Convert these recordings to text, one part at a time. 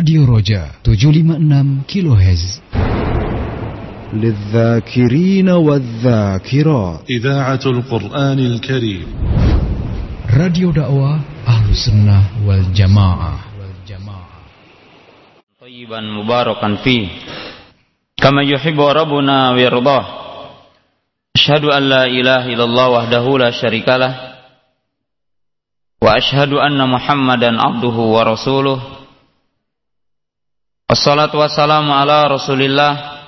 Radio Roja 756 kHz للذاكرين والذاكرات. إذاعة القرآن الكريم. dakwah Ahlus Sunnah wal Jamaah طيبا مباركا فيه. كما يحب ربنا ويرضاه. أشهد أن لا إله إلا الله وحده لا شريك له. وأشهد أن محمدا عبده ورسوله. Wassalatu wassalamu ala rasulillah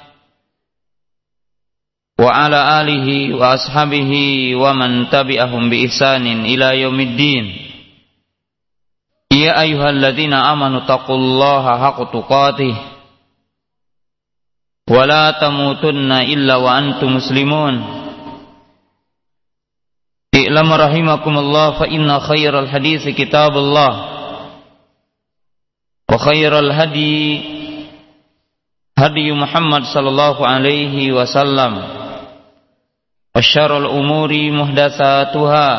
Wa ala alihi wa ashabihi wa man tabi'ahum bi ihsanin ila yaumiddin. Ya ayuhalladzina amanu taqullaha haku tuqatih Wa la tamutunna illa wa antum muslimun. I'lam rahimakumullah fa inna khairal hadithi kitabullah. وخير الهدي هدي محمد صلى الله عليه وسلم وشر الأمور محدثاتها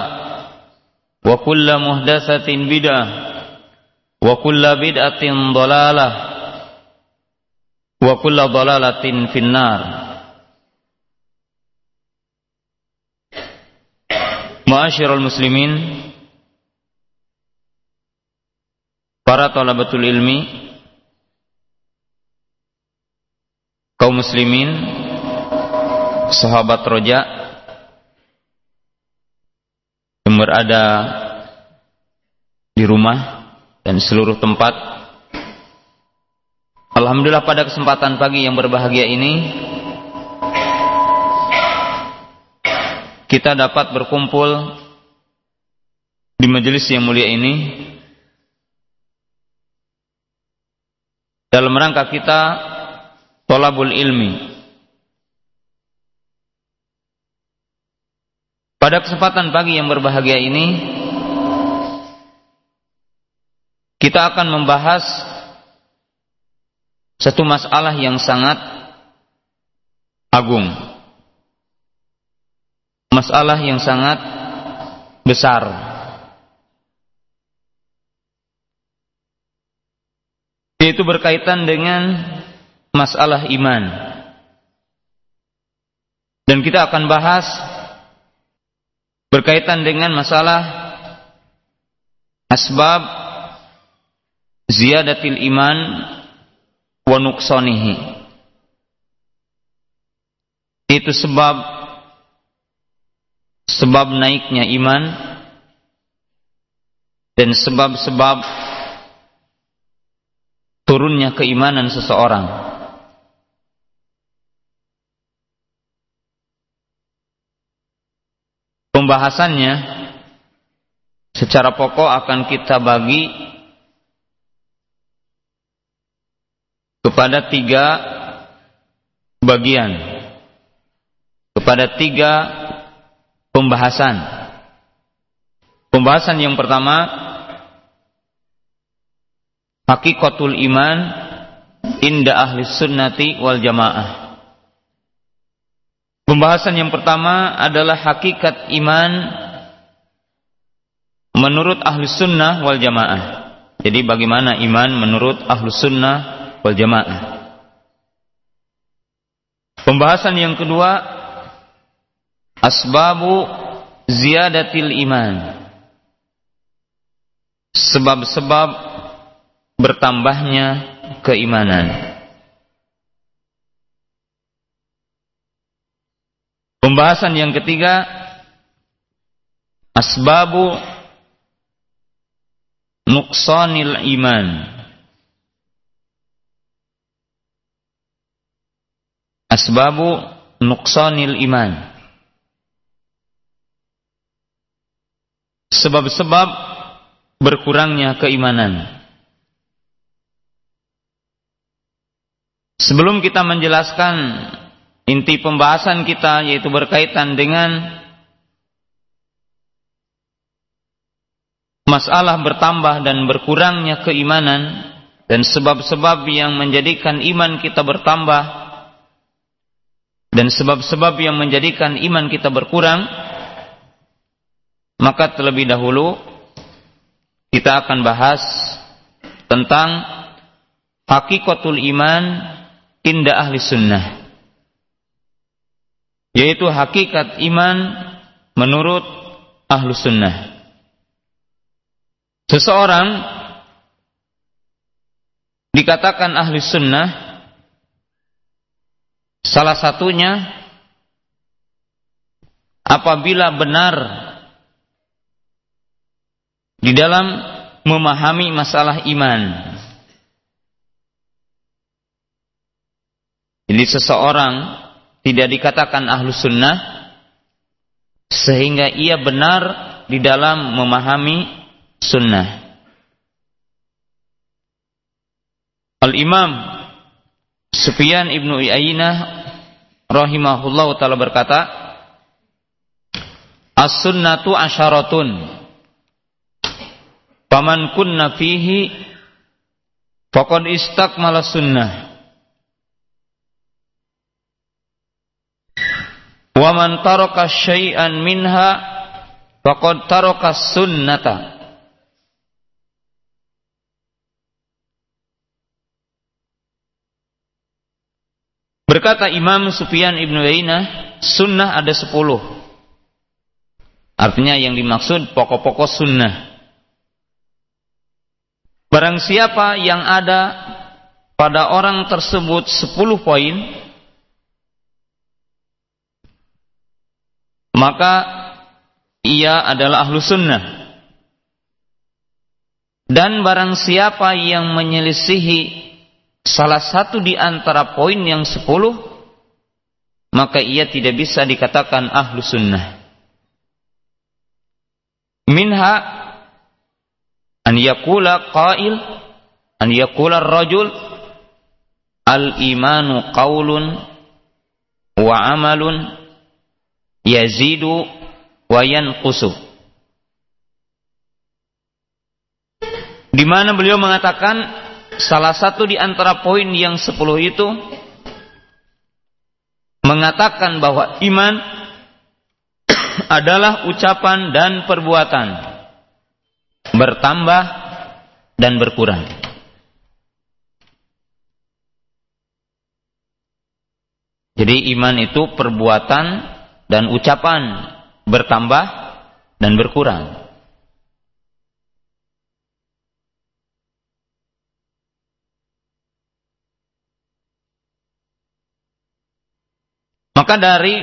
وكل محدثة بدعة وكل بدعة ضلالة وكل ضلالة في النار Ma'asyiral muslimin Para talabatul ilmi Kaum muslimin Sahabat roja Yang berada Di rumah Dan seluruh tempat. Alhamdulillah pada kesempatan pagi yang berbahagia ini kita dapat berkumpul di majelis yang mulia ini dalam rangka kita tolabul ilmi. Pada kesempatan pagi yang berbahagia ini kita akan membahas satu masalah yang sangat agung masalah yang sangat besar. Yaitu berkaitan dengan masalah iman. Dan kita akan bahas berkaitan dengan masalah asbab ziyadatil iman wa nuqsanihi. Itu sebab sebab naiknya iman dan sebab-sebab turunnya keimanan seseorang. Pembahasannya secara pokok akan kita bagi kepada tiga bagian, kepada tiga pembahasan. Pembahasan yang pertama Hakikatul iman inda ahli sunnati wal jamaah. Pembahasan yang pertama adalah hakikat iman menurut ahli sunnah wal jamaah. Jadi bagaimana iman menurut ahli sunnah wal jamaah. Pembahasan yang kedua Asbabu ziyadatil iman. Sebab-sebab bertambahnya keimanan. Pembahasan yang ketiga asbabu nuqsanil iman. Asbabu nuqsanil iman. sebab-sebab berkurangnya keimanan. Sebelum kita menjelaskan inti pembahasan kita yaitu berkaitan dengan masalah bertambah dan berkurangnya keimanan dan sebab-sebab yang menjadikan iman kita bertambah dan sebab-sebab yang menjadikan iman kita berkurang maka terlebih dahulu kita akan bahas tentang hakikatul iman inda ahli sunnah. Yaitu hakikat iman menurut ahlu sunnah. Seseorang dikatakan ahli sunnah salah satunya apabila benar di dalam memahami masalah iman. Jadi seseorang tidak dikatakan ahlu sunnah sehingga ia benar di dalam memahami sunnah. Al-Imam Sufyan ibnu Uyainah rahimahullah taala berkata, As-sunnatu asyaratun Faman kunna fihi faqad istakmala sunnah. Wa man taraka syai'an minha faqad taraka sunnata. Berkata Imam Sufyan ibnu Yainah, sunnah ada sepuluh. Artinya yang dimaksud pokok-pokok sunnah. Barang siapa yang ada pada orang tersebut 10 poin maka ia adalah ahlu sunnah. Dan barang siapa yang menyelisihi salah satu di antara poin yang 10 maka ia tidak bisa dikatakan ahlu sunnah. Minha an yakula qail an yakula rajul al imanu qaulun wa amalun yazidu wa yanqusu di mana beliau mengatakan salah satu di antara poin yang sepuluh itu mengatakan bahwa iman adalah ucapan dan perbuatan bertambah dan berkurang. Jadi iman itu perbuatan dan ucapan bertambah dan berkurang. Maka dari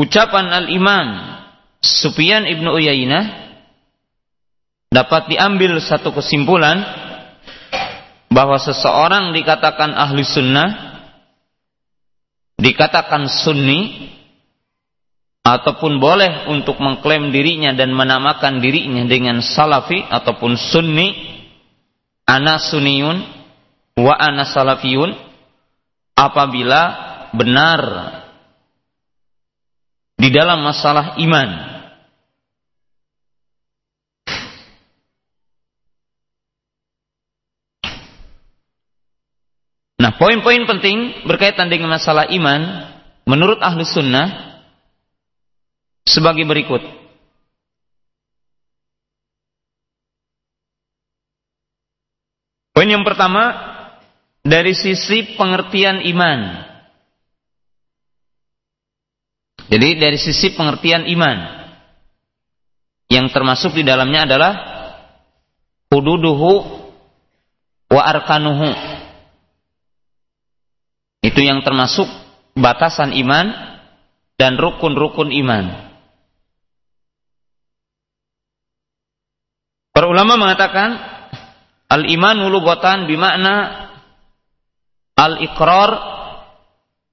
ucapan al-iman Sufyan ibnu Uyainah dapat diambil satu kesimpulan bahwa seseorang dikatakan ahli sunnah dikatakan sunni ataupun boleh untuk mengklaim dirinya dan menamakan dirinya dengan salafi ataupun sunni ana sunniun wa ana salafiyun apabila benar di dalam masalah iman. Nah, poin-poin penting berkaitan dengan masalah iman menurut ahli sunnah sebagai berikut. Poin yang pertama dari sisi pengertian iman. Jadi dari sisi pengertian iman yang termasuk di dalamnya adalah hududuhu wa arkanuhu itu yang termasuk batasan iman dan rukun-rukun iman. Para ulama mengatakan al-iman lughatan bimakna al-iqrar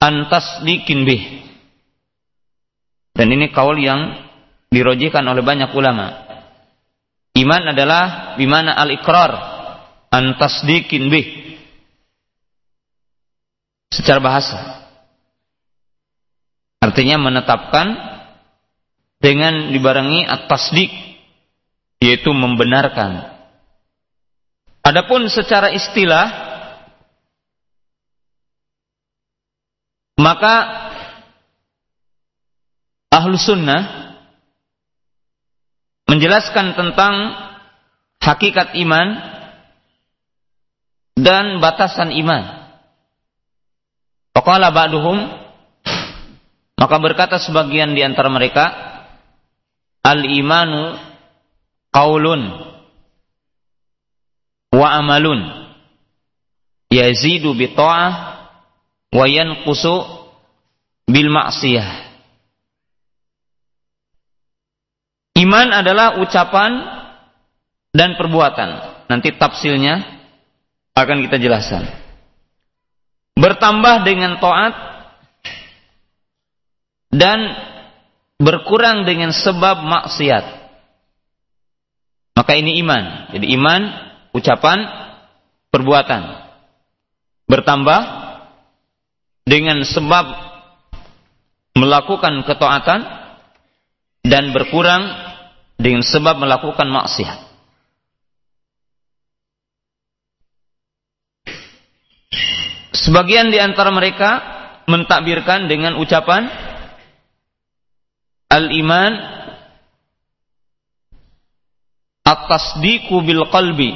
an tasdiqin bih. Dan ini kaul yang dirojikan oleh banyak ulama. Iman adalah bimana al-iqrar an tasdiqin bih secara bahasa. Artinya menetapkan dengan dibarengi at-tasdik yaitu membenarkan. Adapun secara istilah maka ahlu sunnah menjelaskan tentang hakikat iman dan batasan iman. Faqala ba'duhum maka berkata sebagian di antara mereka al-imanu qaulun wa amalun yazidu bi ta'ah wa yanqusu bil ma'siyah. Iman adalah ucapan dan perbuatan. Nanti tafsilnya akan kita jelaskan. Bertambah dengan taat dan berkurang dengan sebab maksiat. Maka ini iman. Jadi iman, ucapan, perbuatan. Bertambah dengan sebab melakukan ketaatan dan berkurang dengan sebab melakukan maksiat. Sebagian di antara mereka mentakbirkan dengan ucapan al-iman at-tasdiqu bil qalbi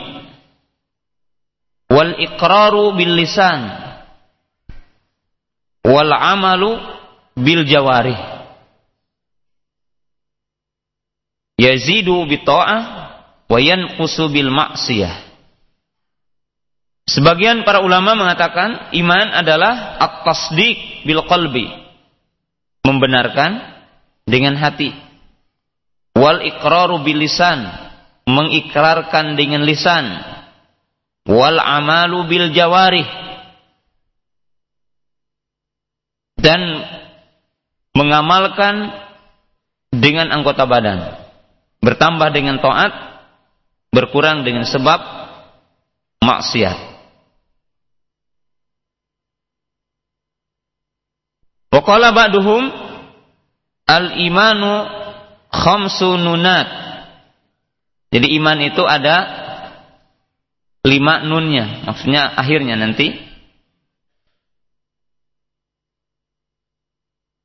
wal iqraru bil lisan wal amalu bil jawarih yazidu bi ta'ah wa yanqusu bil ma'siyah Sebagian para ulama mengatakan iman adalah at-tasdiq bil qalbi. Membenarkan dengan hati. Wal iqraru bil lisan, mengikrarkan dengan lisan. Wal amalu bil jawarih. Dan mengamalkan dengan anggota badan. Bertambah dengan taat, berkurang dengan sebab maksiat. Waqala ba'duhum al-imanu khamsu nunat. Jadi iman itu ada lima nunnya, maksudnya akhirnya nanti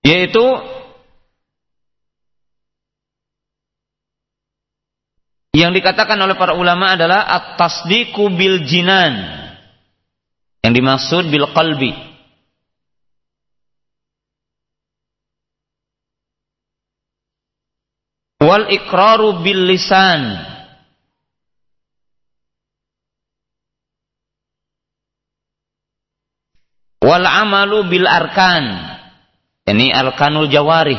yaitu yang dikatakan oleh para ulama adalah at-tasdiqu bil jinan. Yang dimaksud bil qalbi. wal iqraru bil lisan wal amalu bil arkan. Ini arkanul jawarih.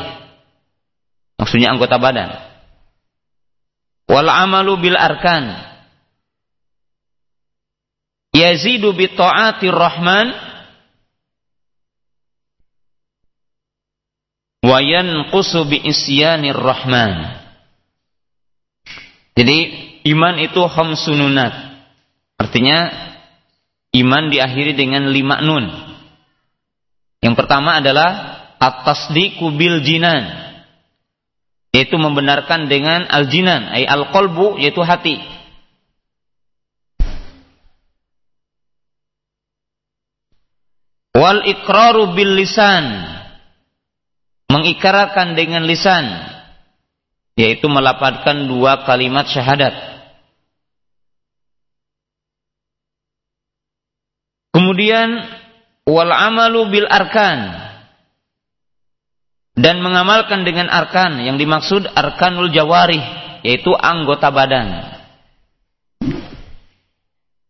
Maksudnya anggota badan. Wal amalu bil arkan. Yazidu bi ta'atir rahman. Wa yanqusu bi isyanir rahman. Jadi iman itu khamsununat. Artinya iman diakhiri dengan lima nun. Yang pertama adalah at-tasdiqu bil jinan. Yaitu membenarkan dengan al-jinan, ay al-qalbu yaitu hati. Wal iqraru bil lisan. Mengikrarkan dengan lisan yaitu melapatkan dua kalimat syahadat. Kemudian wal amalu bil arkan dan mengamalkan dengan arkan yang dimaksud arkanul jawarih yaitu anggota badan.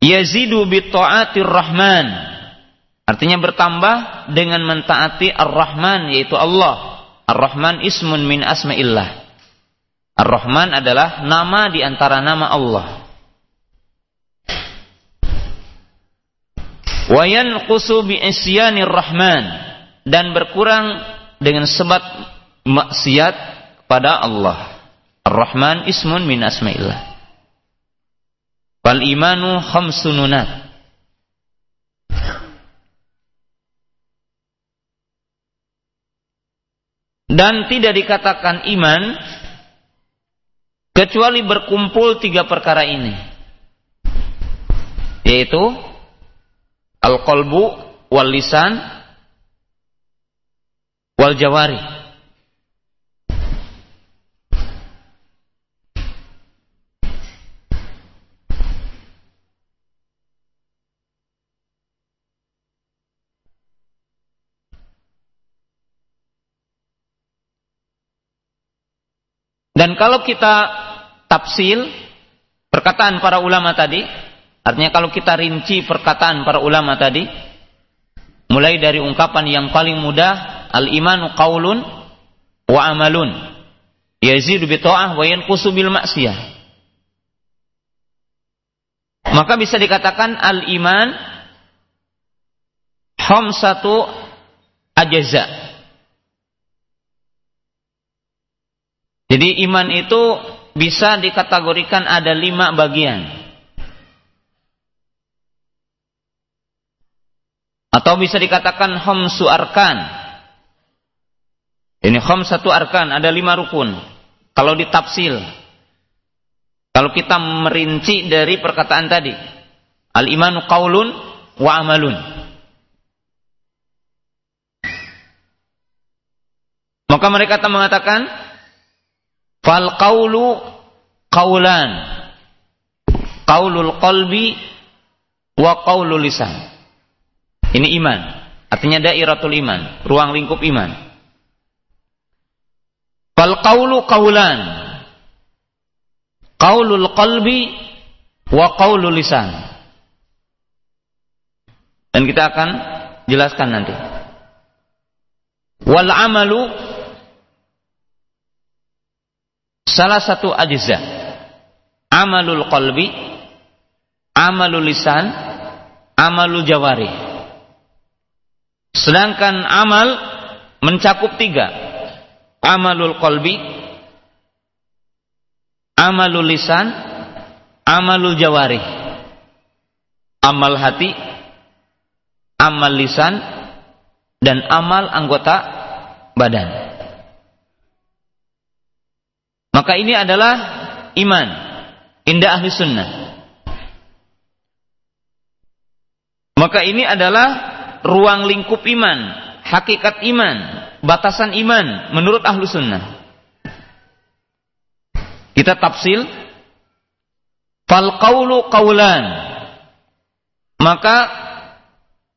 Yazidu bi taatir rahman artinya bertambah dengan mentaati ar-rahman yaitu Allah. Ar-rahman ismun min asma'illah. Ar-Rahman adalah nama di antara nama Allah. Wa yanqusu bi Rahman dan berkurang dengan sebab maksiat kepada Allah. Ar-Rahman ismun min asma'illah. Wal imanu khamsununat. Dan tidak dikatakan iman kecuali berkumpul tiga perkara ini yaitu Al-qalbu wal lisan wal jawari. Dan kalau kita tafsil perkataan para ulama tadi, artinya kalau kita rinci perkataan para ulama tadi, mulai dari ungkapan yang paling mudah, al-imanu qaulun wa amalun. Yazidu bi ta'ah wa yanqusu bil maksiyah. Maka bisa dikatakan al-iman satu ajaza Jadi iman itu bisa dikategorikan ada lima bagian. Atau bisa dikatakan homsu arkan. Ini hom satu arkan, ada lima rukun. Kalau ditafsil. Kalau kita merinci dari perkataan tadi. Al-imanu qaulun wa amalun. Maka mereka mengatakan Fal qawlu qawlan. Qawlul qalbi wa qawlul lisan. Ini iman. Artinya dairatul iman, ruang lingkup iman. Fal qawlu qawlan. Qawlul qalbi wa qawlul lisan. Dan kita akan jelaskan nanti. Wal amalu salah satu ajza amalul qalbi amalul lisan amalul jawari sedangkan amal mencakup tiga amalul qalbi amalul lisan amalul jawari amal hati amal lisan dan amal anggota badan maka ini adalah iman. Indah ahli sunnah. Maka ini adalah ruang lingkup iman. Hakikat iman. Batasan iman. Menurut ahli sunnah. Kita tafsil. Fal qawlu qawlan. Maka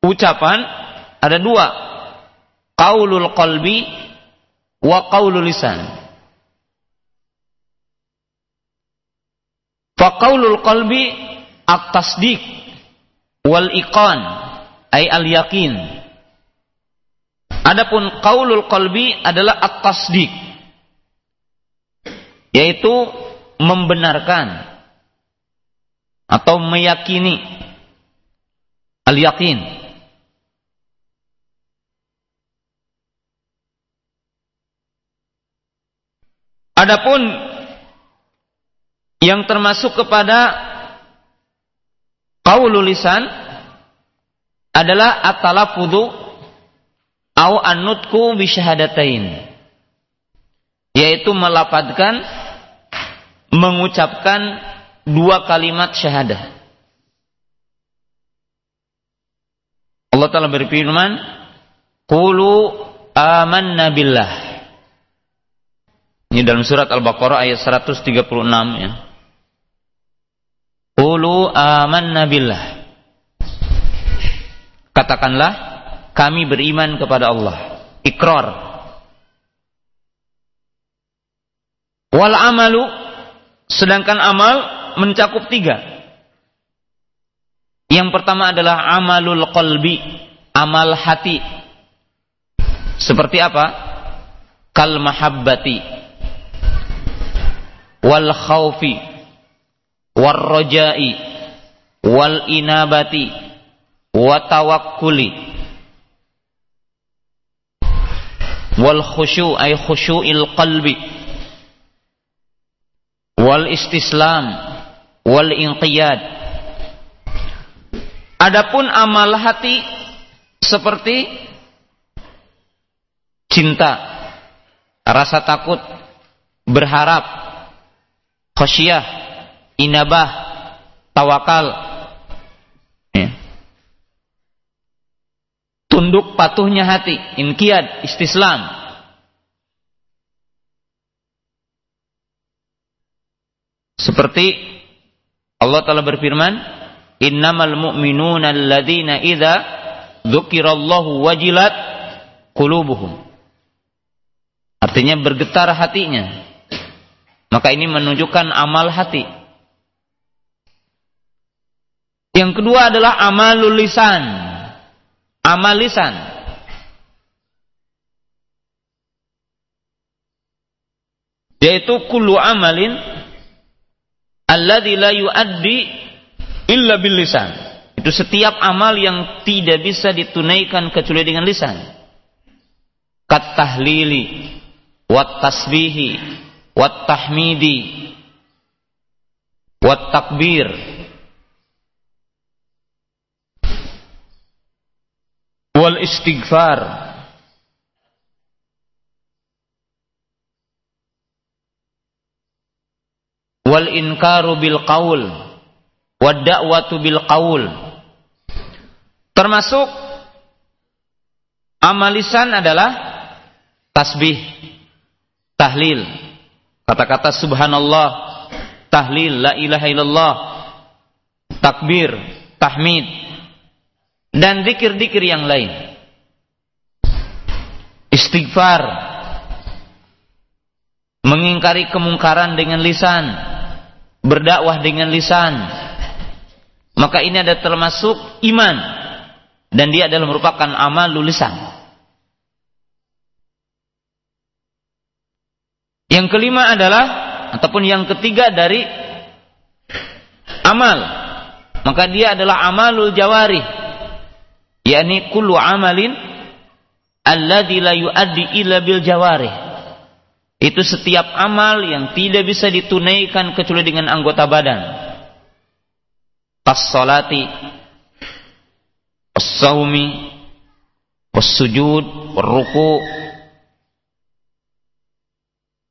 ucapan ada dua. Qawlul qalbi wa qawlul lisan. Faqaulul qalbi at-tasdiq wal iqan ay al yakin. Adapun qaulul qalbi adalah at-tasdiq yaitu membenarkan atau meyakini al yakin. Adapun yang termasuk kepada qaulul lisan adalah at-talaffuzu au syahadatain. Yaitu melafadzkan mengucapkan dua kalimat syahadah. Allah Ta'ala berfirman Qulu amanna billah. Ini dalam surat Al-Baqarah ayat 136 ya. Qulu amanna billah. Katakanlah kami beriman kepada Allah. Ikrar. Wal amalu sedangkan amal mencakup tiga. Yang pertama adalah amalul qalbi, amal hati. Seperti apa? Kal mahabbati wal khawfi warroja'i wal inabati wa tawakkuli wal khusyu' ay khusyu'il qalbi wal istislam wal inqiyad adapun amal hati seperti cinta rasa takut berharap khasyah inabah, tawakal. Tunduk patuhnya hati, inkiat, istislam. Seperti Allah Ta'ala berfirman, Innamal mu'minuna alladhina idha dzukirallahu wajilat qulubuhum. Artinya bergetar hatinya Maka ini menunjukkan amal hati. Yang kedua adalah amalul lisan. Amal lisan. Yaitu kullu amalin alladzi la yuaddi illa bil lisan. Itu setiap amal yang tidak bisa ditunaikan kecuali dengan lisan. Kat tahlili, wat tasbihi, wat tahmidi, wat takbir, istighfar. Wal inkaru bil qaul. Wad da'watu bil qaul. Termasuk amalisan adalah tasbih tahlil. Kata-kata subhanallah tahlil la ilaha illallah takbir tahmid dan dikir-dikir yang lain. Istighfar mengingkari kemungkaran dengan lisan, berdakwah dengan lisan. Maka ini ada termasuk iman dan dia adalah merupakan amal lisan. Yang kelima adalah ataupun yang ketiga dari amal. Maka dia adalah amalul jawari yakni kullu amalin alladzi la yuaddi illa bil jawarih. Itu setiap amal yang tidak bisa ditunaikan kecuali dengan anggota badan. Pas salati as-saumi was-sujud war-ruku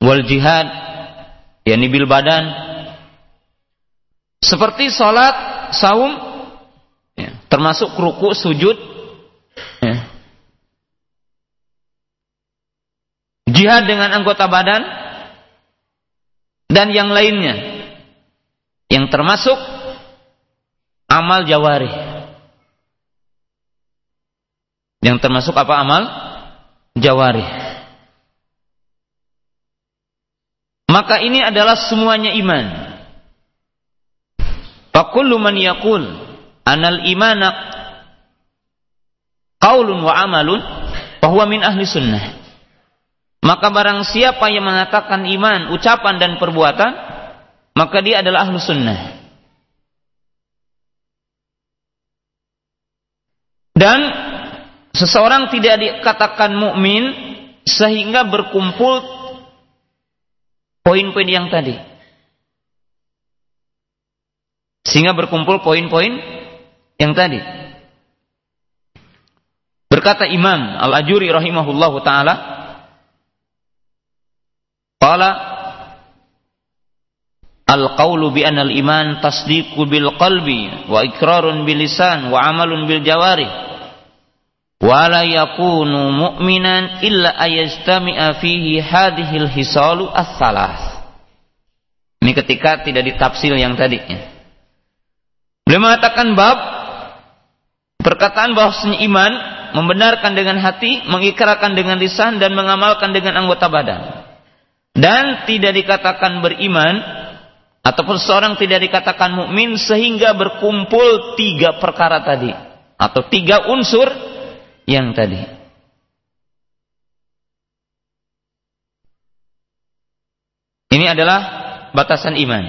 wal jihad yakni bil badan. Seperti salat saum termasuk ruku sujud. Ya. jihad dengan anggota badan dan yang lainnya. Yang termasuk amal jawari. Yang termasuk apa? Amal jawari. Maka ini adalah semuanya iman. Fakullu man anal imana qaulun wa amalun bahwa min ahli sunnah. Maka barang siapa yang mengatakan iman ucapan dan perbuatan maka dia adalah ahlu sunnah. Dan seseorang tidak dikatakan mukmin sehingga berkumpul poin-poin yang tadi. Sehingga berkumpul poin-poin yang tadi. Berkata Imam Al-Ajuri rahimahullahu taala, qala Al-qawlu bi anna al-iman tasdiqu bil qalbi wa ikrarun bil lisan wa amalun bil jawarih wa la yakunu mu'minan illa ayastami'a fihi hadhil hisalu as-salas. Ini ketika tidak ditafsir yang tadi. Beliau mengatakan bab Perkataan bahwasanya iman membenarkan dengan hati, mengikrarkan dengan lisan dan mengamalkan dengan anggota badan. Dan tidak dikatakan beriman ataupun seorang tidak dikatakan mukmin sehingga berkumpul tiga perkara tadi atau tiga unsur yang tadi. Ini adalah batasan iman.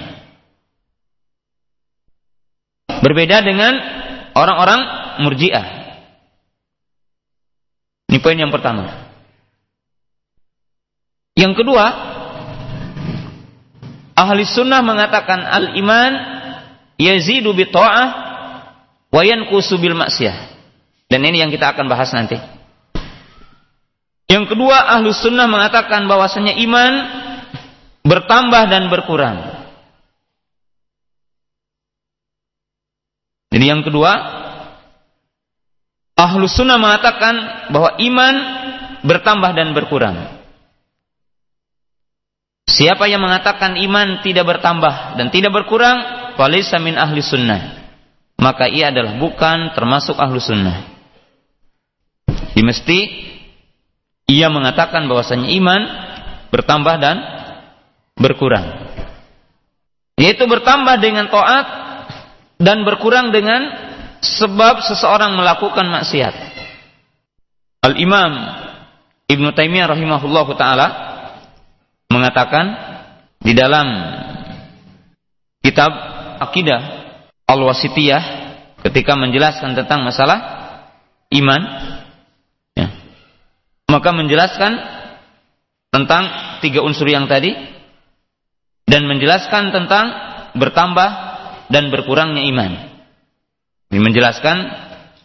Berbeda dengan orang-orang murjiah. Ini poin yang pertama. Yang kedua, ahli sunnah mengatakan al-iman yazidu bi ta'ah wa yanqusu bil maksiyah. Dan ini yang kita akan bahas nanti. Yang kedua, ahli sunnah mengatakan bahwasanya iman bertambah dan berkurang. Jadi yang kedua, Ahlu sunnah mengatakan bahwa iman bertambah dan berkurang. Siapa yang mengatakan iman tidak bertambah dan tidak berkurang, falisa min ahli sunnah. Maka ia adalah bukan termasuk ahlu sunnah. Mesti ia mengatakan bahwasanya iman bertambah dan berkurang. Yaitu bertambah dengan taat dan berkurang dengan sebab seseorang melakukan maksiat. Al-Imam Ibn Taimiyah rahimahullahu taala mengatakan di dalam kitab Akidah Al-Wasitiyah ketika menjelaskan tentang masalah iman ya, maka menjelaskan tentang tiga unsur yang tadi dan menjelaskan tentang bertambah dan berkurangnya iman. Ini menjelaskan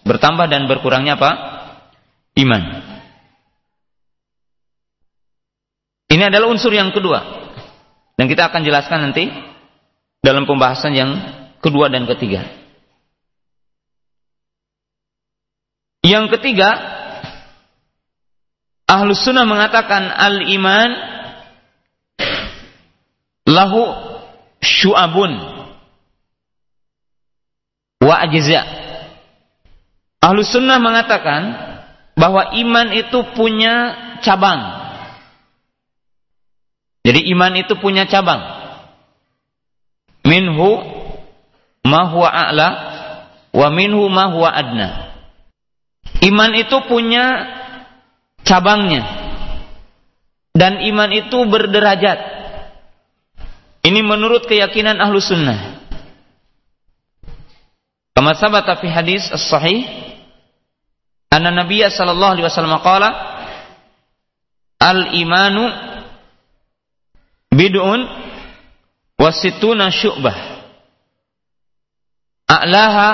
bertambah dan berkurangnya apa? Iman. Ini adalah unsur yang kedua. Dan kita akan jelaskan nanti dalam pembahasan yang kedua dan ketiga. Yang ketiga, Ahlus Sunnah mengatakan al-iman lahu syu'abun wa ajza. Ahlus Sunnah mengatakan bahwa iman itu punya cabang. Jadi iman itu punya cabang. Minhu ma huwa a'la wa minhu ma huwa adna. Iman itu punya cabangnya. Dan iman itu berderajat. Ini menurut keyakinan ahlu sunnah. Kama sabata fi hadis as-sahih anna Nabiya sallallahu alaihi wasallam qala al-imanu bid'un wasituna syu'bah. A'laha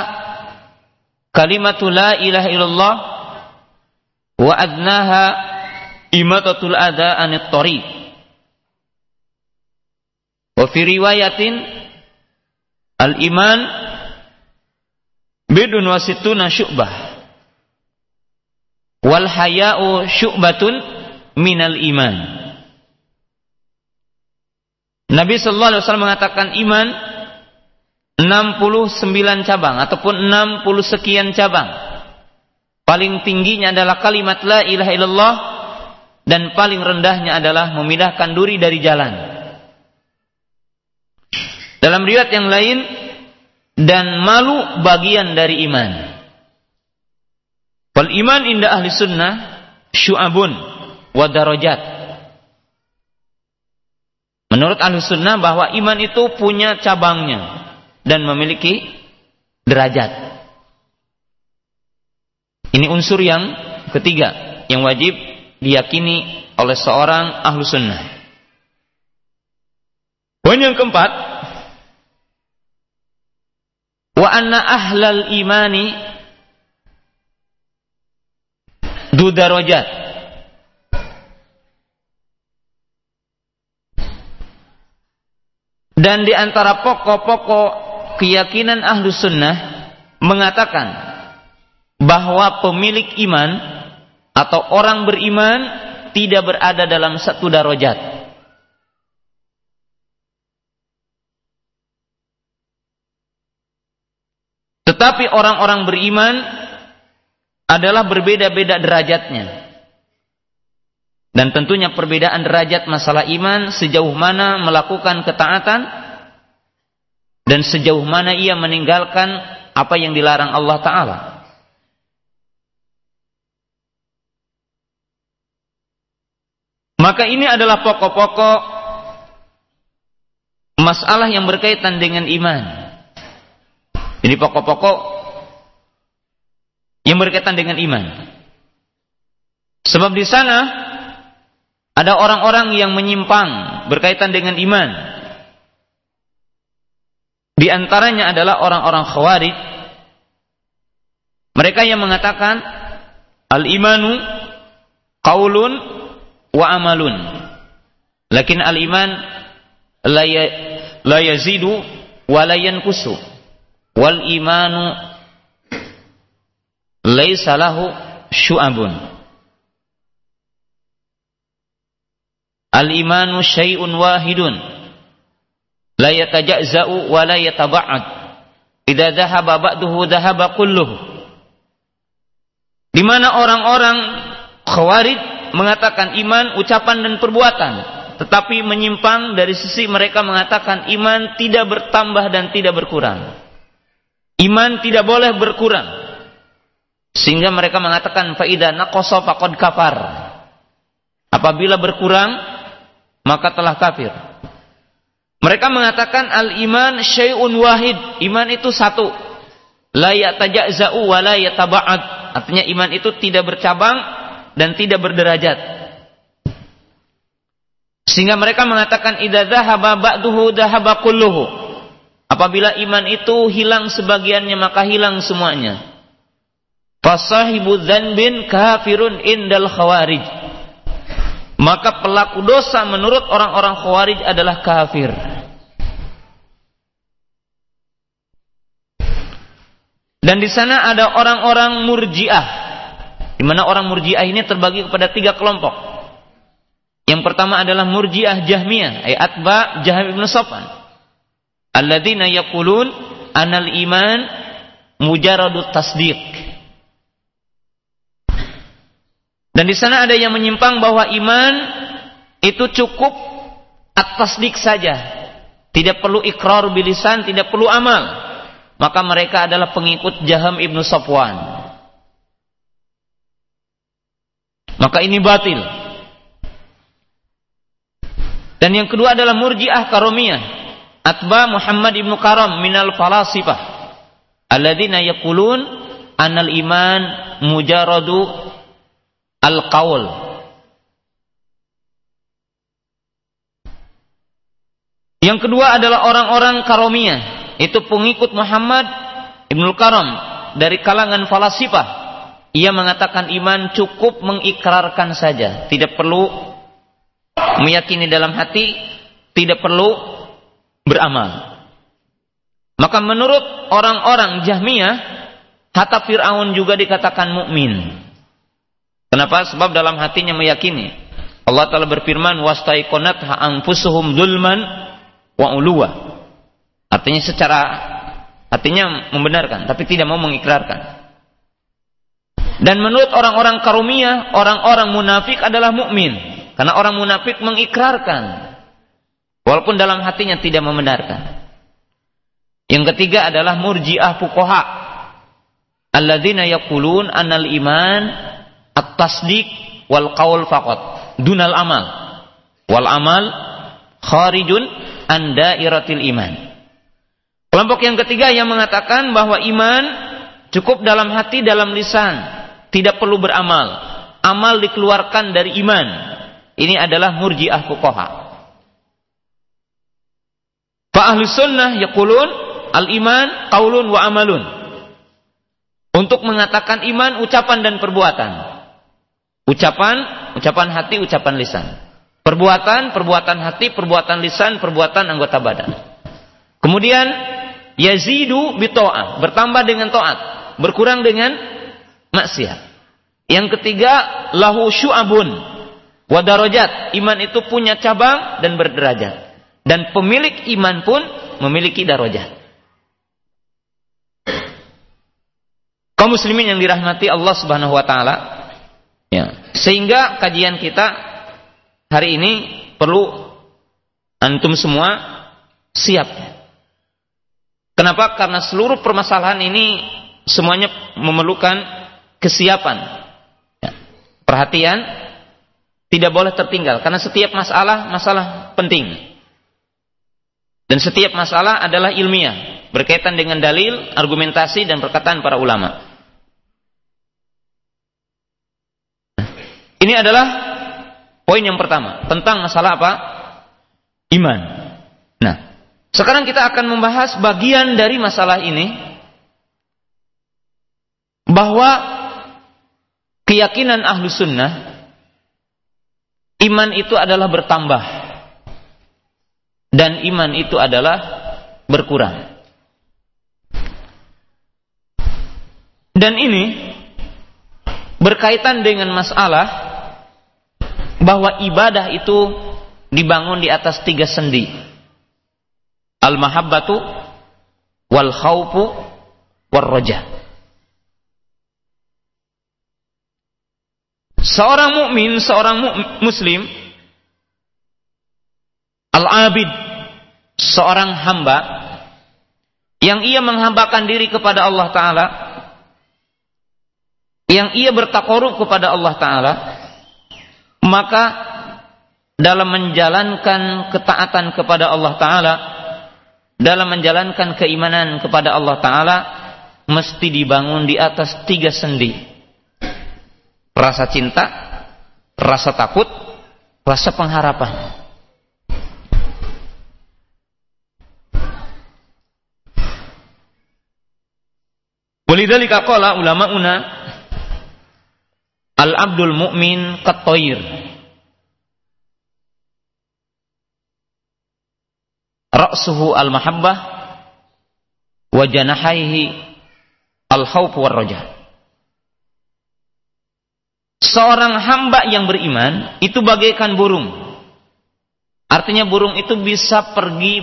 kalimatu la ilaha illallah wa adnaha imatatul adha anit tariq. Wa fi riwayatin al iman bidun wasituna syu'bah wal haya'u syu'batun minal iman Nabi sallallahu alaihi wasallam mengatakan iman 69 cabang ataupun 60 sekian cabang. Paling tingginya adalah kalimat la ilaha illallah dan paling rendahnya adalah memindahkan duri dari jalan. Dalam riwayat yang lain dan malu bagian dari iman. Wal iman indah ahli sunnah syu'abun wa darajat. Menurut ahli sunnah bahwa iman itu punya cabangnya dan memiliki derajat. Ini unsur yang ketiga yang wajib diyakini oleh seorang ahlu sunnah. Poin yang keempat, wa anna ahlal imani dudarojat. Dan di antara pokok-pokok keyakinan ahlu sunnah mengatakan bahwa pemilik iman atau orang beriman tidak berada dalam satu darajat. Tetapi orang-orang beriman adalah berbeda-beda derajatnya. Dan tentunya perbedaan derajat masalah iman sejauh mana melakukan ketaatan dan sejauh mana ia meninggalkan apa yang dilarang Allah Ta'ala. Maka ini adalah pokok-pokok masalah yang berkaitan dengan iman. Ini pokok-pokok yang berkaitan dengan iman. Sebab di sana ada orang-orang yang menyimpang berkaitan dengan iman. Di antaranya adalah orang-orang khawarij. Mereka yang mengatakan al-imanu qaulun wa amalun. Lakin al-iman la, ya, la yazidu wa la yankusu. Wal imanu laisa lahu syu'abun. Al-imanu syai'un wahidun la yataja'za'u wa la yataba'ad. Idza dhahaba ba'duhu dhahaba kulluhu. Di mana orang-orang khawarij mengatakan iman ucapan dan perbuatan. tetapi menyimpang dari sisi mereka mengatakan iman tidak bertambah dan tidak berkurang. Iman tidak boleh berkurang. Sehingga mereka mengatakan faida naqasa faqad kafar. Apabila berkurang maka telah kafir. Mereka mengatakan al-iman syai'un wahid. Iman itu satu. La yataja'za'u wa la. Artinya iman itu tidak bercabang dan tidak berderajat. Sehingga mereka mengatakan idza dhahaba ba'duhu dhahaba. Apabila iman itu hilang sebagiannya maka hilang semuanya. Fasahibu dzanbin kafirun indal khawarij maka pelaku dosa menurut orang-orang khawarij adalah kafir. Dan di sana ada orang-orang murjiah. Di mana orang murjiah ini terbagi kepada tiga kelompok. Yang pertama adalah murjiah jahmiyah. Ay atba jaham ibn Sofan. Alladzina yakulun anal iman mujaradut tasdiq. Dan di sana ada yang menyimpang bahwa iman itu cukup atas dik saja. Tidak perlu ikrar bilisan, tidak perlu amal. Maka mereka adalah pengikut Jaham ibnu Safwan. Maka ini batil. Dan yang kedua adalah murjiah karomiyah. Atba Muhammad ibnu Karam minal falasifah. Alladzina yakulun anal iman mujaradu al-qaul Yang kedua adalah orang-orang karomiyah, itu pengikut Muhammad Ibnul Karam dari kalangan falasifah. Ia mengatakan iman cukup mengikrarkan saja, tidak perlu meyakini dalam hati, tidak perlu beramal. Maka menurut orang-orang Jahmiyah, hatta Fir'aun juga dikatakan mukmin. Kenapa? Sebab dalam hatinya meyakini. Allah Ta'ala berfirman, وَاسْتَيْقَنَتْ أَنْفُسُهُمْ ظُلْمًا وَعُلُوًا Artinya secara, artinya membenarkan, tapi tidak mau mengikrarkan. Dan menurut orang-orang karumiyah, orang-orang munafik adalah mukmin, Karena orang munafik mengikrarkan. Walaupun dalam hatinya tidak membenarkan. Yang ketiga adalah murjiah fukoha. Alladzina yakulun anal iman at-tasdiq wal qaul faqat. Dunal amal. Wal amal kharijun an dairatil iman. Kelompok yang ketiga yang mengatakan bahwa iman cukup dalam hati dalam lisan. Tidak perlu beramal. Amal dikeluarkan dari iman. Ini adalah murjiah fuqaha fa ahli sunnah yaqulun al iman qaulun wa amalun untuk mengatakan iman ucapan dan perbuatan Ucapan, ucapan hati, ucapan lisan. Perbuatan, perbuatan hati, perbuatan lisan, perbuatan anggota badan. Kemudian yazidu bito'ah, bertambah dengan to'at, berkurang dengan maksiat. Yang ketiga lahu syu'abun wadarojat. Iman itu punya cabang dan berderajat. Dan pemilik iman pun memiliki darajat. Kaum muslimin yang dirahmati Allah Subhanahu wa taala, Ya. Sehingga kajian kita hari ini perlu antum semua siap. Kenapa? Karena seluruh permasalahan ini semuanya memerlukan kesiapan. Ya. Perhatian tidak boleh tertinggal karena setiap masalah masalah penting. Dan setiap masalah adalah ilmiah, berkaitan dengan dalil, argumentasi dan perkataan para ulama. Ini adalah poin yang pertama tentang masalah apa? Iman. Nah, sekarang kita akan membahas bagian dari masalah ini bahwa keyakinan ahlu sunnah iman itu adalah bertambah dan iman itu adalah berkurang. Dan ini berkaitan dengan masalah bahwa ibadah itu dibangun di atas tiga sendi. Al-mahabbatu wal khawfu wal roja. Seorang mukmin, seorang muslim Al-abid, seorang hamba yang ia menghambakan diri kepada Allah Ta'ala, yang ia bertakoruk kepada Allah Ta'ala, maka dalam menjalankan ketaatan kepada Allah Ta'ala, dalam menjalankan keimanan kepada Allah Ta'ala, mesti dibangun di atas tiga sendi. Rasa cinta, rasa takut, rasa pengharapan. Walidhalika qala ulama'una al-abdul mu'min katoir. Ra'suhu al-mahabbah wa janahaihi al-khawf war raja. Seorang hamba yang beriman itu bagaikan burung. Artinya burung itu bisa pergi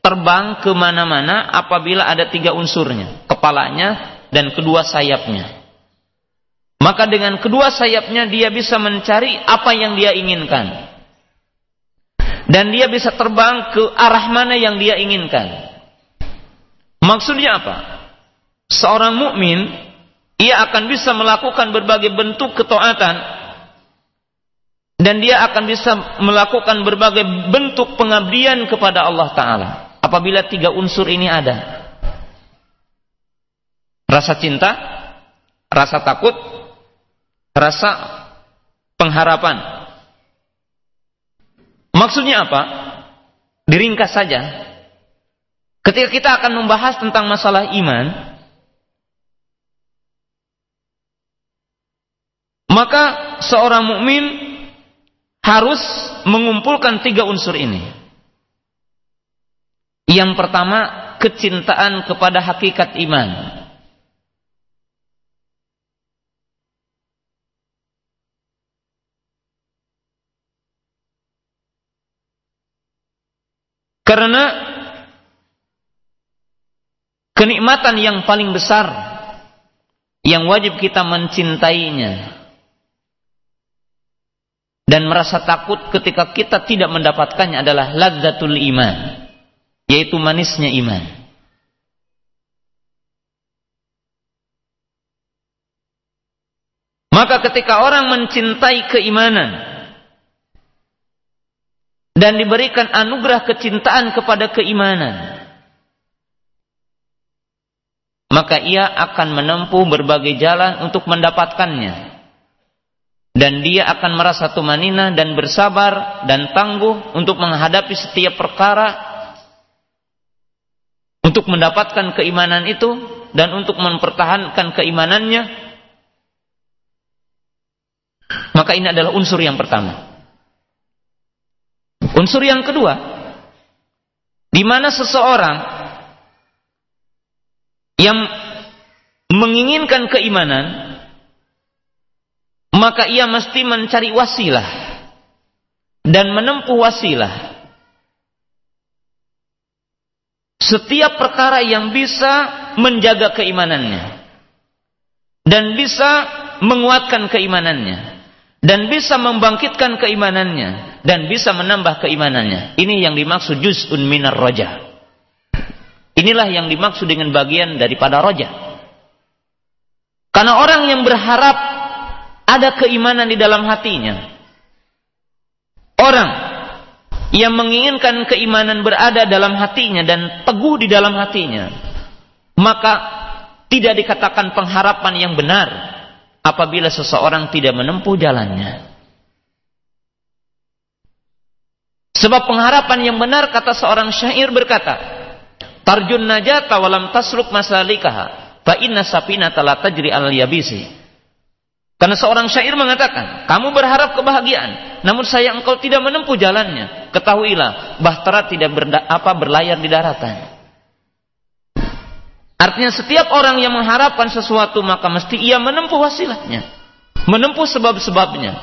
terbang ke mana-mana apabila ada tiga unsurnya. Kepalanya, dan kedua sayapnya. Maka dengan kedua sayapnya dia bisa mencari apa yang dia inginkan. Dan dia bisa terbang ke arah mana yang dia inginkan. Maksudnya apa? Seorang mukmin ia akan bisa melakukan berbagai bentuk ketaatan dan dia akan bisa melakukan berbagai bentuk pengabdian kepada Allah taala apabila tiga unsur ini ada. Rasa cinta, rasa takut, rasa pengharapan. Maksudnya apa? Diringkas saja. Ketika kita akan membahas tentang masalah iman, maka seorang mukmin harus mengumpulkan tiga unsur ini. Yang pertama, kecintaan kepada hakikat iman. Karena kenikmatan yang paling besar yang wajib kita mencintainya dan merasa takut ketika kita tidak mendapatkannya adalah ladzatul iman yaitu manisnya iman. Maka ketika orang mencintai keimanan dan diberikan anugerah kecintaan kepada keimanan. Maka ia akan menempuh berbagai jalan untuk mendapatkannya. Dan dia akan merasa tumanina dan bersabar dan tangguh untuk menghadapi setiap perkara untuk mendapatkan keimanan itu dan untuk mempertahankan keimanannya. Maka ini adalah unsur yang pertama Unsur yang kedua, di mana seseorang yang menginginkan keimanan, maka ia mesti mencari wasilah dan menempuh wasilah. Setiap perkara yang bisa menjaga keimanannya dan bisa menguatkan keimanannya dan bisa membangkitkan keimanannya dan bisa menambah keimanannya. Ini yang dimaksud juz'un minar roja. Inilah yang dimaksud dengan bagian daripada roja. Karena orang yang berharap ada keimanan di dalam hatinya. Orang yang menginginkan keimanan berada dalam hatinya dan teguh di dalam hatinya. Maka tidak dikatakan pengharapan yang benar apabila seseorang tidak menempuh jalannya. Sebab pengharapan yang benar kata seorang syair berkata, Tarjun najata walam tasluk masalikaha, fa inna sapinata la tajri al yabisi. Karena seorang syair mengatakan, kamu berharap kebahagiaan, namun saya engkau tidak menempuh jalannya. Ketahuilah, bahtera tidak berda, apa berlayar di daratan. Artinya setiap orang yang mengharapkan sesuatu maka mesti ia menempuh wasilahnya. Menempuh sebab-sebabnya.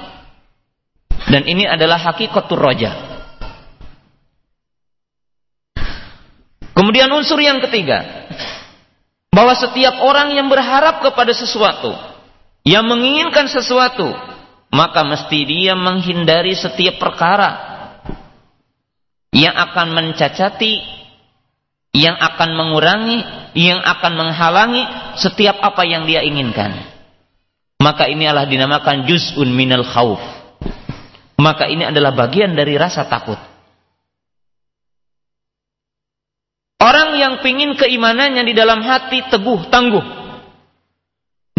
Dan ini adalah hakikatul roja. Kemudian unsur yang ketiga. Bahwa setiap orang yang berharap kepada sesuatu. Yang menginginkan sesuatu. Maka mesti dia menghindari setiap perkara. yang akan mencacati, yang akan mengurangi, yang akan menghalangi setiap apa yang dia inginkan. Maka ini adalah dinamakan juz'un minal khauf. Maka ini adalah bagian dari rasa takut. Orang yang pingin keimanannya di dalam hati teguh, tangguh.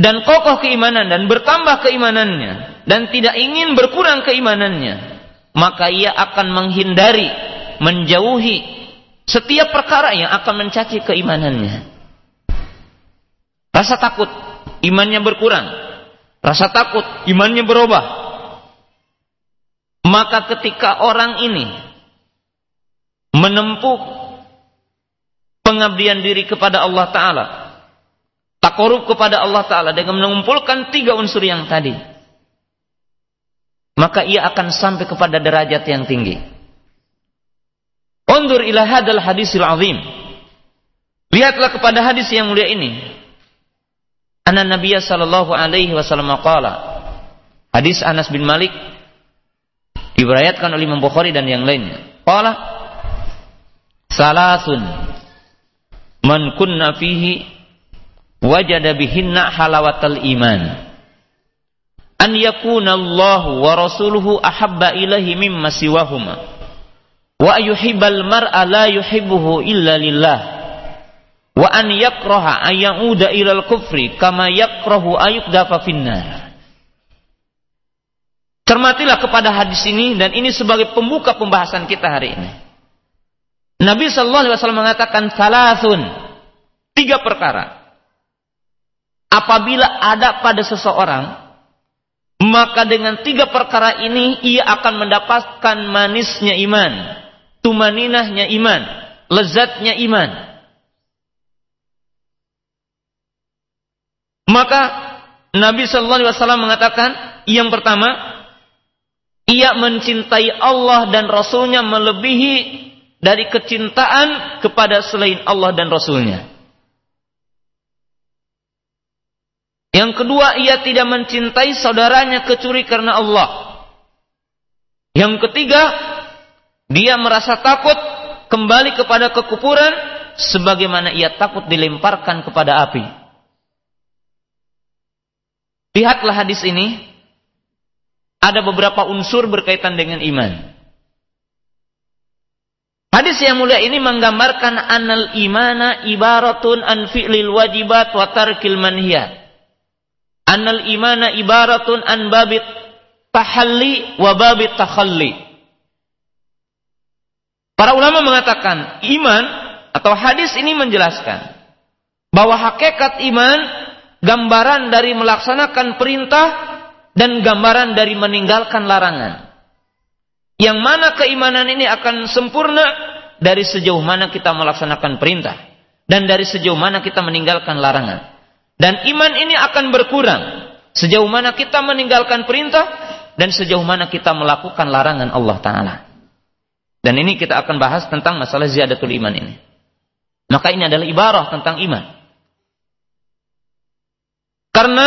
Dan kokoh keimanan dan bertambah keimanannya. Dan tidak ingin berkurang keimanannya. Maka ia akan menghindari, menjauhi setiap perkara yang akan mencaci keimanannya. Rasa takut, imannya berkurang. Rasa takut, imannya berubah. Maka ketika orang ini menempuh pengabdian diri kepada Allah Ta'ala. Takorub kepada Allah Ta'ala dengan mengumpulkan tiga unsur yang tadi. Maka ia akan sampai kepada derajat yang tinggi. Undur ila hadal hadisil azim. Lihatlah kepada hadis yang mulia ini. Anna Nabiya sallallahu alaihi wasallam qala. Hadis Anas bin Malik diberayatkan oleh Imam Bukhari dan yang lainnya. Qala Salasun man kunna fihi wajada bihinna halawatal iman. An yakuna Allah wa rasuluhu ahabba ilahi mimma siwahuma. Wa yuhibbal mar'a la yuhibbuhu illa lillah. Wa an yakraha an ya'uda ilal kufri kama yakrahu ayukdafa finnar. Cermatilah kepada hadis ini dan ini sebagai pembuka pembahasan kita hari ini. Nabi Shallallahu Alaihi Wasallam mengatakan salasun tiga perkara. Apabila ada pada seseorang, maka dengan tiga perkara ini ia akan mendapatkan manisnya iman, tumaninahnya iman, lezatnya iman. Maka Nabi Shallallahu Alaihi Wasallam mengatakan yang pertama, ia mencintai Allah dan Rasulnya melebihi dari kecintaan kepada selain Allah dan Rasulnya. Yang kedua, ia tidak mencintai saudaranya kecuali karena Allah. Yang ketiga, dia merasa takut kembali kepada kekufuran sebagaimana ia takut dilemparkan kepada api. Lihatlah hadis ini. Ada beberapa unsur berkaitan dengan iman. Hadis yang mulia ini menggambarkan anal imana ibaratun an fi'lil wajibat wa tarkil manhiyat. Anal imana ibaratun an babit tahalli wa babit takhalli. Para ulama mengatakan iman atau hadis ini menjelaskan bahwa hakikat iman gambaran dari melaksanakan perintah dan gambaran dari meninggalkan larangan. Yang mana keimanan ini akan sempurna dari sejauh mana kita melaksanakan perintah dan dari sejauh mana kita meninggalkan larangan. Dan iman ini akan berkurang sejauh mana kita meninggalkan perintah dan sejauh mana kita melakukan larangan Allah taala. Dan ini kita akan bahas tentang masalah ziyadatul iman ini. Maka ini adalah ibarah tentang iman. Karena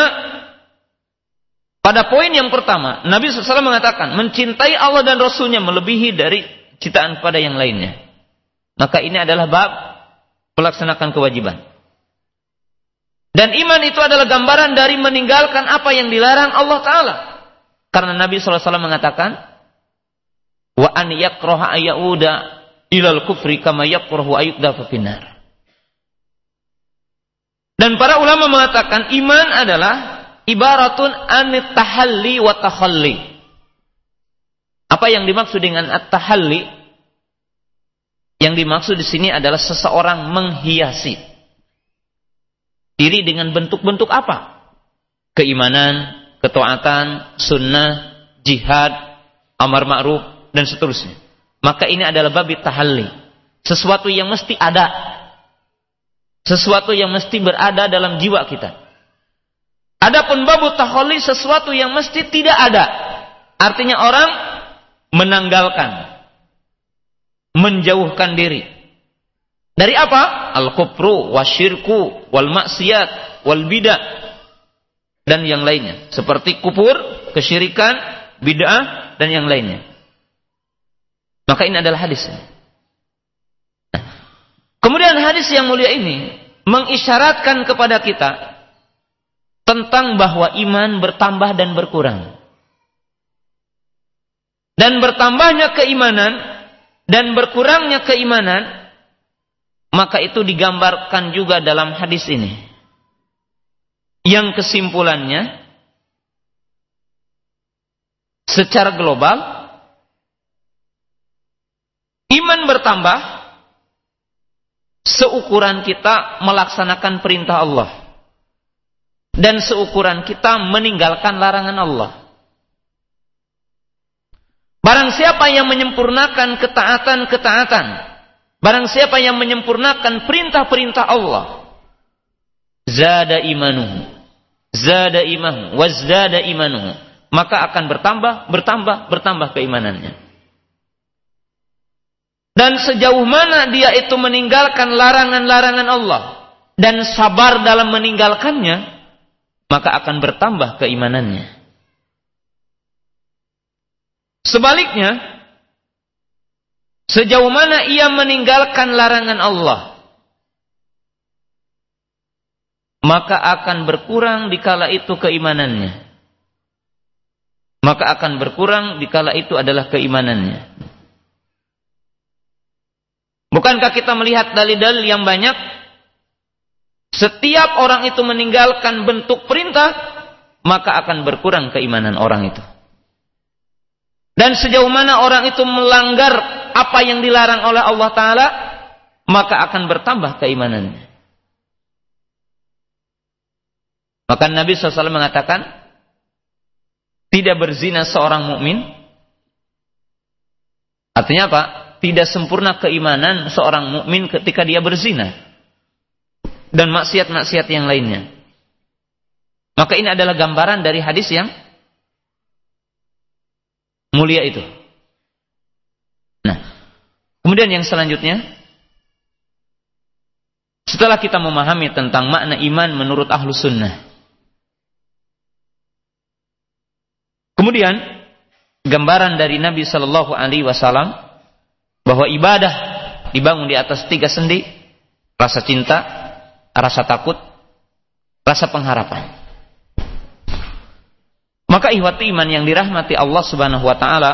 pada poin yang pertama, Nabi SAW mengatakan, mencintai Allah dan Rasulnya melebihi dari citaan pada yang lainnya. Maka ini adalah bab melaksanakan kewajiban. Dan iman itu adalah gambaran dari meninggalkan apa yang dilarang Allah Ta'ala. Karena Nabi SAW mengatakan, Wa an yakroha ayyauda ilal kufri kama yakrohu ayyukda finar. Dan para ulama mengatakan iman adalah ibaratun anit tahalli wa tahalli. Apa yang dimaksud dengan at-tahalli? Yang dimaksud di sini adalah seseorang menghiasi diri dengan bentuk-bentuk apa? Keimanan, ketaatan, sunnah, jihad, amar ma'ruf dan seterusnya. Maka ini adalah babi tahalli. Sesuatu yang mesti ada. Sesuatu yang mesti berada dalam jiwa kita. Adapun babu taholli sesuatu yang mesti tidak ada. Artinya orang menanggalkan. Menjauhkan diri. Dari apa? Al-kufru, wasyirku, wal maksiat, wal bidah. Dan yang lainnya. Seperti kufur, kesyirikan, bid'ah, dan yang lainnya. Maka ini adalah hadis. Kemudian hadis yang mulia ini mengisyaratkan kepada kita tentang bahwa iman bertambah dan berkurang. Dan bertambahnya keimanan dan berkurangnya keimanan maka itu digambarkan juga dalam hadis ini. Yang kesimpulannya secara global iman bertambah seukuran kita melaksanakan perintah Allah dan seukuran kita meninggalkan larangan Allah. Barang siapa yang menyempurnakan ketaatan-ketaatan, barang siapa yang menyempurnakan perintah-perintah Allah, zada imanuhu, zada imahu, wazdada imanuhu, maka akan bertambah, bertambah, bertambah keimanannya. Dan sejauh mana dia itu meninggalkan larangan-larangan Allah dan sabar dalam meninggalkannya, maka akan bertambah keimanannya. Sebaliknya, sejauh mana ia meninggalkan larangan Allah, maka akan berkurang dikala itu keimanannya. Maka akan berkurang dikala itu adalah keimanannya. Bukankah kita melihat dalil-dalil yang banyak? Setiap orang itu meninggalkan bentuk perintah, maka akan berkurang keimanan orang itu. Dan sejauh mana orang itu melanggar apa yang dilarang oleh Allah Ta'ala, maka akan bertambah keimanannya. Maka Nabi SAW mengatakan, tidak berzina seorang mukmin. Artinya apa? Tidak sempurna keimanan seorang mukmin ketika dia berzina dan maksiat-maksiat yang lainnya. Maka ini adalah gambaran dari hadis yang mulia itu. Nah, kemudian yang selanjutnya, setelah kita memahami tentang makna iman menurut ahlu sunnah, kemudian gambaran dari Nabi Shallallahu Alaihi Wasallam bahwa ibadah dibangun di atas tiga sendi, rasa cinta, rasa takut, rasa pengharapan. Maka ihwati iman yang dirahmati Allah Subhanahu wa taala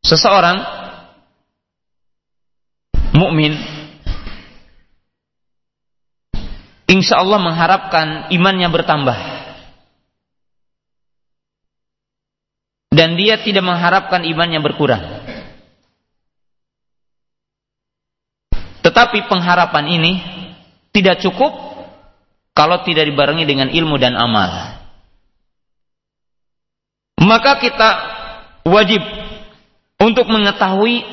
seseorang mukmin insya Allah mengharapkan imannya bertambah dan dia tidak mengharapkan imannya berkurang tetapi pengharapan ini tidak cukup kalau tidak dibarengi dengan ilmu dan amal maka kita wajib untuk mengetahui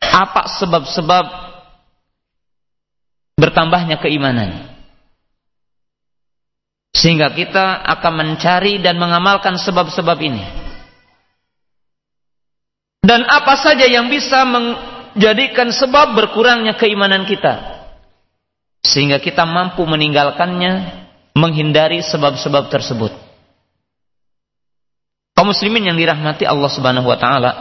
apa sebab-sebab bertambahnya keimanan. Sehingga kita akan mencari dan mengamalkan sebab-sebab ini. Dan apa saja yang bisa menjadikan sebab berkurangnya keimanan kita. Sehingga kita mampu meninggalkannya, menghindari sebab-sebab tersebut kaum muslimin yang dirahmati Allah Subhanahu wa taala.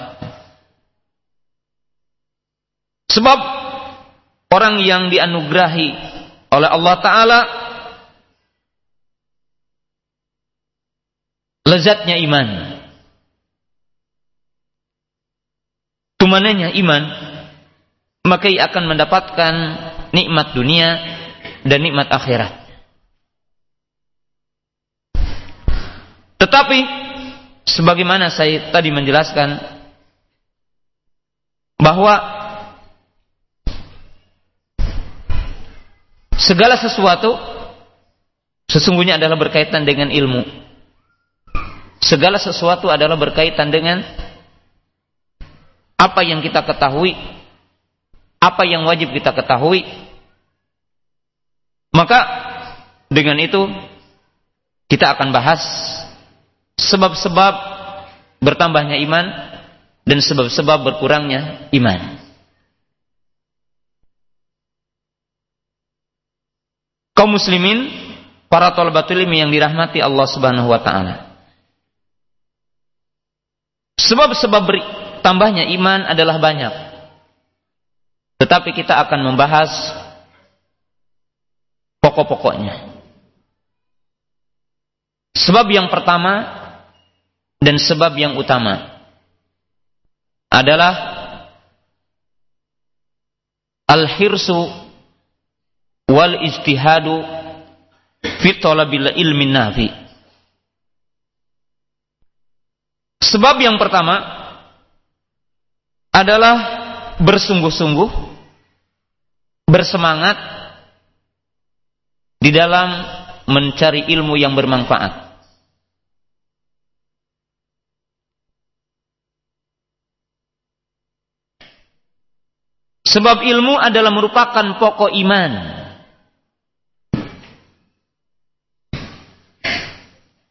Sebab orang yang dianugerahi oleh Allah taala lezatnya iman. Tumananya iman, maka ia akan mendapatkan nikmat dunia dan nikmat akhirat. Tetapi sebagaimana saya tadi menjelaskan bahwa segala sesuatu sesungguhnya adalah berkaitan dengan ilmu. Segala sesuatu adalah berkaitan dengan apa yang kita ketahui, apa yang wajib kita ketahui. Maka dengan itu kita akan bahas sebab-sebab bertambahnya iman dan sebab-sebab berkurangnya iman. Kaum muslimin, para talabatul ilmi yang dirahmati Allah Subhanahu wa taala. Sebab-sebab bertambahnya iman adalah banyak. Tetapi kita akan membahas pokok-pokoknya. Sebab yang pertama dan sebab yang utama adalah al-hirsu wal ijtihadu fi talabil ilmi nafi. Sebab yang pertama adalah bersungguh-sungguh bersemangat di dalam mencari ilmu yang bermanfaat. Sebab ilmu adalah merupakan pokok iman.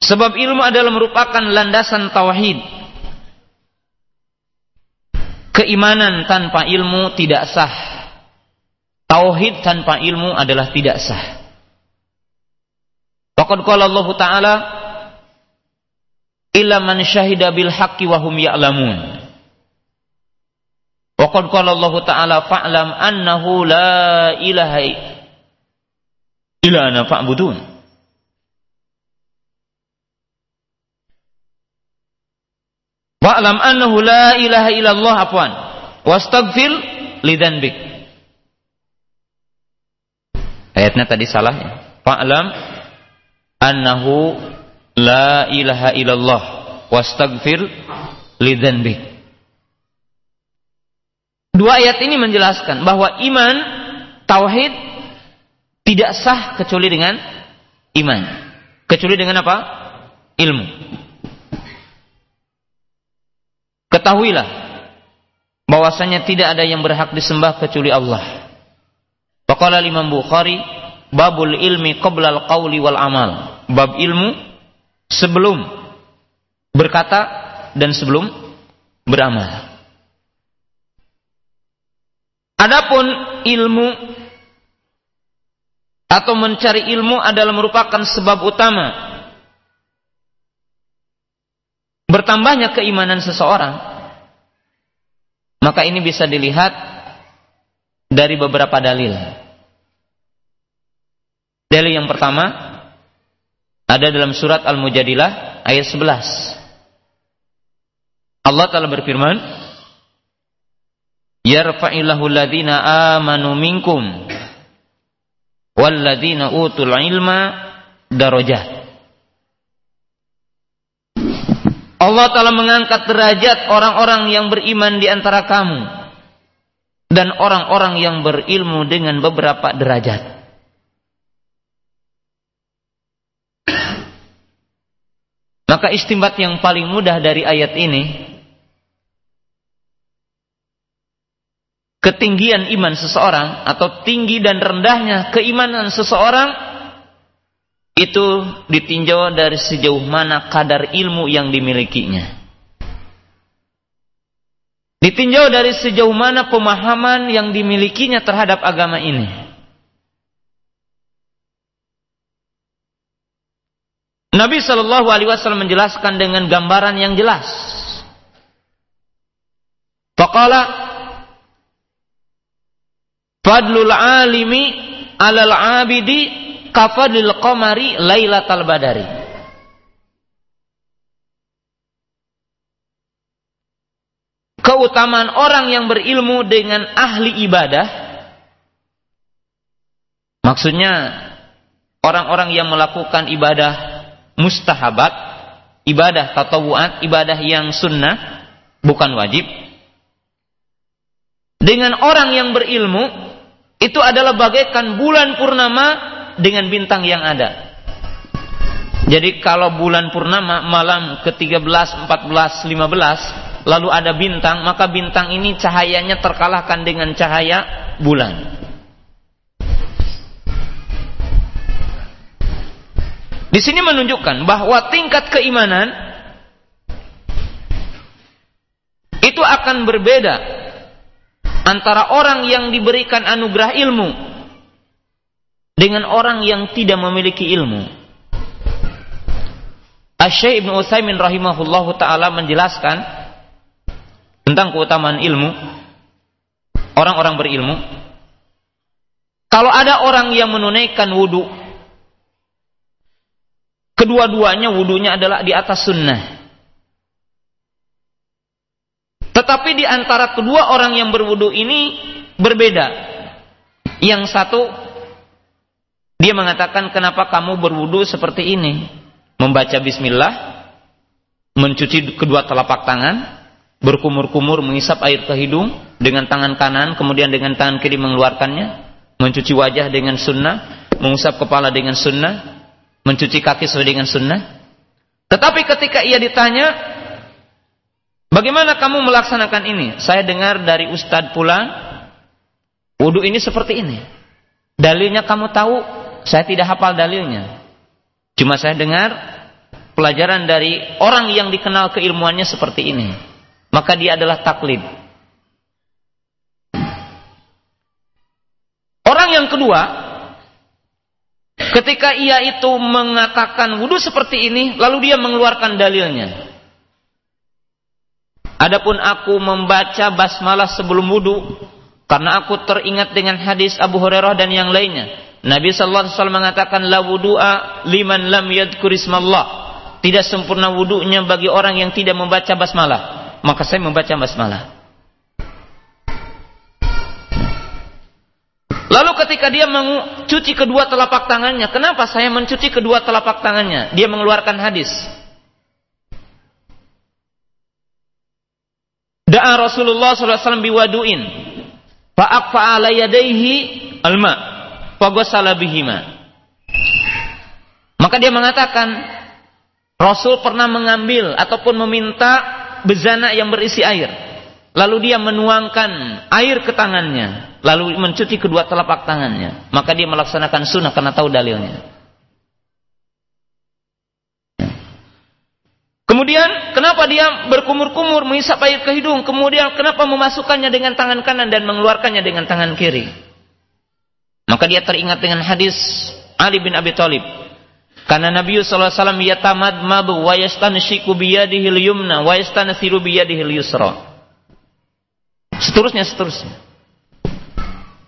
Sebab ilmu adalah merupakan landasan tauhid. Keimanan tanpa ilmu tidak sah. Tauhid tanpa ilmu adalah tidak sah. Faqad qala Allah Ta'ala illa man syahida bil haqqi wa hum ya'lamun. Wa qad qala Allah Ta'ala fa'lam annahu la ilaha illa ana fa'budun. Fa'lam annahu la ilaha illallah afwan. Wastaghfir lidzanbik. Ayatnya tadi salah ya. Fa'lam annahu la ilaha illallah wastaghfir lidzanbik. Dua ayat ini menjelaskan bahwa iman, tauhid tidak sah kecuali dengan iman. Kecuali dengan apa? Ilmu. Ketahuilah bahwasanya tidak ada yang berhak disembah kecuali Allah. Faqala Imam Bukhari, babul ilmi qabla al-qawli wal amal. Bab ilmu sebelum berkata dan sebelum beramal. Adapun ilmu atau mencari ilmu adalah merupakan sebab utama bertambahnya keimanan seseorang. Maka ini bisa dilihat dari beberapa dalil. Dalil yang pertama ada dalam surat Al-Mujadilah ayat 11. Allah telah berfirman, yarfa'illahu alladhina amanu minkum walladhina utul ilma darajat Allah telah mengangkat derajat orang-orang yang beriman di antara kamu dan orang-orang yang berilmu dengan beberapa derajat. Maka istimbat yang paling mudah dari ayat ini ketinggian iman seseorang atau tinggi dan rendahnya keimanan seseorang itu ditinjau dari sejauh mana kadar ilmu yang dimilikinya. Ditinjau dari sejauh mana pemahaman yang dimilikinya terhadap agama ini. Nabi Shallallahu Alaihi Wasallam menjelaskan dengan gambaran yang jelas. Faqala Fadlul alimi alal abidi kafadlil qamari lailatal badari. Keutamaan orang yang berilmu dengan ahli ibadah maksudnya orang-orang yang melakukan ibadah mustahabat, ibadah tatawuan, ibadah yang sunnah, bukan wajib. Dengan orang yang berilmu itu adalah bagaikan bulan purnama dengan bintang yang ada. Jadi kalau bulan purnama malam ke-13, 14, 15 lalu ada bintang, maka bintang ini cahayanya terkalahkan dengan cahaya bulan. Di sini menunjukkan bahwa tingkat keimanan itu akan berbeda antara orang yang diberikan anugerah ilmu dengan orang yang tidak memiliki ilmu. Asy Ibnu Utsaimin rahimahullahu taala menjelaskan tentang keutamaan ilmu. orang-orang berilmu, kalau ada orang yang menunaikan wudhu, kedua-duanya wudhunya adalah di atas sunnah. Tetapi di antara kedua orang yang berwudhu ini berbeda. Yang satu dia mengatakan kenapa kamu berwudhu seperti ini? Membaca bismillah, mencuci kedua telapak tangan, berkumur-kumur mengisap air ke hidung dengan tangan kanan, kemudian dengan tangan kiri mengeluarkannya, mencuci wajah dengan sunnah, mengusap kepala dengan sunnah, mencuci kaki sesuai dengan sunnah. Tetapi ketika ia ditanya, bagaimana kamu melaksanakan ini? Saya dengar dari Ustadz pulang, wudhu ini seperti ini. Dalilnya kamu tahu, saya tidak hafal dalilnya. Cuma saya dengar pelajaran dari orang yang dikenal keilmuannya seperti ini. Maka dia adalah taklid. Orang yang kedua, ketika ia itu mengatakan wudhu seperti ini, lalu dia mengeluarkan dalilnya. Adapun aku membaca basmalah sebelum wudhu, karena aku teringat dengan hadis Abu Hurairah dan yang lainnya. Nabi sallallahu alaihi wasallam mengatakan la wudu'a liman lam yadhkur ismallah. Tidak sempurna wudunya bagi orang yang tidak membaca basmalah. Maka saya membaca basmalah. Lalu ketika dia mencuci kedua telapak tangannya, kenapa saya mencuci kedua telapak tangannya? Dia mengeluarkan hadis. Da'a Rasulullah SAW biwadu'in. Fa'akfa ala yadaihi alma' fagosala bihima. Maka dia mengatakan Rasul pernah mengambil ataupun meminta bezana yang berisi air. Lalu dia menuangkan air ke tangannya, lalu mencuci kedua telapak tangannya. Maka dia melaksanakan sunnah karena tahu dalilnya. Kemudian kenapa dia berkumur-kumur menghisap air ke hidung? Kemudian kenapa memasukkannya dengan tangan kanan dan mengeluarkannya dengan tangan kiri? Maka dia teringat dengan hadis Ali bin Abi Thalib. Karena Nabi sallallahu alaihi wasallam yatamadmadu wa yastanshiku biyadihi al-yumna wa yastansiru al-yusra. Seterusnya seterusnya.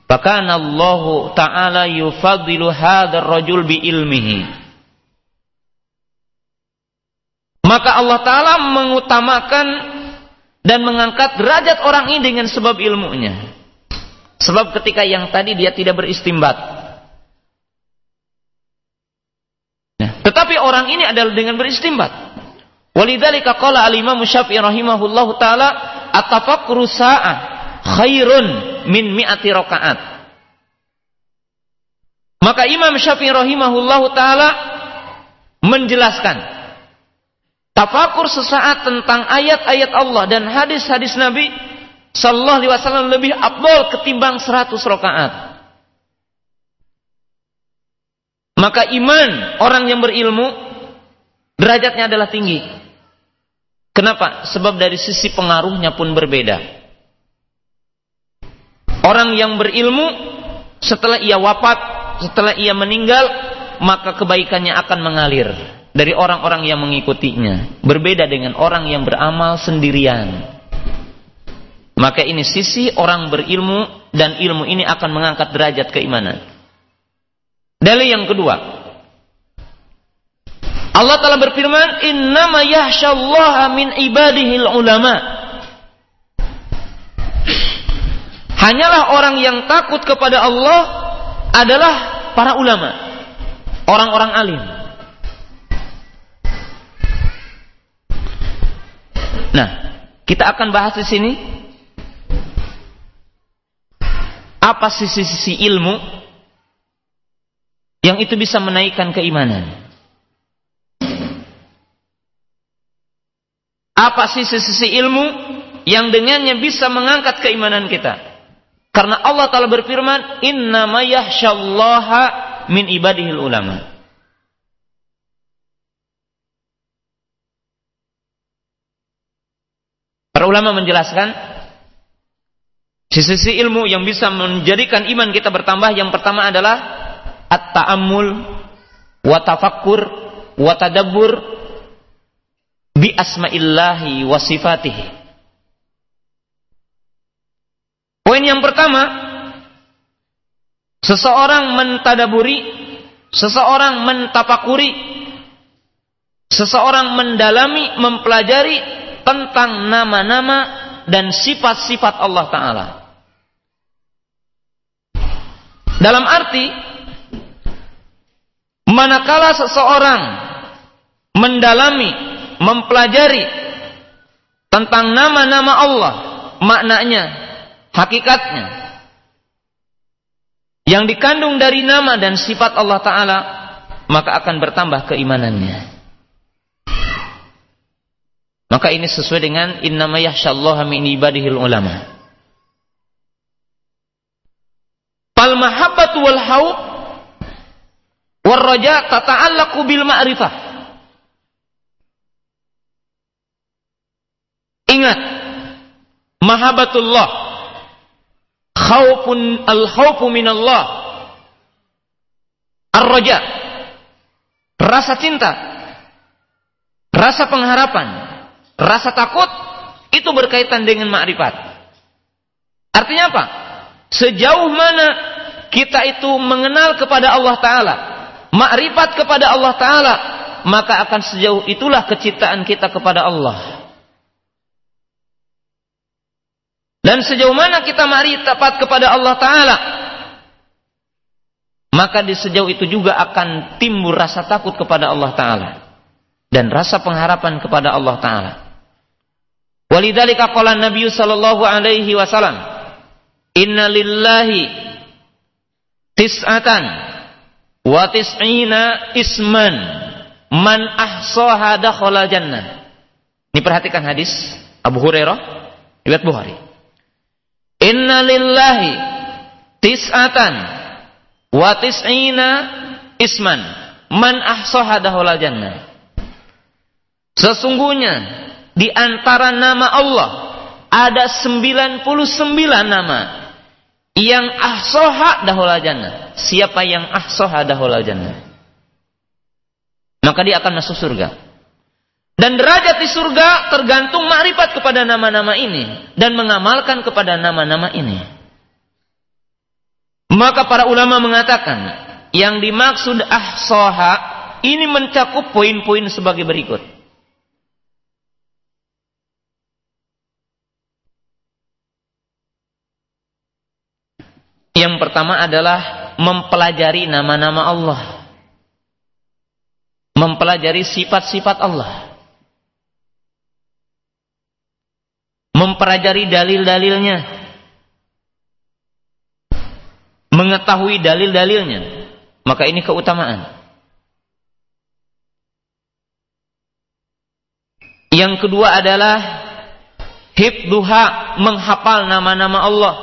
Bahkan Allah Ta'ala yufadilu hadar rajul bi ilmihi. Maka Allah Ta'ala mengutamakan dan mengangkat derajat orang ini dengan sebab ilmunya. Sebab ketika yang tadi dia tidak beristimbat. Nah, tetapi orang ini adalah dengan beristimbat. Walidzalika qala al-Imam Syafi'i rahimahullahu taala at-tafakkuru sa'ah khairun min mi'ati rakaat. Maka Imam Syafi'i rahimahullahu taala menjelaskan tafakur sesaat tentang ayat-ayat Allah dan hadis-hadis Nabi Sallallahu alaihi wasallam lebih abdol ketimbang 100 rakaat. Maka iman orang yang berilmu derajatnya adalah tinggi. Kenapa? Sebab dari sisi pengaruhnya pun berbeda. Orang yang berilmu setelah ia wafat, setelah ia meninggal, maka kebaikannya akan mengalir dari orang-orang yang mengikutinya. Berbeda dengan orang yang beramal sendirian. Maka ini sisi orang berilmu dan ilmu ini akan mengangkat derajat keimanan. Dalil yang kedua. Allah telah berfirman, "Innama yahsyallaha min ibadihil ulama." Hanyalah orang yang takut kepada Allah adalah para ulama, orang-orang alim. Nah, kita akan bahas di sini apa sisi-sisi ilmu yang itu bisa menaikkan keimanan. Apa sisi-sisi ilmu yang dengannya bisa mengangkat keimanan kita? Karena Allah Ta'ala berfirman, Inna ma yahsyallaha min ibadihil ulama. Para ulama menjelaskan, Sisi-sisi ilmu yang bisa menjadikan iman kita bertambah yang pertama adalah at-ta'ammul wa tafakkur wa tadabbur bi asma'illahi wa sifatihi. Poin yang pertama, seseorang mentadaburi, seseorang mentapakuri, seseorang mendalami, mempelajari tentang nama-nama dan sifat-sifat Allah Ta'ala. Dalam arti, manakala seseorang mendalami, mempelajari tentang nama-nama Allah, maknanya, hakikatnya. Yang dikandung dari nama dan sifat Allah Ta'ala maka akan bertambah keimanannya. Maka ini sesuai dengan innama yahsyallaha min ibadihil ulama. Fal mahabbatu wal haub wal raja tata'allaqu bil ma'rifah ingat. Mahabbatullah khaufun al khaufu minallah. Ar-raja. Rasa cinta. Rasa pengharapan. Rasa takut. Itu berkaitan dengan makrifat artinya apa? Sejauh mana kita itu mengenal kepada Allah taala makrifat kepada Allah taala maka akan sejauh itulah kecintaan kita kepada Allah Dan sejauh mana kita mari tepat kepada Allah Ta'ala. Maka di sejauh itu juga akan timbul rasa takut kepada Allah Ta'ala. Dan rasa pengharapan kepada Allah Ta'ala. Walidhalika qala Nabi sallallahu alaihi wasallam, "Inna lillahi tis'atan wa tis'ina isman man ahsaha dakhala jannah." Ini perhatikan hadis Abu Hurairah riwayat Bukhari. Inna lillahi tis'atan wa tis'ina isman man ahsaha dahulal jannah. Sesungguhnya di antara nama Allah ada 99 nama yang ahsoha dahulal jannah. Siapa yang ahsoha dahulal jannah? Maka dia akan masuk surga. Dan derajat di surga tergantung makrifat kepada nama-nama ini dan mengamalkan kepada nama-nama ini. Maka para ulama mengatakan yang dimaksud ahsoha ini mencakup poin-poin sebagai berikut. Yang pertama adalah mempelajari nama-nama Allah. Mempelajari sifat-sifat Allah. Mempelajari dalil-dalilnya, mengetahui dalil-dalilnya, maka ini keutamaan. Yang kedua adalah hibduha, menghafal nama-nama Allah,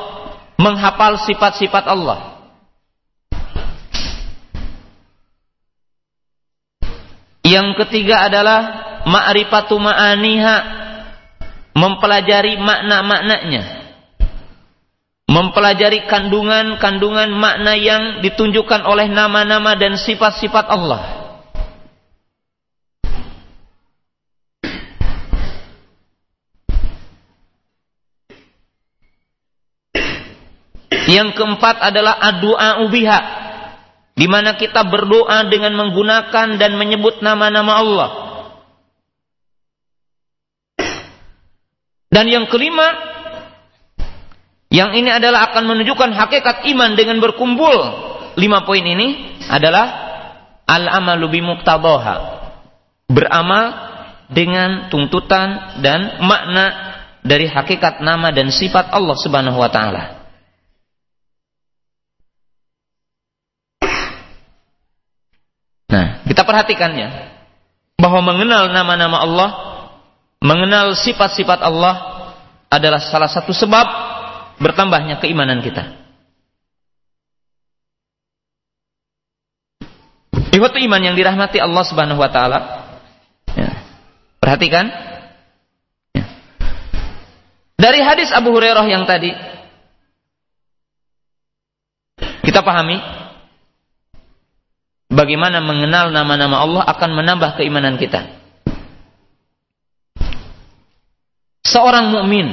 menghafal sifat-sifat Allah. Yang ketiga adalah ma'rifatu ma'aniha, mempelajari makna-maknanya. Mempelajari kandungan-kandungan makna yang ditunjukkan oleh nama-nama dan sifat-sifat Allah. Yang keempat adalah adua ubiha di mana kita berdoa dengan menggunakan dan menyebut nama-nama Allah Dan yang kelima, yang ini adalah akan menunjukkan hakikat iman dengan berkumpul. Lima poin ini adalah al-amalu. Beramal dengan tuntutan dan makna dari hakikat nama dan sifat Allah Subhanahu wa taala. Nah, kita perhatikannya bahwa mengenal nama-nama Allah mengenal sifat-sifat Allah adalah salah satu sebab bertambahnya keimanan kita. Ikhwatu iman yang dirahmati Allah Subhanahu wa taala. Ya. Perhatikan. Ya. Dari hadis Abu Hurairah yang tadi kita pahami bagaimana mengenal nama-nama Allah akan menambah keimanan kita. Seorang mukmin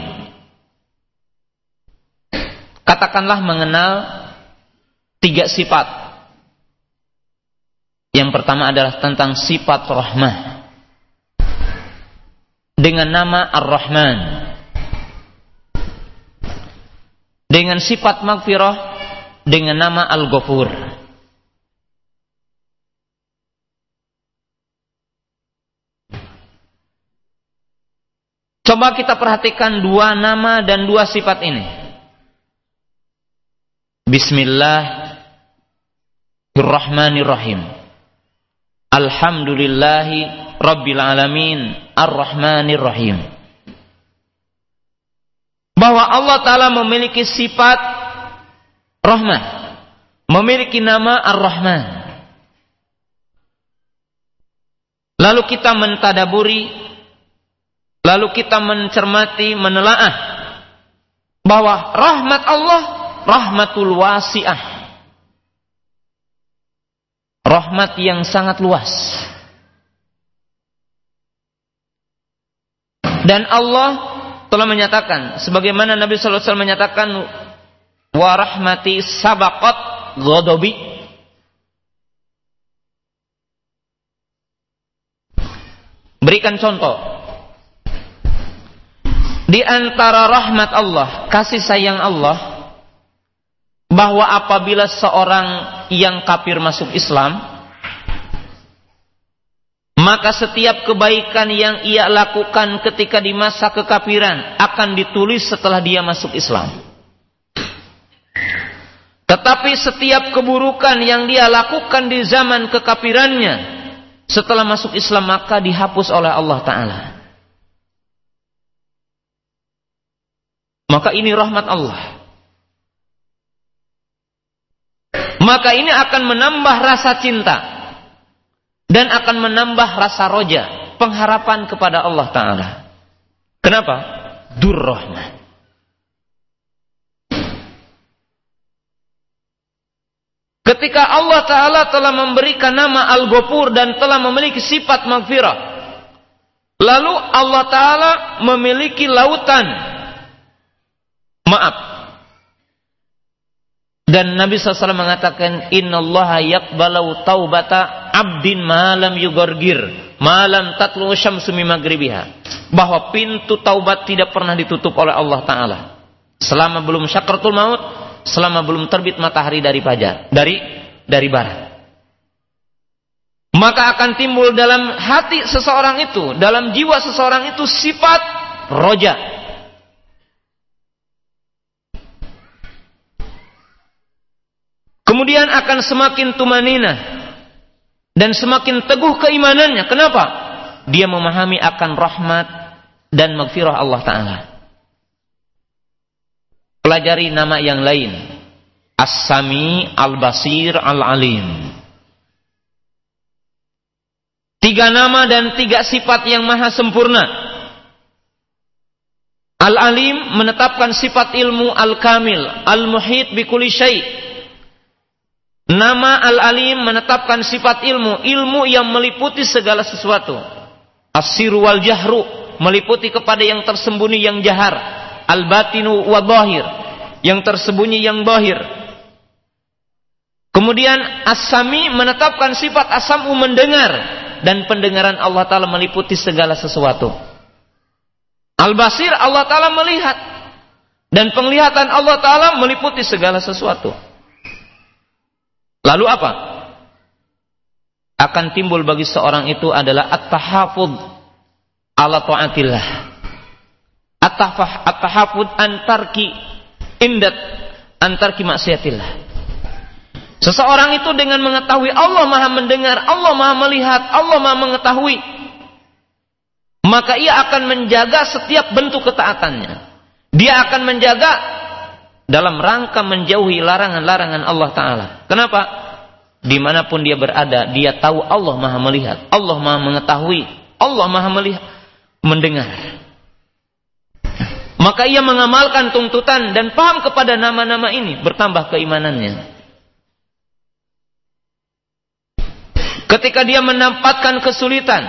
katakanlah mengenal tiga sifat. Yang pertama adalah tentang sifat rahmah. Dengan nama Ar-Rahman. Dengan sifat magfirah dengan nama Al-Ghafur. Coba kita perhatikan dua nama dan dua sifat ini. Bismillahirrahmanirrahim. Alhamdulillahi Rabbil Alamin Ar-Rahmanir Bahwa Allah Ta'ala memiliki sifat rahmah. Memiliki nama Ar-Rahman. Lalu kita mentadaburi Lalu kita mencermati, menelaah bahwa rahmat Allah rahmatul wasi'ah. Rahmat yang sangat luas. Dan Allah telah menyatakan sebagaimana Nabi sallallahu alaihi wasallam menyatakan wa rahmati sabaqat ghadabi Berikan contoh di antara rahmat Allah, kasih sayang Allah, bahwa apabila seorang yang kafir masuk Islam, maka setiap kebaikan yang ia lakukan ketika di masa kekafiran akan ditulis setelah dia masuk Islam. Tetapi setiap keburukan yang dia lakukan di zaman kekafirannya setelah masuk Islam maka dihapus oleh Allah Ta'ala. Maka ini rahmat Allah. Maka ini akan menambah rasa cinta dan akan menambah rasa roja, pengharapan kepada Allah Taala. Kenapa? Durrahmah. Ketika Allah Ta'ala telah memberikan nama Al-Ghafur dan telah memiliki sifat maghfirah. Lalu Allah Ta'ala memiliki lautan maaf. Dan Nabi SAW mengatakan, Inna Allah yakbalau taubata abdin malam yugorgir, malam tatlu syamsu magribiha. Bahwa pintu taubat tidak pernah ditutup oleh Allah Ta'ala. Selama belum syakratul maut, selama belum terbit matahari dari fajar, dari dari barat. Maka akan timbul dalam hati seseorang itu, dalam jiwa seseorang itu sifat roja, Kemudian akan semakin tumanina dan semakin teguh keimanannya. Kenapa? Dia memahami akan rahmat dan maghfirah Allah Ta'ala. Pelajari nama yang lain. As-Sami, Al-Basir, Al-Alim. Tiga nama dan tiga sifat yang maha sempurna. Al-Alim menetapkan sifat ilmu Al-Kamil. Al-Muhit bikuli syait Nama Al-Alim menetapkan sifat ilmu, ilmu yang meliputi segala sesuatu. Asiru wal jahru, meliputi kepada yang tersembunyi yang jahar. Al-batinu wa bahir, yang tersembunyi yang bahir. Kemudian As-Sami menetapkan sifat Asamu mendengar dan pendengaran Allah taala meliputi segala sesuatu. Al-Basir Allah taala melihat dan penglihatan Allah taala meliputi segala sesuatu. Lalu apa? Akan timbul bagi seorang itu adalah at-tahafud ala ta'atillah. At-tahafud antarki indat antarki maksiatillah. Seseorang itu dengan mengetahui Allah Maha mendengar, Allah Maha melihat, Allah Maha mengetahui, maka ia akan menjaga setiap bentuk ketaatannya. Dia akan menjaga dalam rangka menjauhi larangan-larangan Allah Ta'ala. Kenapa? Di mana pun dia berada, dia tahu Allah maha melihat, Allah maha mengetahui, Allah maha melihat, mendengar. Maka ia mengamalkan tuntutan dan paham kepada nama-nama ini, bertambah keimanannya. Ketika dia menampatkan kesulitan,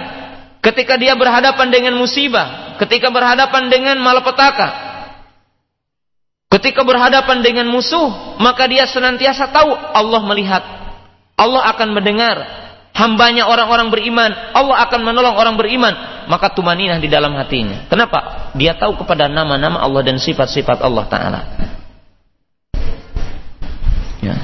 ketika dia berhadapan dengan musibah, ketika berhadapan dengan malapetaka, Ketika berhadapan dengan musuh, maka dia senantiasa tahu Allah melihat. Allah akan mendengar. Hambanya orang-orang beriman. Allah akan menolong orang beriman. Maka tumaninah di dalam hatinya. Kenapa? Dia tahu kepada nama-nama Allah dan sifat-sifat Allah Ta'ala. Ya.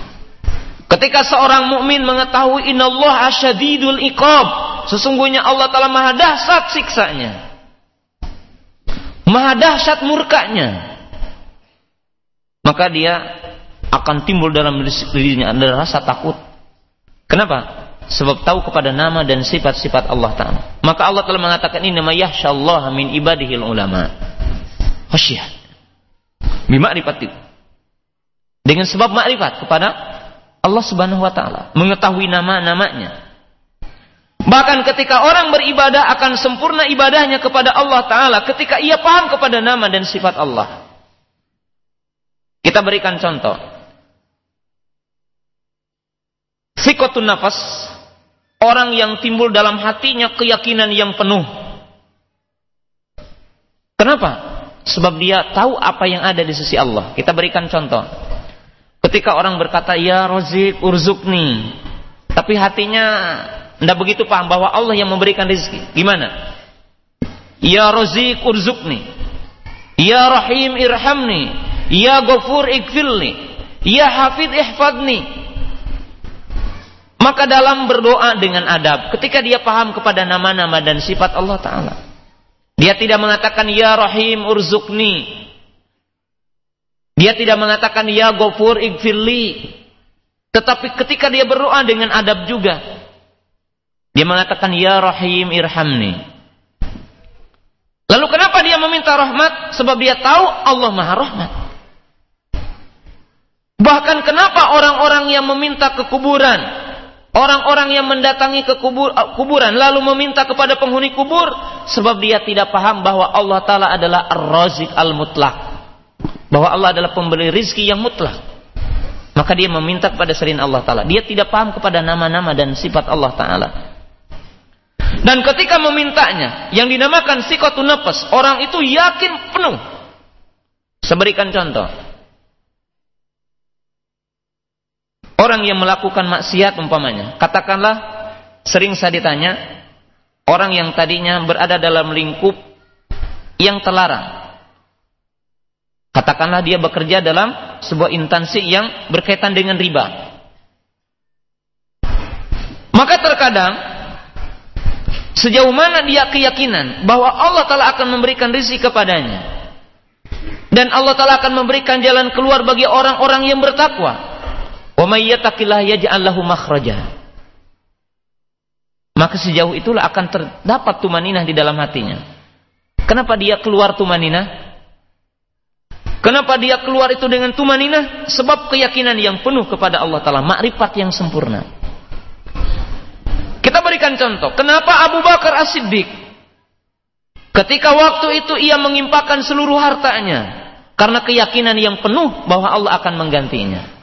Ketika seorang mukmin mengetahui innallaha asyadidul iqab, sesungguhnya Allah Taala maha dahsyat siksanya. Maha dahsyat murkanya maka dia akan timbul dalam dirinya ada rasa takut. Kenapa? Sebab tahu kepada nama dan sifat-sifat Allah Ta'ala. Maka Allah telah mengatakan ini nama yahsyallah min ibadihil ulama. Khasyah. Bima'rifati. Dengan sebab makrifat kepada Allah Subhanahu wa taala, mengetahui nama-namanya. Bahkan ketika orang beribadah akan sempurna ibadahnya kepada Allah taala ketika ia paham kepada nama dan sifat Allah. Kita berikan contoh. Sikotun nafas, orang yang timbul dalam hatinya keyakinan yang penuh. Kenapa? Sebab dia tahu apa yang ada di sisi Allah. Kita berikan contoh. Ketika orang berkata, Ya Rozik urzukni. Tapi hatinya tidak begitu paham bahwa Allah yang memberikan rezeki. Gimana? Ya Rozik urzukni. Ya Rahim irhamni. Ya Ghafur ikfilni. Ya Hafid ihfadni. Maka dalam berdoa dengan adab, ketika dia paham kepada nama-nama dan sifat Allah Ta'ala. Dia tidak mengatakan, Ya Rahim urzukni. Dia tidak mengatakan, Ya Ghafur ikfilli. Tetapi ketika dia berdoa dengan adab juga, dia mengatakan, Ya Rahim irhamni. Lalu kenapa dia meminta rahmat? Sebab dia tahu Allah Maha Rahmat. Bahkan kenapa orang-orang yang meminta ke kuburan, orang-orang yang mendatangi ke uh, kuburan lalu meminta kepada penghuni kubur sebab dia tidak paham bahwa Allah taala adalah Ar-Razik Al-Mutlaq. Bahwa Allah adalah pemberi rizki yang mutlak. Maka dia meminta kepada selain Allah taala. Dia tidak paham kepada nama-nama dan sifat Allah taala. Dan ketika memintanya yang dinamakan sikotun nafas, orang itu yakin penuh. Seberikan contoh. Orang yang melakukan maksiat umpamanya, katakanlah sering saya ditanya, orang yang tadinya berada dalam lingkup yang terlarang. Katakanlah dia bekerja dalam sebuah instansi yang berkaitan dengan riba. Maka terkadang sejauh mana dia keyakinan bahwa Allah Taala akan memberikan rizki kepadanya dan Allah Taala akan memberikan jalan keluar bagi orang-orang yang bertakwa Makhraja. Maka sejauh itulah akan terdapat tumaninah di dalam hatinya. Kenapa dia keluar tumaninah? Kenapa dia keluar itu dengan tumaninah? Sebab keyakinan yang penuh kepada Allah Ta'ala. Makrifat yang sempurna. Kita berikan contoh. Kenapa Abu Bakar As-Siddiq? Ketika waktu itu ia mengimpakan seluruh hartanya. Karena keyakinan yang penuh bahwa Allah akan menggantinya.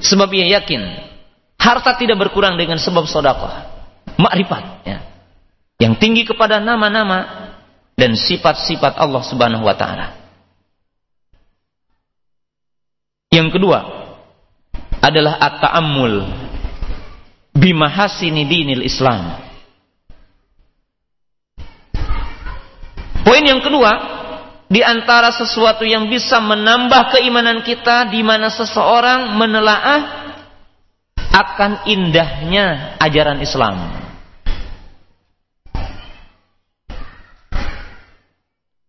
Sebab ia yakin harta tidak berkurang dengan sebab sodakoh. Makrifat. Ya. Yang tinggi kepada nama-nama dan sifat-sifat Allah subhanahu wa ta'ala. Yang kedua adalah at-ta'ammul bimahasini dinil Islam. Poin yang kedua di antara sesuatu yang bisa menambah keimanan kita di mana seseorang menelaah akan indahnya ajaran Islam.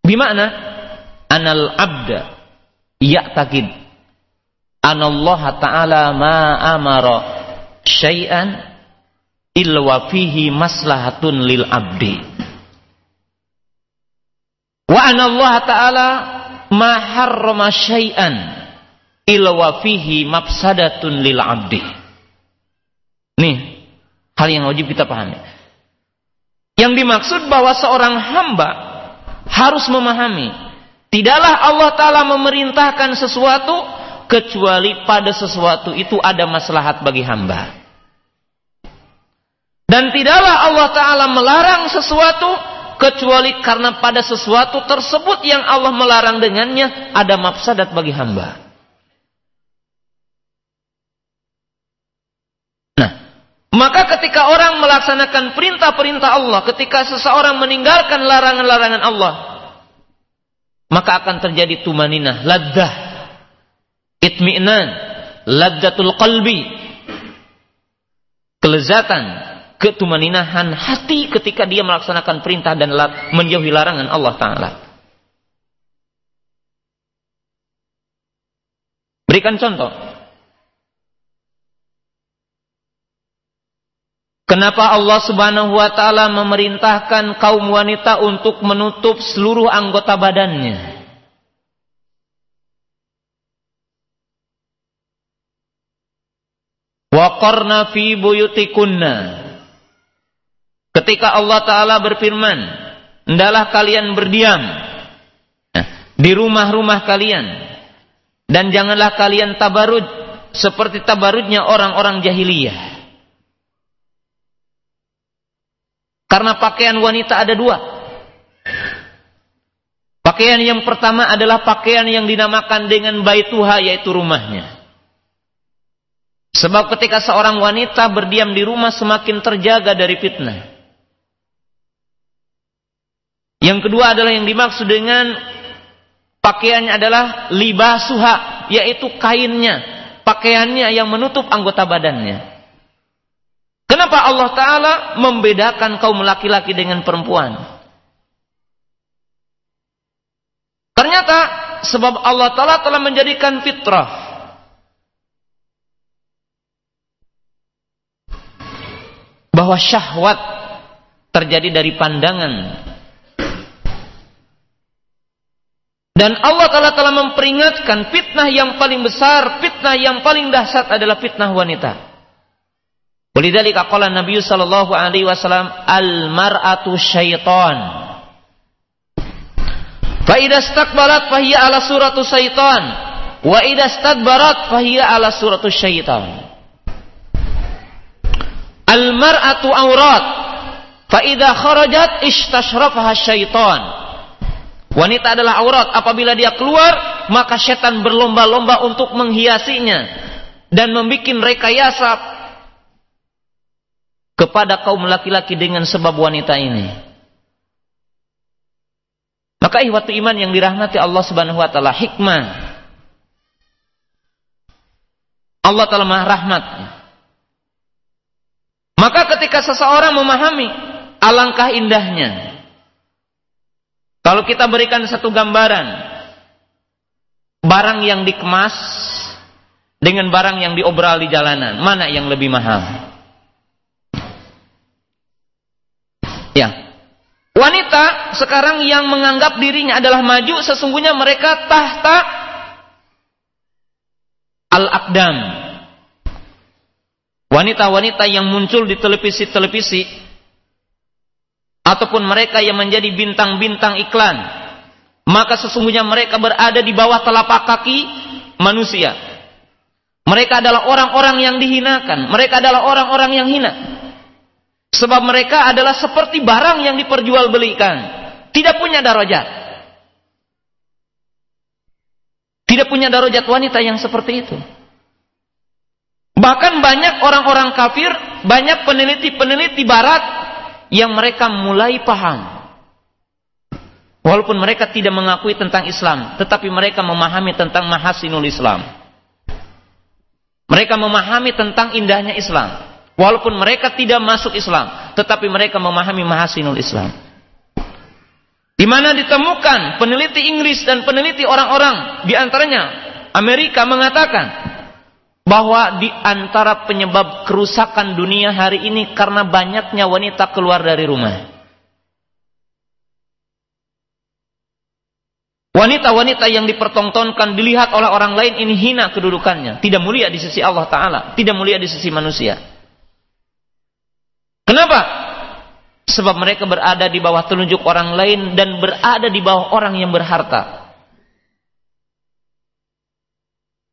Bimana anal abda ya'taqid anallaha ta'ala ma amara syai'an illa fihi maslahatun lil abdi. Wa anna Allah Ta'ala ma harrama syai'an illa mafsadatun lil 'abdi. Nih, hal yang wajib kita pahami. Yang dimaksud bahwa seorang hamba harus memahami tidaklah Allah taala memerintahkan sesuatu kecuali pada sesuatu itu ada maslahat bagi hamba. Dan tidaklah Allah taala melarang sesuatu kecuali karena pada sesuatu tersebut yang Allah melarang dengannya ada mafsadat bagi hamba. Nah, maka ketika orang melaksanakan perintah-perintah Allah, ketika seseorang meninggalkan larangan-larangan Allah, maka akan terjadi tumaninah, laddah, itmi'nan, laddatul qalbi, kelezatan, ketumaninahan hati ketika dia melaksanakan perintah dan menjauhi larangan Allah Ta'ala. Berikan contoh. Kenapa Allah Subhanahu wa taala memerintahkan kaum wanita untuk menutup seluruh anggota badannya? Waqarna fi buyutikunna Ketika Allah Ta'ala berfirman, Ndalah kalian berdiam nah, di rumah-rumah kalian. Dan janganlah kalian tabarud seperti tabarudnya orang-orang jahiliyah. Karena pakaian wanita ada dua. Pakaian yang pertama adalah pakaian yang dinamakan dengan baituha yaitu rumahnya. Sebab ketika seorang wanita berdiam di rumah semakin terjaga dari fitnah. Yang kedua adalah yang dimaksud dengan pakaiannya adalah libasuha, yaitu kainnya, pakaiannya yang menutup anggota badannya. Kenapa Allah Ta'ala membedakan kaum laki-laki dengan perempuan? Ternyata sebab Allah Ta'ala telah menjadikan fitrah. Bahwa syahwat terjadi dari pandangan Dan Allah Ta'ala telah memperingatkan fitnah yang paling besar, fitnah yang paling dahsyat adalah fitnah wanita. Walidhalika qala Nabi sallallahu alaihi wasallam al-mar'atu syaitan. Fa idza istakbarat fa hiya ala suratu syaitan wa idza istadbarat fa hiya ala suratu syaitan. Al-mar'atu aurat fa idza kharajat istashrafaha syaitan. Wanita adalah aurat. Apabila dia keluar, maka setan berlomba-lomba untuk menghiasinya dan membuat rekayasa kepada kaum laki-laki dengan sebab wanita ini. Maka ihwatu iman yang dirahmati Allah Subhanahu wa taala hikmah. Allah telah Maha Rahmat. Maka ketika seseorang memahami alangkah indahnya kalau kita berikan satu gambaran barang yang dikemas dengan barang yang diobral di jalanan, mana yang lebih mahal? Ya. Wanita sekarang yang menganggap dirinya adalah maju sesungguhnya mereka tahta al-aqdam. Wanita-wanita yang muncul di televisi-televisi ataupun mereka yang menjadi bintang-bintang iklan maka sesungguhnya mereka berada di bawah telapak kaki manusia. Mereka adalah orang-orang yang dihinakan. Mereka adalah orang-orang yang hina. Sebab mereka adalah seperti barang yang diperjualbelikan. Tidak punya darajat. Tidak punya darajat wanita yang seperti itu. Bahkan banyak orang-orang kafir banyak peneliti-peneliti barat yang mereka mulai paham. Walaupun mereka tidak mengakui tentang Islam, tetapi mereka memahami tentang mahasinul Islam. Mereka memahami tentang indahnya Islam. Walaupun mereka tidak masuk Islam, tetapi mereka memahami mahasinul Islam. Di mana ditemukan peneliti Inggris dan peneliti orang-orang di antaranya Amerika mengatakan bahwa di antara penyebab kerusakan dunia hari ini karena banyaknya wanita keluar dari rumah. Wanita-wanita yang dipertontonkan dilihat oleh orang lain ini hina kedudukannya, tidak mulia di sisi Allah taala, tidak mulia di sisi manusia. Kenapa? Sebab mereka berada di bawah telunjuk orang lain dan berada di bawah orang yang berharta.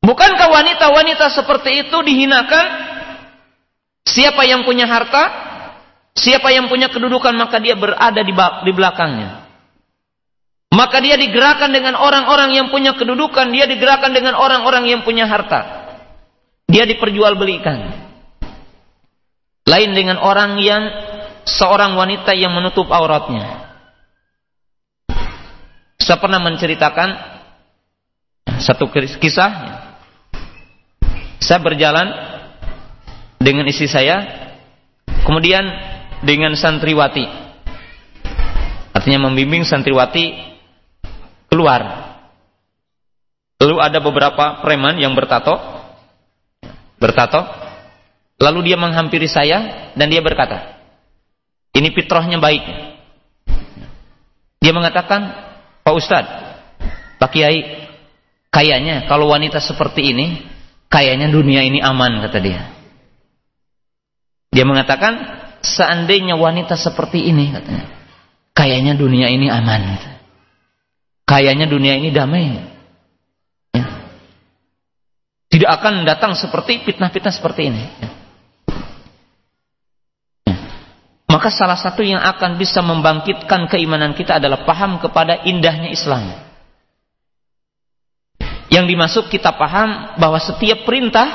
Bukankah wanita-wanita seperti itu dihinakan? Siapa yang punya harta? Siapa yang punya kedudukan maka dia berada di, belakangnya. Maka dia digerakkan dengan orang-orang yang punya kedudukan, dia digerakkan dengan orang-orang yang punya harta. Dia diperjualbelikan. Lain dengan orang yang seorang wanita yang menutup auratnya. Saya pernah menceritakan satu kisah. Saya berjalan dengan istri saya, kemudian dengan santriwati. Artinya membimbing santriwati keluar. Lalu ada beberapa preman yang bertato, bertato. Lalu dia menghampiri saya dan dia berkata, ini fitrahnya baik. Dia mengatakan, Pak Ustadz, Pak Kiai, kayaknya kalau wanita seperti ini, kayaknya dunia ini aman, kata dia. Dia mengatakan, seandainya wanita seperti ini, katanya, kayaknya dunia ini aman. Kayaknya dunia ini damai. Ya. Tidak akan datang seperti fitnah-fitnah seperti ini. Ya. Maka salah satu yang akan bisa membangkitkan keimanan kita adalah paham kepada indahnya Islam. Yang dimasuk kita paham bahwa setiap perintah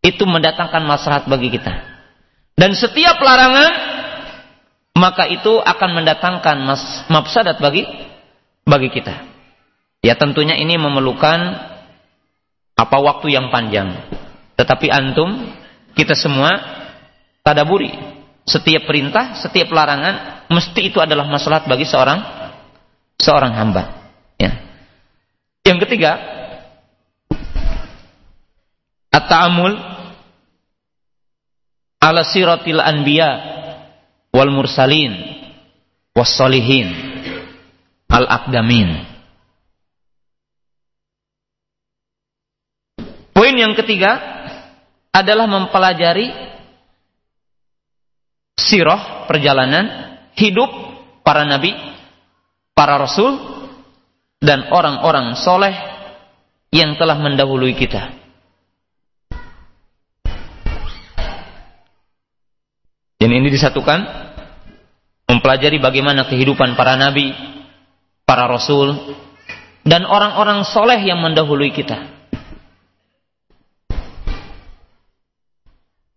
itu mendatangkan maslahat bagi kita. Dan setiap larangan maka itu akan mendatangkan mafsadat bagi bagi kita. Ya tentunya ini memerlukan apa waktu yang panjang. Tetapi antum kita semua tadaburi setiap perintah, setiap larangan mesti itu adalah masalah bagi seorang seorang hamba. Ya. Yang ketiga, at-ta'amul ala siratil anbiya wal mursalin was solihin al aqdamin. Poin yang ketiga adalah mempelajari sirah perjalanan hidup para nabi, para rasul dan orang-orang soleh yang telah mendahului kita. Dan ini disatukan mempelajari bagaimana kehidupan para nabi, para rasul dan orang-orang soleh yang mendahului kita.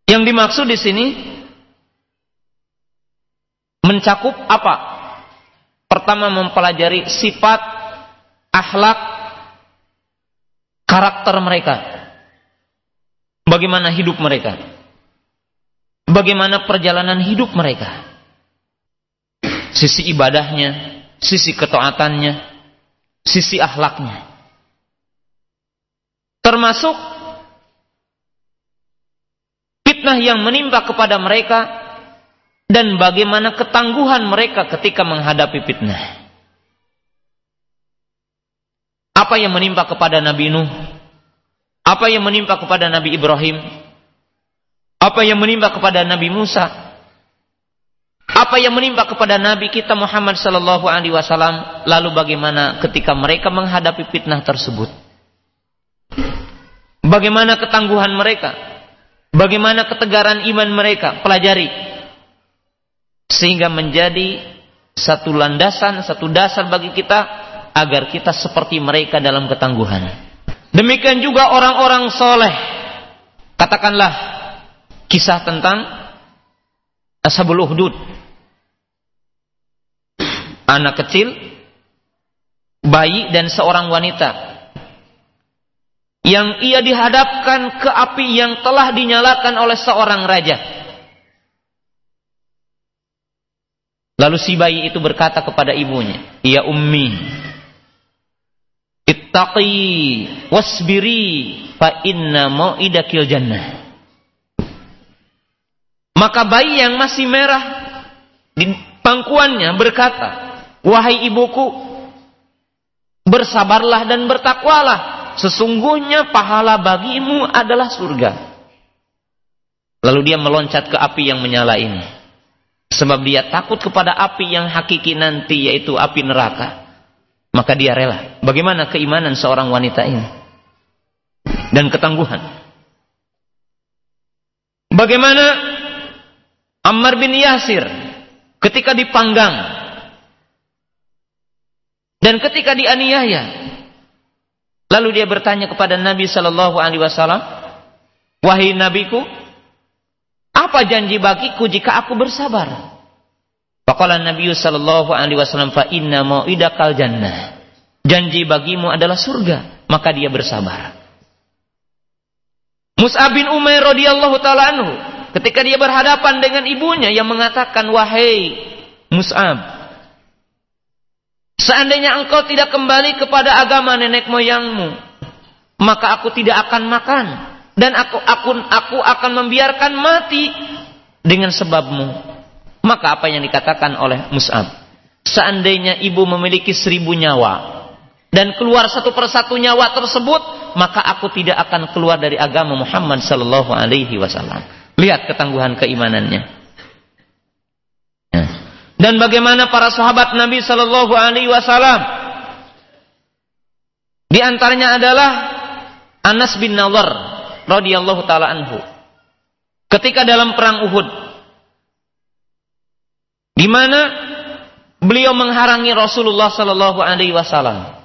Yang dimaksud di sini mencakup apa? Pertama mempelajari sifat, akhlak, karakter mereka. Bagaimana hidup mereka? Bagaimana perjalanan hidup mereka? Sisi ibadahnya, sisi ketaatannya, sisi akhlaknya. Termasuk fitnah yang menimpa kepada mereka dan bagaimana ketangguhan mereka ketika menghadapi fitnah. Apa yang menimpa kepada Nabi Nuh? Apa yang menimpa kepada Nabi Ibrahim? Apa yang menimpa kepada Nabi Musa? Apa yang menimpa kepada Nabi kita Muhammad sallallahu alaihi wasallam? Lalu bagaimana ketika mereka menghadapi fitnah tersebut? Bagaimana ketangguhan mereka? Bagaimana ketegaran iman mereka? Pelajari sehingga menjadi satu landasan, satu dasar bagi kita agar kita seperti mereka dalam ketangguhan. Demikian juga orang-orang soleh. Katakanlah kisah tentang Ashabul Uhdud. Anak kecil, bayi dan seorang wanita yang ia dihadapkan ke api yang telah dinyalakan oleh seorang raja. Lalu si bayi itu berkata kepada ibunya, "Ya ummi, ittaqi wasbiri fa inna mau'idakil jannah." Maka bayi yang masih merah di pangkuannya berkata, "Wahai ibuku, bersabarlah dan bertakwalah, sesungguhnya pahala bagimu adalah surga." Lalu dia meloncat ke api yang menyala ini. Sebab dia takut kepada api yang hakiki nanti yaitu api neraka. Maka dia rela. Bagaimana keimanan seorang wanita ini? Dan ketangguhan. Bagaimana Ammar bin Yasir ketika dipanggang dan ketika dianiaya lalu dia bertanya kepada Nabi sallallahu alaihi wasallam wahai nabiku apa janji bagiku jika aku bersabar Faqala Nabi sallallahu alaihi wasallam fa inna mau'idakal jannah. Janji bagimu adalah surga maka dia bersabar. Mus'ab bin Umair radhiyallahu taala anhu ketika dia berhadapan dengan ibunya yang mengatakan wahai Mus'ab seandainya engkau tidak kembali kepada agama nenek moyangmu maka aku tidak akan makan dan aku aku aku akan membiarkan mati dengan sebabmu maka apa yang dikatakan oleh Mus'ab seandainya ibu memiliki seribu nyawa dan keluar satu persatu nyawa tersebut, maka aku tidak akan keluar dari agama Muhammad sallallahu alaihi wasallam. Lihat ketangguhan keimanannya. Ya. Dan bagaimana para sahabat Nabi sallallahu alaihi wasallam di antaranya adalah Anas bin Nawar radhiyallahu taala anhu. Ketika dalam perang Uhud di mana beliau mengharangi Rasulullah sallallahu alaihi wasallam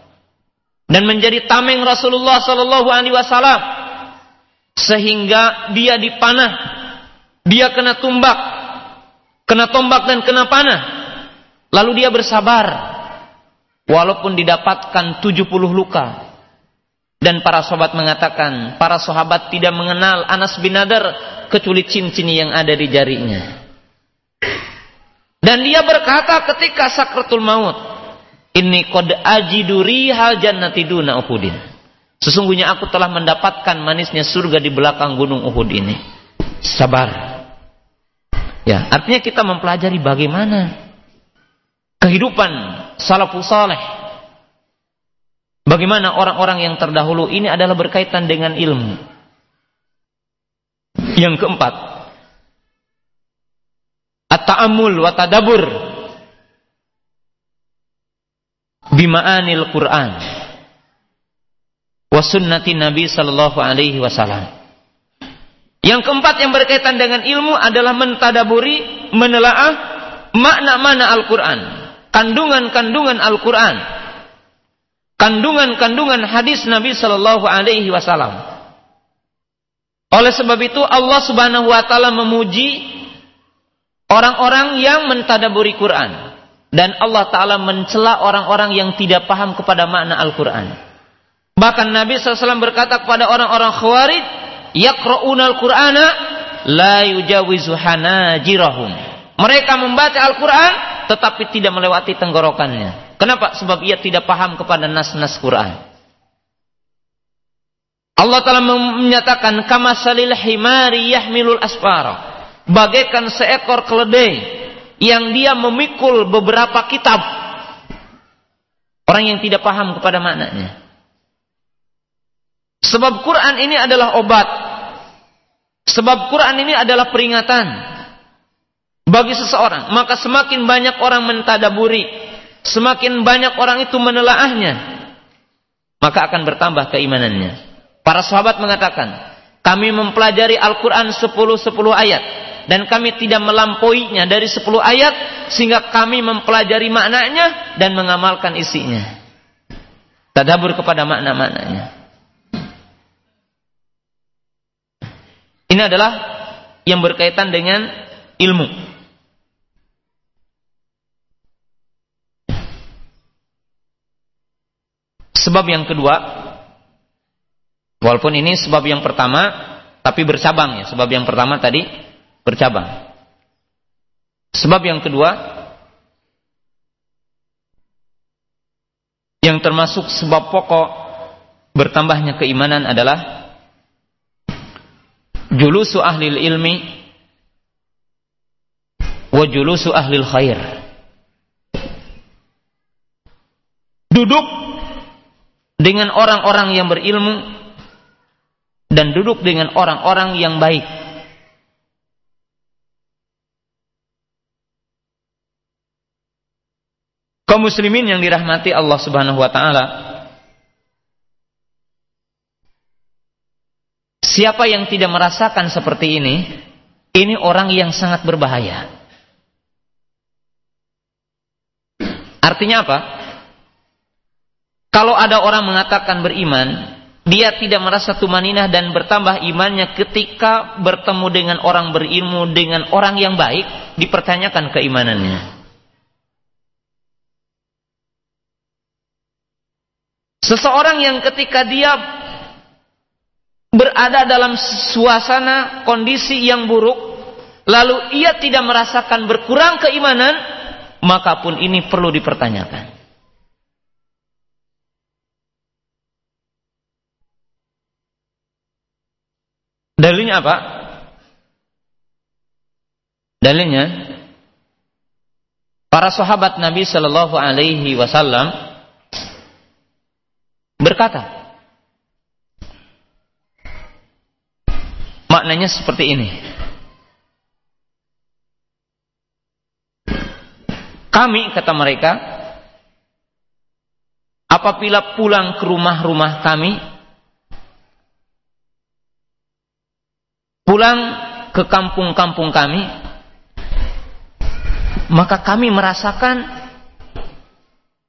dan menjadi tameng Rasulullah sallallahu alaihi wasallam sehingga dia dipanah dia kena tumbak kena tombak dan kena panah. Lalu dia bersabar walaupun didapatkan 70 luka. Dan para sahabat mengatakan para sahabat tidak mengenal Anas bin Nadar kecuali cincin yang ada di jarinya dan dia berkata ketika sakratul maut Inni qad ajidu rihal jannati duna Uhudin. Sesungguhnya aku telah mendapatkan manisnya surga di belakang gunung Uhud ini. Sabar. Ya, artinya kita mempelajari bagaimana kehidupan salafus saleh. Bagaimana orang-orang yang terdahulu ini adalah berkaitan dengan ilmu. Yang keempat, at-ta'ammul wa tadabbur bima'anil Quran wa sunnati Nabi sallallahu alaihi wasallam. Yang keempat yang berkaitan dengan ilmu adalah mentadaburi, menelaah makna-makna Al-Qur'an, kandungan-kandungan Al-Qur'an, kandungan-kandungan hadis Nabi sallallahu alaihi wasallam. Oleh sebab itu Allah Subhanahu wa taala memuji orang-orang yang mentadaburi Quran dan Allah Ta'ala mencela orang-orang yang tidak paham kepada makna Al-Quran. Bahkan Nabi SAW berkata kepada orang-orang khawarij, Yakra'una Al-Qur'ana la yujawizu hanajirahum. Mereka membaca Al-Quran tetapi tidak melewati tenggorokannya. Kenapa? Sebab ia tidak paham kepada nas-nas Quran. Allah Ta'ala menyatakan, Kama salil himari yahmilul asfara. Bagaikan seekor keledai yang dia memikul beberapa kitab. Orang yang tidak paham kepada maknanya. Sebab Quran ini adalah obat. Sebab Quran ini adalah peringatan bagi seseorang. Maka semakin banyak orang mentadaburi, semakin banyak orang itu menelaahnya, maka akan bertambah keimanannya. Para sahabat mengatakan, kami mempelajari Al-Quran 10-10 ayat dan kami tidak melampauinya dari 10 ayat sehingga kami mempelajari maknanya dan mengamalkan isinya. Tadabur kepada makna-maknanya. Ini adalah yang berkaitan dengan ilmu. Sebab yang kedua, walaupun ini sebab yang pertama, tapi bercabang ya. Sebab yang pertama tadi bercabang. Sebab yang kedua yang termasuk sebab pokok bertambahnya keimanan adalah julusu ahli ilmi wa julusu ahli khair. Duduk dengan orang-orang yang berilmu dan duduk dengan orang-orang yang baik. Kaum muslimin yang dirahmati Allah Subhanahu wa taala Siapa yang tidak merasakan seperti ini Ini orang yang sangat berbahaya. Artinya apa? Kalau ada orang mengatakan beriman, dia tidak merasa tumaninah dan bertambah imannya ketika bertemu dengan orang berilmu, dengan orang yang baik, dipertanyakan keimanannya. Seseorang yang ketika dia berada dalam suasana kondisi yang buruk, lalu ia tidak merasakan berkurang keimanan, maka pun ini perlu dipertanyakan. Dalilnya apa? Dalilnya para sahabat Nabi Shallallahu Alaihi Wasallam berkata, maknanya seperti ini. Kami kata mereka, apabila pulang ke rumah-rumah kami, pulang ke kampung-kampung kami, maka kami merasakan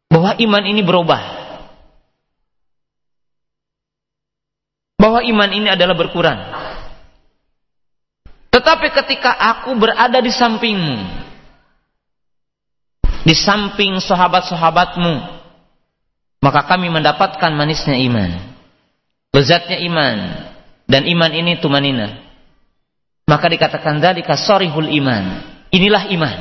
bahwa iman ini berubah. Bahwa iman ini adalah berkurang. Tetapi ketika aku berada di sampingmu, di samping sahabat-sahabatmu, maka kami mendapatkan manisnya iman. Lezatnya iman. Dan iman ini tumanina. Maka dikatakan dalika sorihul iman. Inilah iman.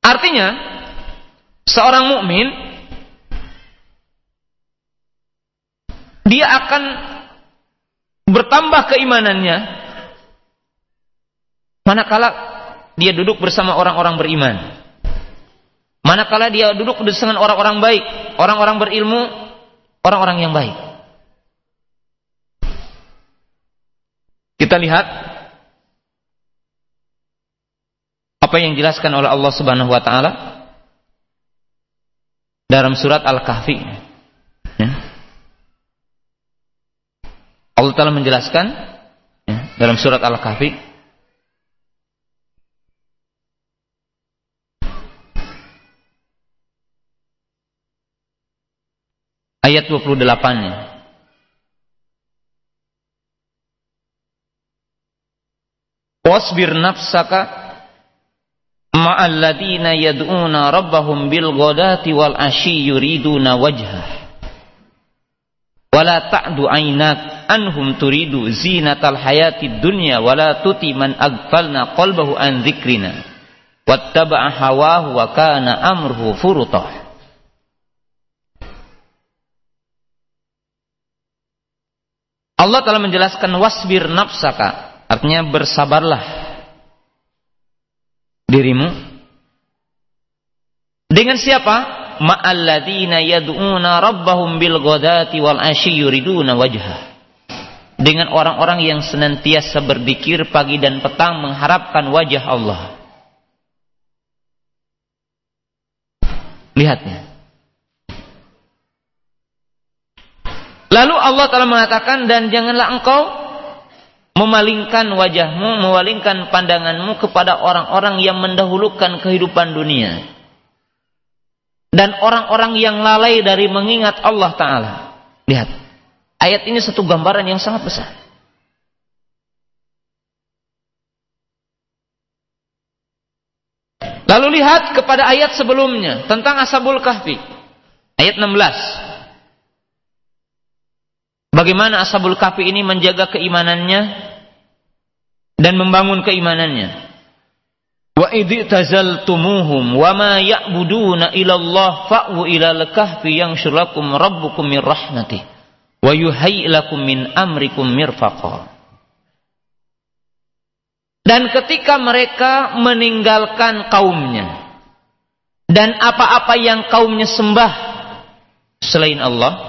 Artinya, seorang mukmin dia akan bertambah keimanannya manakala dia duduk bersama orang-orang beriman. Manakala dia duduk bersama orang-orang baik, orang-orang berilmu, orang-orang yang baik. Kita lihat apa yang dijelaskan oleh Allah Subhanahu wa taala dalam surat Al-Kahfi. Ya. Allah telah menjelaskan ya, dalam surat Al-Kahfi ayat 28 ya. wasbir nafsaka ma'al ladina yad'una rabbahum bil ghadati wal ashi yuriduna wajhah wala ta'du ainak anhum turidu zinatal hayatid dunya wala tuti man aghfalna qalbahu an dzikrina wattaba'a hawahu wa kana amruhu furutah Allah telah menjelaskan wasbir nafsaka Artinya bersabarlah dirimu. Dengan siapa? Ma'alladzina yad'una rabbahum bil ghadati wal ashi yuriduna wajhah. Dengan orang-orang yang senantiasa berzikir pagi dan petang mengharapkan wajah Allah. Lihatnya. Lalu Allah telah mengatakan dan janganlah engkau memalingkan wajahmu, memalingkan pandanganmu kepada orang-orang yang mendahulukan kehidupan dunia. Dan orang-orang yang lalai dari mengingat Allah Ta'ala. Lihat, ayat ini satu gambaran yang sangat besar. Lalu lihat kepada ayat sebelumnya tentang Ashabul Kahfi. Ayat 16. Bagaimana Ashabul Kahfi ini menjaga keimanannya dan membangun keimanannya. Wa idh tazaltumuhum wa ma ya'buduna ila Allah fa'u ila al-kahfi yaghshir lakum rabbukum min rahmatih wa yuhayyi lakum min amrikum mirfaqa. Dan ketika mereka meninggalkan kaumnya dan apa-apa yang kaumnya sembah selain Allah,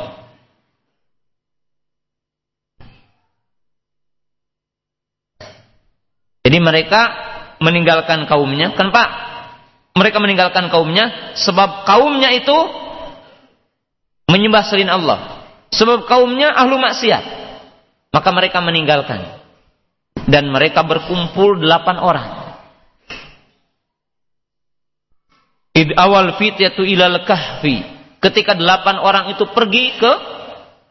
Jadi mereka meninggalkan kaumnya. Kenapa mereka meninggalkan kaumnya? Sebab kaumnya itu menyembah selain Allah. Sebab kaumnya ahlu maksiat. Maka mereka meninggalkan. Dan mereka berkumpul delapan orang. Id awal fityatu ilal kahfi. Ketika delapan orang itu pergi ke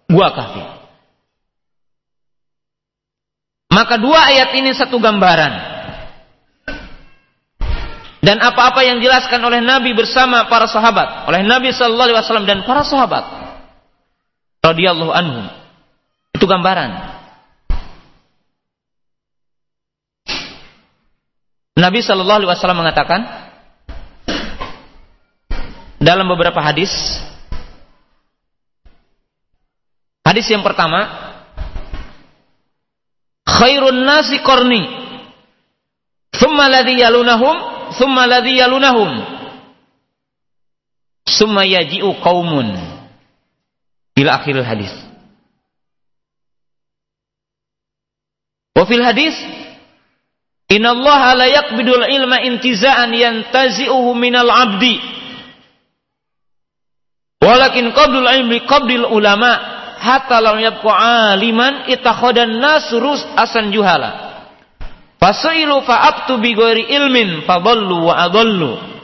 gua kahfi. Maka dua ayat ini satu gambaran. Dan apa-apa yang dijelaskan oleh Nabi bersama para sahabat, oleh Nabi wasallam dan para sahabat radhiyallahu anhum. Itu gambaran. Nabi sallallahu alaihi wasallam mengatakan dalam beberapa hadis Hadis yang pertama Khairun nasi qarni Thumma ladhi yalunahum thumma ladhi yalunahum summa yaji'u qaumun ila akhir hadis. Wa fil hadis inna Allah la yaqbidul ilma intiza'an yantazi'uhu minal abdi. Walakin qabdul ilmi qabdil ulama hatta lam yabqa aliman itakhadan nas rus asan juhala Fasailu fa'abtu bi ghairi ilmin fadallu wa adallu.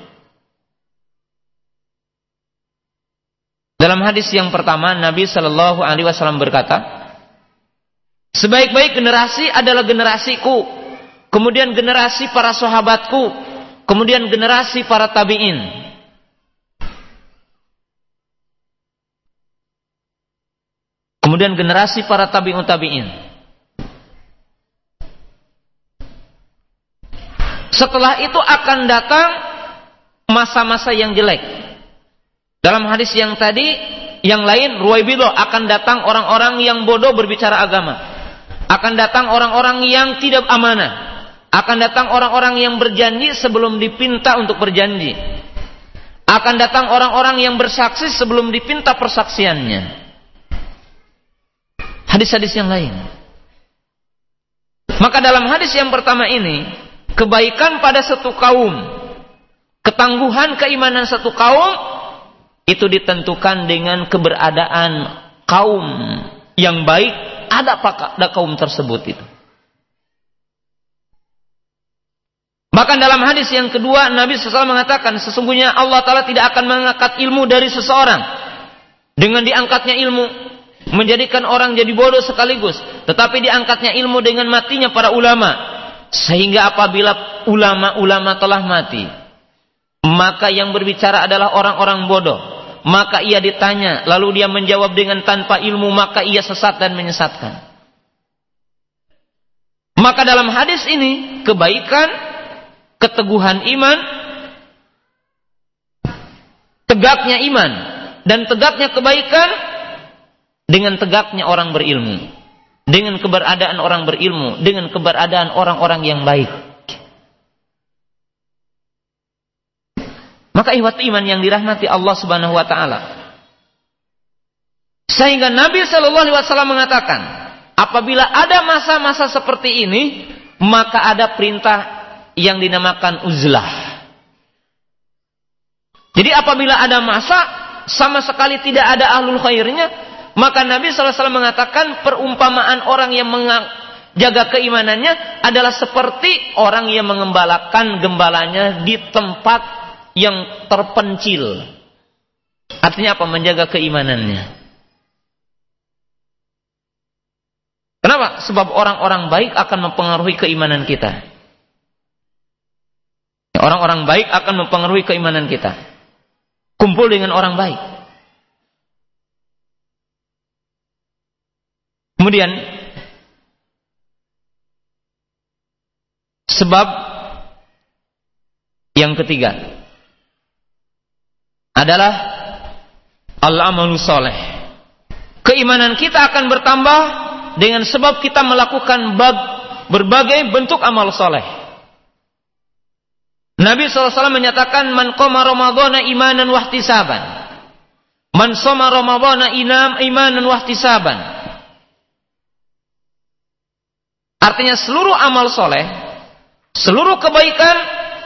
Dalam hadis yang pertama Nabi Shallallahu alaihi wasallam berkata, Sebaik-baik generasi adalah generasiku, kemudian generasi para sahabatku, kemudian generasi para tabi'in. Kemudian generasi para tabi'un tabi'in. Setelah itu akan datang masa-masa yang jelek. Dalam hadis yang tadi, yang lain, ruwaibido akan datang orang-orang yang bodoh berbicara agama. Akan datang orang-orang yang tidak amanah. Akan datang orang-orang yang berjanji sebelum dipinta untuk berjanji. Akan datang orang-orang yang bersaksi sebelum dipinta persaksiannya. Hadis-hadis yang lain. Maka dalam hadis yang pertama ini, kebaikan pada satu kaum, ketangguhan keimanan satu kaum itu ditentukan dengan keberadaan kaum yang baik ada pada kaum tersebut itu. Bahkan dalam hadis yang kedua Nabi SAW mengatakan sesungguhnya Allah Ta'ala tidak akan mengangkat ilmu dari seseorang dengan diangkatnya ilmu menjadikan orang jadi bodoh sekaligus tetapi diangkatnya ilmu dengan matinya para ulama sehingga apabila ulama-ulama telah mati, maka yang berbicara adalah orang-orang bodoh. Maka ia ditanya, lalu dia menjawab dengan tanpa ilmu, maka ia sesat dan menyesatkan. Maka dalam hadis ini, kebaikan, keteguhan iman, tegaknya iman, dan tegaknya kebaikan dengan tegaknya orang berilmu dengan keberadaan orang berilmu, dengan keberadaan orang-orang yang baik. Maka ihwat iman yang dirahmati Allah Subhanahu wa taala. Sehingga Nabi Shallallahu alaihi wasallam mengatakan, apabila ada masa-masa seperti ini, maka ada perintah yang dinamakan uzlah. Jadi apabila ada masa sama sekali tidak ada ahlul khairnya, maka Nabi SAW mengatakan perumpamaan orang yang menjaga keimanannya adalah seperti orang yang mengembalakan gembalanya di tempat yang terpencil. Artinya apa? Menjaga keimanannya. Kenapa? Sebab orang-orang baik akan mempengaruhi keimanan kita. Orang-orang baik akan mempengaruhi keimanan kita. Kumpul dengan orang baik. Kemudian sebab yang ketiga adalah al-amalu soleh. Keimanan kita akan bertambah dengan sebab kita melakukan berbagai bentuk amal soleh. Nabi SAW menyatakan man qama ramadhana imanan wahtisaban. Man soma ramadhana inam imanan wahtisaban. Artinya seluruh amal soleh, seluruh kebaikan,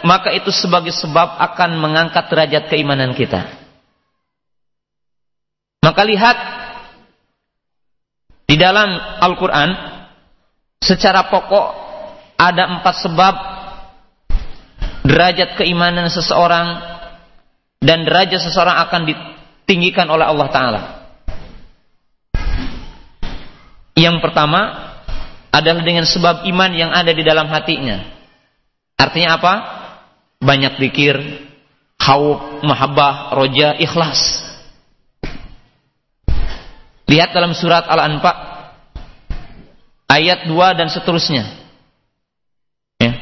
maka itu sebagai sebab akan mengangkat derajat keimanan kita. Maka lihat Di dalam Al-Quran, secara pokok ada empat sebab derajat keimanan seseorang dan derajat seseorang akan ditinggikan oleh Allah Ta'ala. Yang pertama adalah dengan sebab iman yang ada di dalam hatinya. Artinya apa? Banyak pikir, khawf, mahabbah, roja, ikhlas. Lihat dalam surat Al-Anfa ayat 2 dan seterusnya. Ya.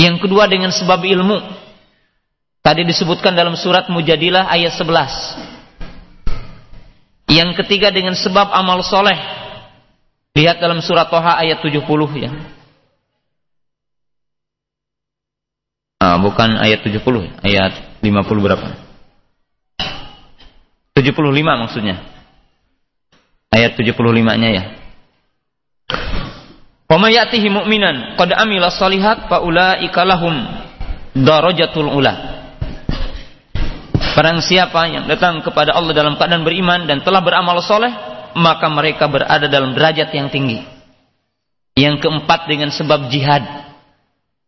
Yang kedua dengan sebab ilmu. Tadi disebutkan dalam surat Mujadilah ayat 11. Yang ketiga dengan sebab amal soleh. Lihat dalam surat Toha ayat 70 ya. Ah, bukan ayat 70, ayat 50 berapa? 75 maksudnya. Ayat 75-nya ya. Wa ya'tihi mu'minan qad amila shalihat fa ulaika lahum darajatul ula. Barang siapa yang datang kepada Allah dalam keadaan beriman dan telah beramal soleh, maka mereka berada dalam derajat yang tinggi. Yang keempat dengan sebab jihad.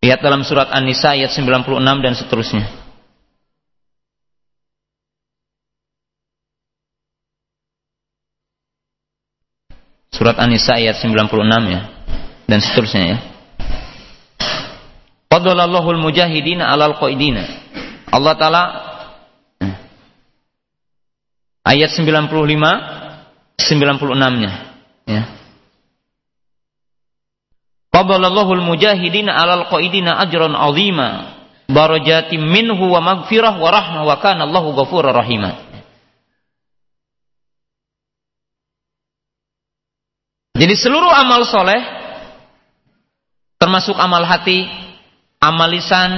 Lihat dalam surat An-Nisa ayat 96 dan seterusnya. Surat An-Nisa ayat 96 ya. Dan seterusnya ya. Fadlallahu al-mujahidina alal qaidina. Allah taala ayat 95 96-nya ya. Fadlallahu al-mujahidina alal qaidina ajran 'azima. Barajatim minhu wa maghfirah wa rahmah wa kana Allahu ghafurur rahimah. Jadi seluruh amal soleh, termasuk amal hati, amal lisan,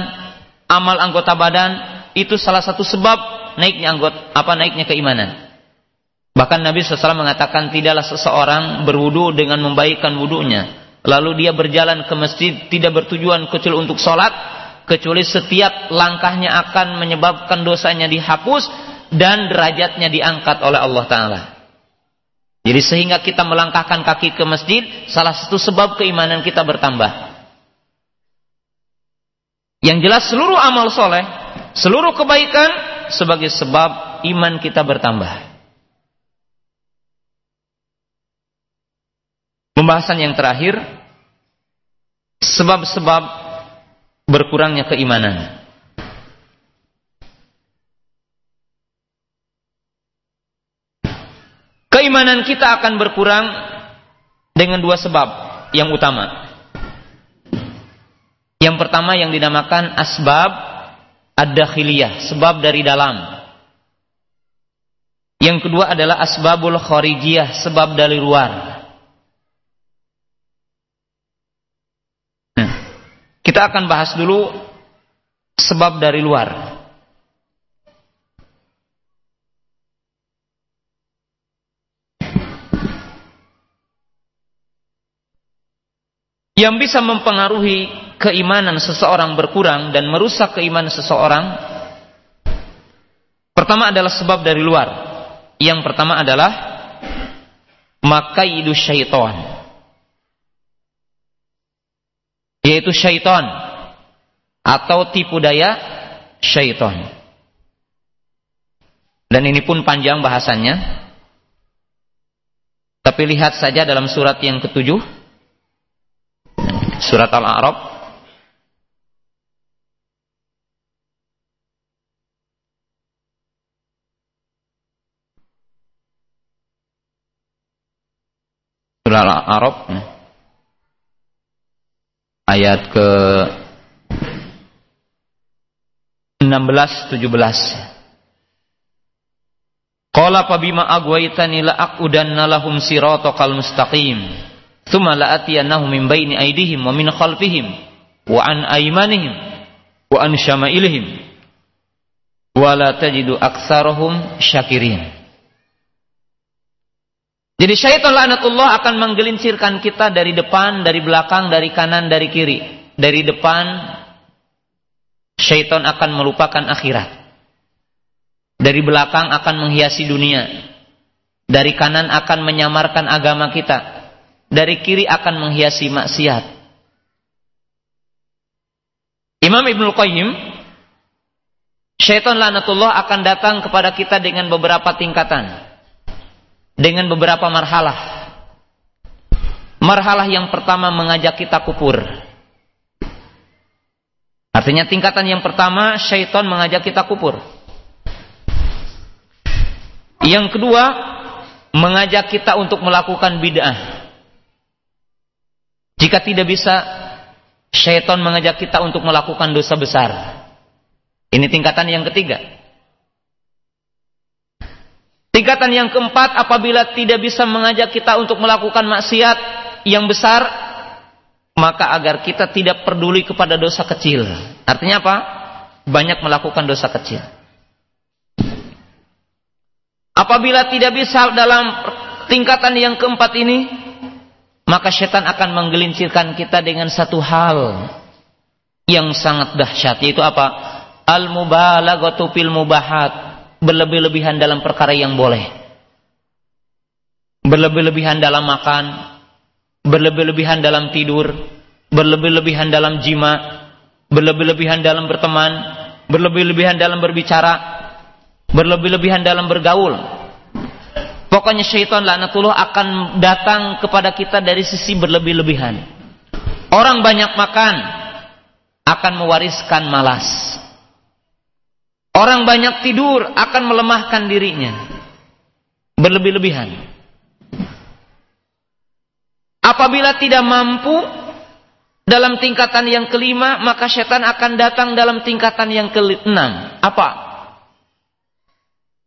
amal anggota badan, itu salah satu sebab naiknya anggota apa naiknya keimanan. Bahkan Nabi SAW mengatakan tidaklah seseorang berwudu dengan membaikkan wudunya. Lalu dia berjalan ke masjid tidak bertujuan kecuali untuk sholat. Kecuali setiap langkahnya akan menyebabkan dosanya dihapus dan derajatnya diangkat oleh Allah Ta'ala. Jadi sehingga kita melangkahkan kaki ke masjid, salah satu sebab keimanan kita bertambah. Yang jelas seluruh amal soleh, seluruh kebaikan sebagai sebab iman kita bertambah. Pembahasan yang terakhir, sebab-sebab berkurangnya keimanan. keimanan kita akan berkurang dengan dua sebab yang utama. Yang pertama yang dinamakan asbab ad-dakhiliyah, sebab dari dalam. Yang kedua adalah asbabul kharijiyah, sebab dari luar. Nah, kita akan bahas dulu sebab dari luar. yang bisa mempengaruhi keimanan seseorang berkurang dan merusak keimanan seseorang pertama adalah sebab dari luar yang pertama adalah makaidu syaitan yaitu syaitan atau tipu daya syaitan. Dan ini pun panjang bahasannya. Tapi lihat saja dalam surat yang ketujuh. Surat Al-A'raf. Surah Al-A'raf. Ayat ke 16 17 Qala fa bima agwaitani la aqudanna lahum siratal mustaqim Thumma la'atiyannahum min baini aydihim wa min khalfihim wa an aymanihim wa an syama'ilihim wa la tajidu aktsarahum syakirin. Jadi syaitan laknatullah akan menggelincirkan kita dari depan, dari belakang, dari kanan, dari kiri. Dari depan syaitan akan melupakan akhirat. Dari belakang akan menghiasi dunia. Dari kanan akan menyamarkan agama kita. Dari kiri akan menghiasi maksiat. Imam Ibnul Qayyim Syaitan lanatullah akan datang kepada kita dengan beberapa tingkatan. Dengan beberapa marhalah. Marhalah yang pertama mengajak kita kupur. Artinya tingkatan yang pertama syaitan mengajak kita kupur. Yang kedua mengajak kita untuk melakukan bid'ah. Jika tidak bisa syaitan mengajak kita untuk melakukan dosa besar. Ini tingkatan yang ketiga. Tingkatan yang keempat apabila tidak bisa mengajak kita untuk melakukan maksiat yang besar, maka agar kita tidak peduli kepada dosa kecil. Artinya apa? Banyak melakukan dosa kecil. Apabila tidak bisa dalam tingkatan yang keempat ini, maka setan akan menggelincirkan kita dengan satu hal yang sangat dahsyat yaitu apa? Al-mubalaghatu fil mubahat, berlebih-lebihan dalam perkara yang boleh. Berlebih-lebihan dalam makan, berlebih-lebihan dalam tidur, berlebih-lebihan dalam jima, berlebih-lebihan dalam berteman, berlebih-lebihan dalam berbicara, berlebih-lebihan dalam bergaul. Pokoknya syaitan laknatullah akan datang kepada kita dari sisi berlebih-lebihan. Orang banyak makan akan mewariskan malas. Orang banyak tidur akan melemahkan dirinya. Berlebih-lebihan. Apabila tidak mampu dalam tingkatan yang kelima, maka setan akan datang dalam tingkatan yang keenam. Apa?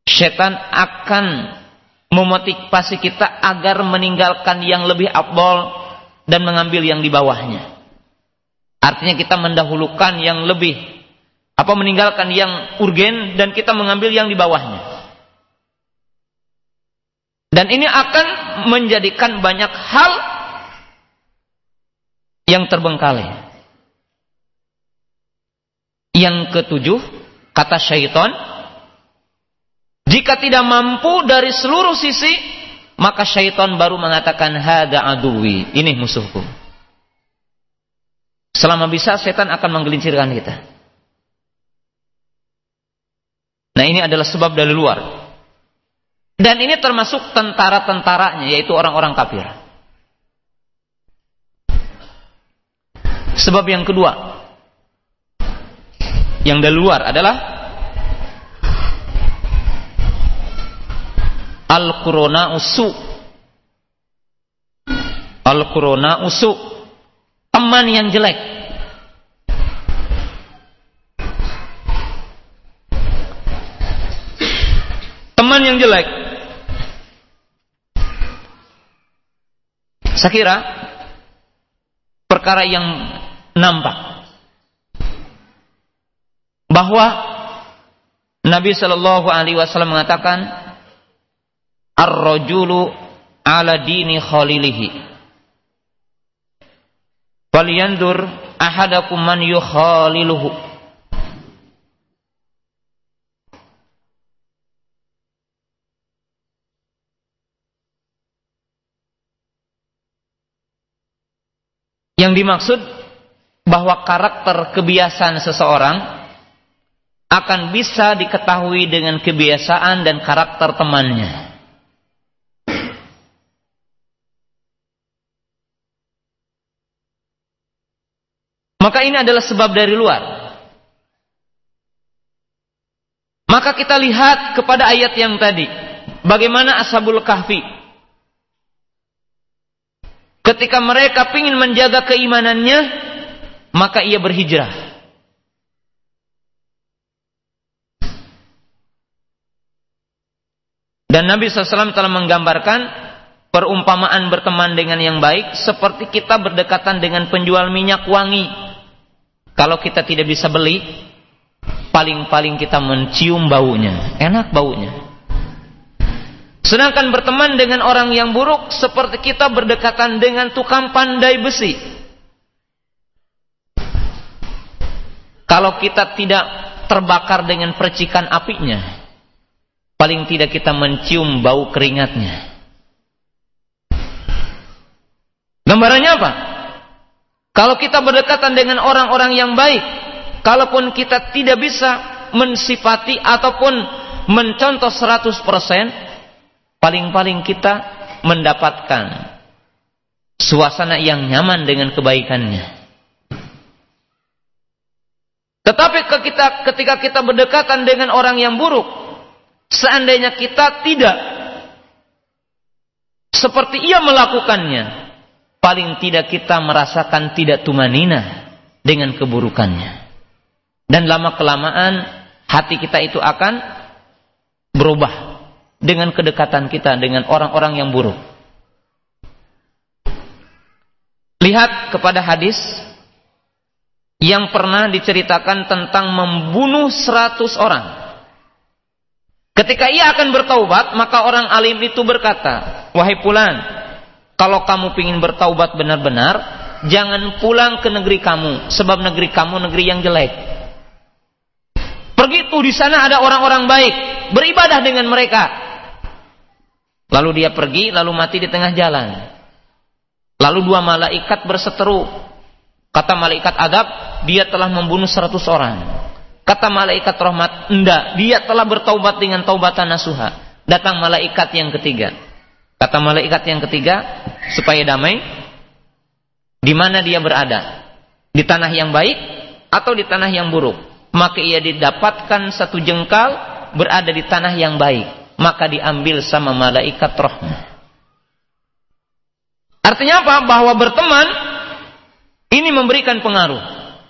Setan akan memotivasi kita agar meninggalkan yang lebih abdol dan mengambil yang di bawahnya. Artinya kita mendahulukan yang lebih apa meninggalkan yang urgen dan kita mengambil yang di bawahnya. Dan ini akan menjadikan banyak hal yang terbengkalai. Yang ketujuh, kata syaitan, jika tidak mampu dari seluruh sisi, maka syaitan baru mengatakan hada aduwi, ini musuhku. Selama bisa setan akan menggelincirkan kita. Nah ini adalah sebab dari luar. Dan ini termasuk tentara-tentaranya, yaitu orang-orang kafir. Sebab yang kedua, yang dari luar adalah Al-Qurona usu. Al-Qurona usu. Teman yang jelek. Teman yang jelek. Saya kira perkara yang nampak bahwa Nabi Shallallahu Alaihi Wasallam mengatakan ar-rajulu ala dini khalilihi falyandur ahadakum man yukhaliluhu Yang dimaksud bahwa karakter kebiasaan seseorang akan bisa diketahui dengan kebiasaan dan karakter temannya. Maka ini adalah sebab dari luar. Maka kita lihat kepada ayat yang tadi. Bagaimana Ashabul Kahfi Ketika mereka ingin menjaga keimanannya, maka ia berhijrah. Dan Nabi SAW telah menggambarkan perumpamaan berteman dengan yang baik seperti kita berdekatan dengan penjual minyak wangi. Kalau kita tidak bisa beli, paling-paling kita mencium baunya. Enak baunya. Sedangkan berteman dengan orang yang buruk seperti kita berdekatan dengan tukang pandai besi. Kalau kita tidak terbakar dengan percikan apinya, paling tidak kita mencium bau keringatnya. Gambarannya apa? Kalau kita berdekatan dengan orang-orang yang baik, kalaupun kita tidak bisa mensifati ataupun mencontoh 100%, paling-paling kita mendapatkan suasana yang nyaman dengan kebaikannya. Tetapi ketika kita berdekatan dengan orang yang buruk, seandainya kita tidak seperti ia melakukannya, paling tidak kita merasakan tidak tumanina dengan keburukannya. Dan lama kelamaan hati kita itu akan berubah dengan kedekatan kita dengan orang-orang yang buruk. Lihat kepada hadis yang pernah diceritakan tentang membunuh seratus orang. Ketika ia akan bertaubat, maka orang alim itu berkata, Wahai pulan, kalau kamu ingin bertaubat benar-benar, jangan pulang ke negeri kamu, sebab negeri kamu negeri yang jelek. Pergi tuh di sana ada orang-orang baik, beribadah dengan mereka. Lalu dia pergi, lalu mati di tengah jalan. Lalu dua malaikat berseteru. Kata malaikat adab, dia telah membunuh seratus orang. Kata malaikat rahmat, enggak, dia telah bertaubat dengan taubatan nasuha. Datang malaikat yang ketiga. Kata malaikat yang ketiga, supaya damai, di mana dia berada? Di tanah yang baik atau di tanah yang buruk? Maka ia didapatkan satu jengkal berada di tanah yang baik. Maka diambil sama malaikat rahmat. Artinya apa? Bahwa berteman ini memberikan pengaruh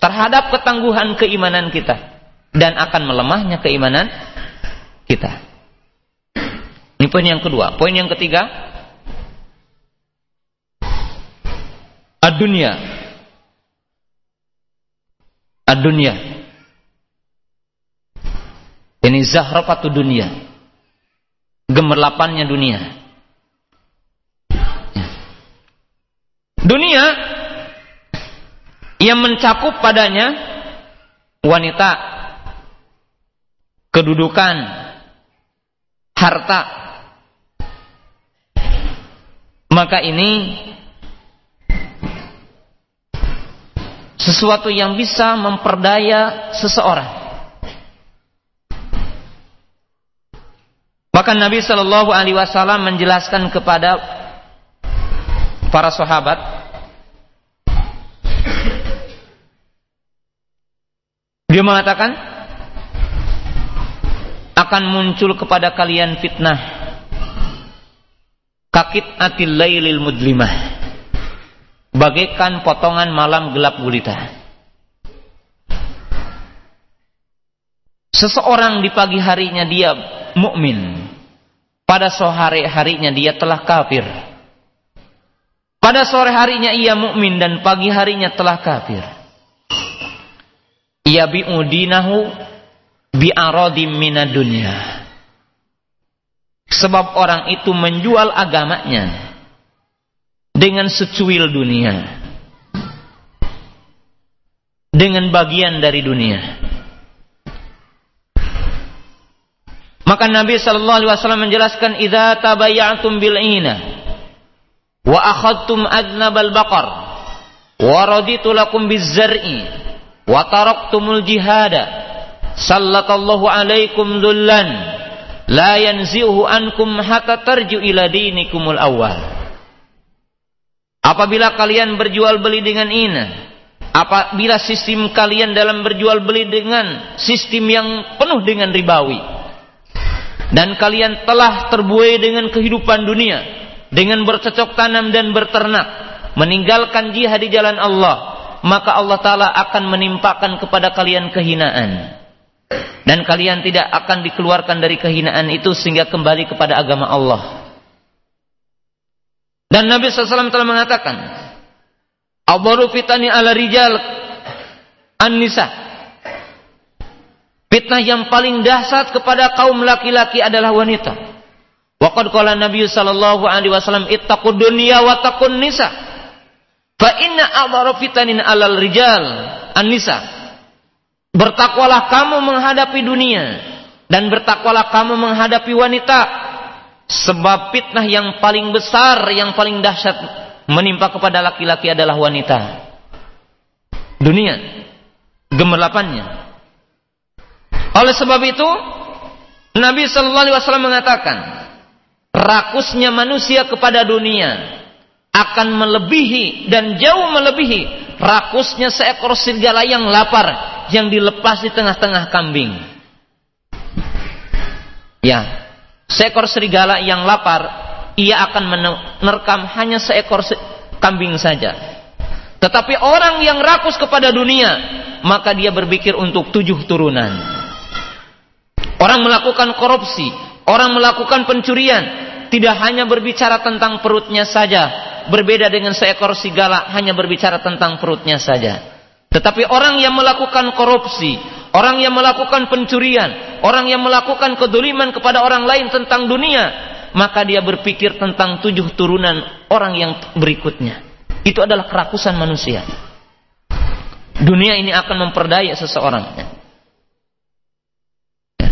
terhadap ketangguhan keimanan kita dan akan melemahnya keimanan kita. Ini poin yang kedua. Poin yang ketiga, ad-dunya. Ad-dunya. Ini zahrafatu dunia. Gemerlapannya dunia. Dunia yang mencakup padanya wanita, kedudukan, harta. Maka ini sesuatu yang bisa memperdaya seseorang. Bahkan Nabi Shallallahu Alaihi Wasallam menjelaskan kepada para sahabat dia mengatakan akan muncul kepada kalian fitnah. Kakit atil lailil mudlimah. Bagaikan potongan malam gelap gulita. Seseorang di pagi harinya dia mukmin pada sore harinya dia telah kafir pada sore harinya ia mukmin dan pagi harinya telah kafir. Ia bi'udinahu bi'aradim minad dunya. Sebab orang itu menjual agamanya dengan secuil dunia. Dengan bagian dari dunia. Maka Nabi sallallahu alaihi wasallam menjelaskan idza tabayatum bil ina wa akhadtum adnabal baqar wa raditu lakum bizzar'i wa taraktumul jihada sallatallahu alaikum dhullan la yanzihu ankum hatta tarju ila dinikumul awal apabila kalian berjual beli dengan ini apabila sistem kalian dalam berjual beli dengan sistem yang penuh dengan ribawi dan kalian telah terbuai dengan kehidupan dunia dengan bercocok tanam dan berternak, meninggalkan jihad di jalan Allah, maka Allah Ta'ala akan menimpakan kepada kalian kehinaan. Dan kalian tidak akan dikeluarkan dari kehinaan itu sehingga kembali kepada agama Allah. Dan Nabi SAW telah mengatakan, Abaru fitani ala rijal an-nisa. Fitnah yang paling dahsyat kepada kaum laki-laki adalah wanita. Waqad qala Nabi sallallahu alaihi wasallam ittaqud dunya wa taqun nisa. Fa inna adhara fitanin alal rijal an-nisa. Bertakwalah kamu menghadapi dunia dan bertakwalah kamu menghadapi wanita sebab fitnah yang paling besar yang paling dahsyat menimpa kepada laki-laki adalah wanita dunia gemerlapannya oleh sebab itu Nabi sallallahu alaihi wasallam mengatakan rakusnya manusia kepada dunia akan melebihi dan jauh melebihi rakusnya seekor serigala yang lapar yang dilepas di tengah-tengah kambing Ya, seekor serigala yang lapar, ia akan menerkam hanya seekor se kambing saja. Tetapi orang yang rakus kepada dunia, maka dia berpikir untuk tujuh turunan. Orang melakukan korupsi, orang melakukan pencurian, tidak hanya berbicara tentang perutnya saja, berbeda dengan seekor serigala hanya berbicara tentang perutnya saja. Tetapi orang yang melakukan korupsi, orang yang melakukan pencurian, orang yang melakukan keduliman kepada orang lain tentang dunia, maka dia berpikir tentang tujuh turunan orang yang berikutnya. Itu adalah kerakusan manusia. Dunia ini akan memperdaya seseorang.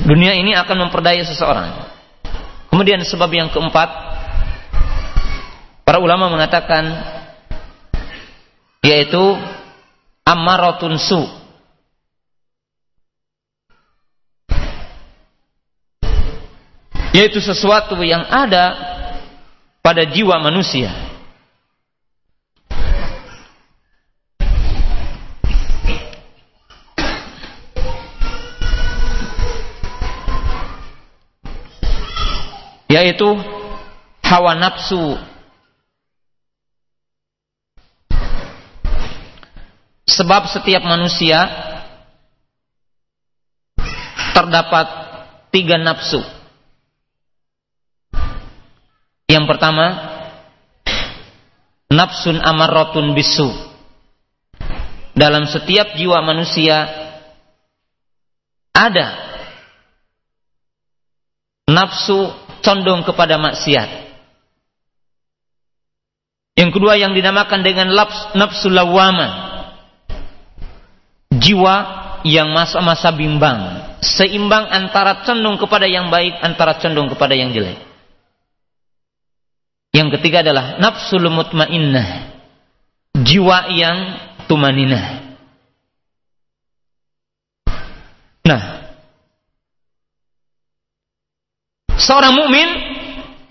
Dunia ini akan memperdaya seseorang. Kemudian sebab yang keempat, para ulama mengatakan yaitu ammaratun su yaitu sesuatu yang ada pada jiwa manusia yaitu hawa nafsu Sebab setiap manusia terdapat tiga nafsu. Yang pertama, nafsun amarotun bisu. Dalam setiap jiwa manusia ada nafsu condong kepada maksiat. Yang kedua yang dinamakan dengan nafsu lawama jiwa yang masa-masa bimbang, seimbang antara cenderung kepada yang baik, antara cenderung kepada yang jelek. Yang ketiga adalah nafsul mutmainnah, jiwa yang tumaninah. Nah, seorang mukmin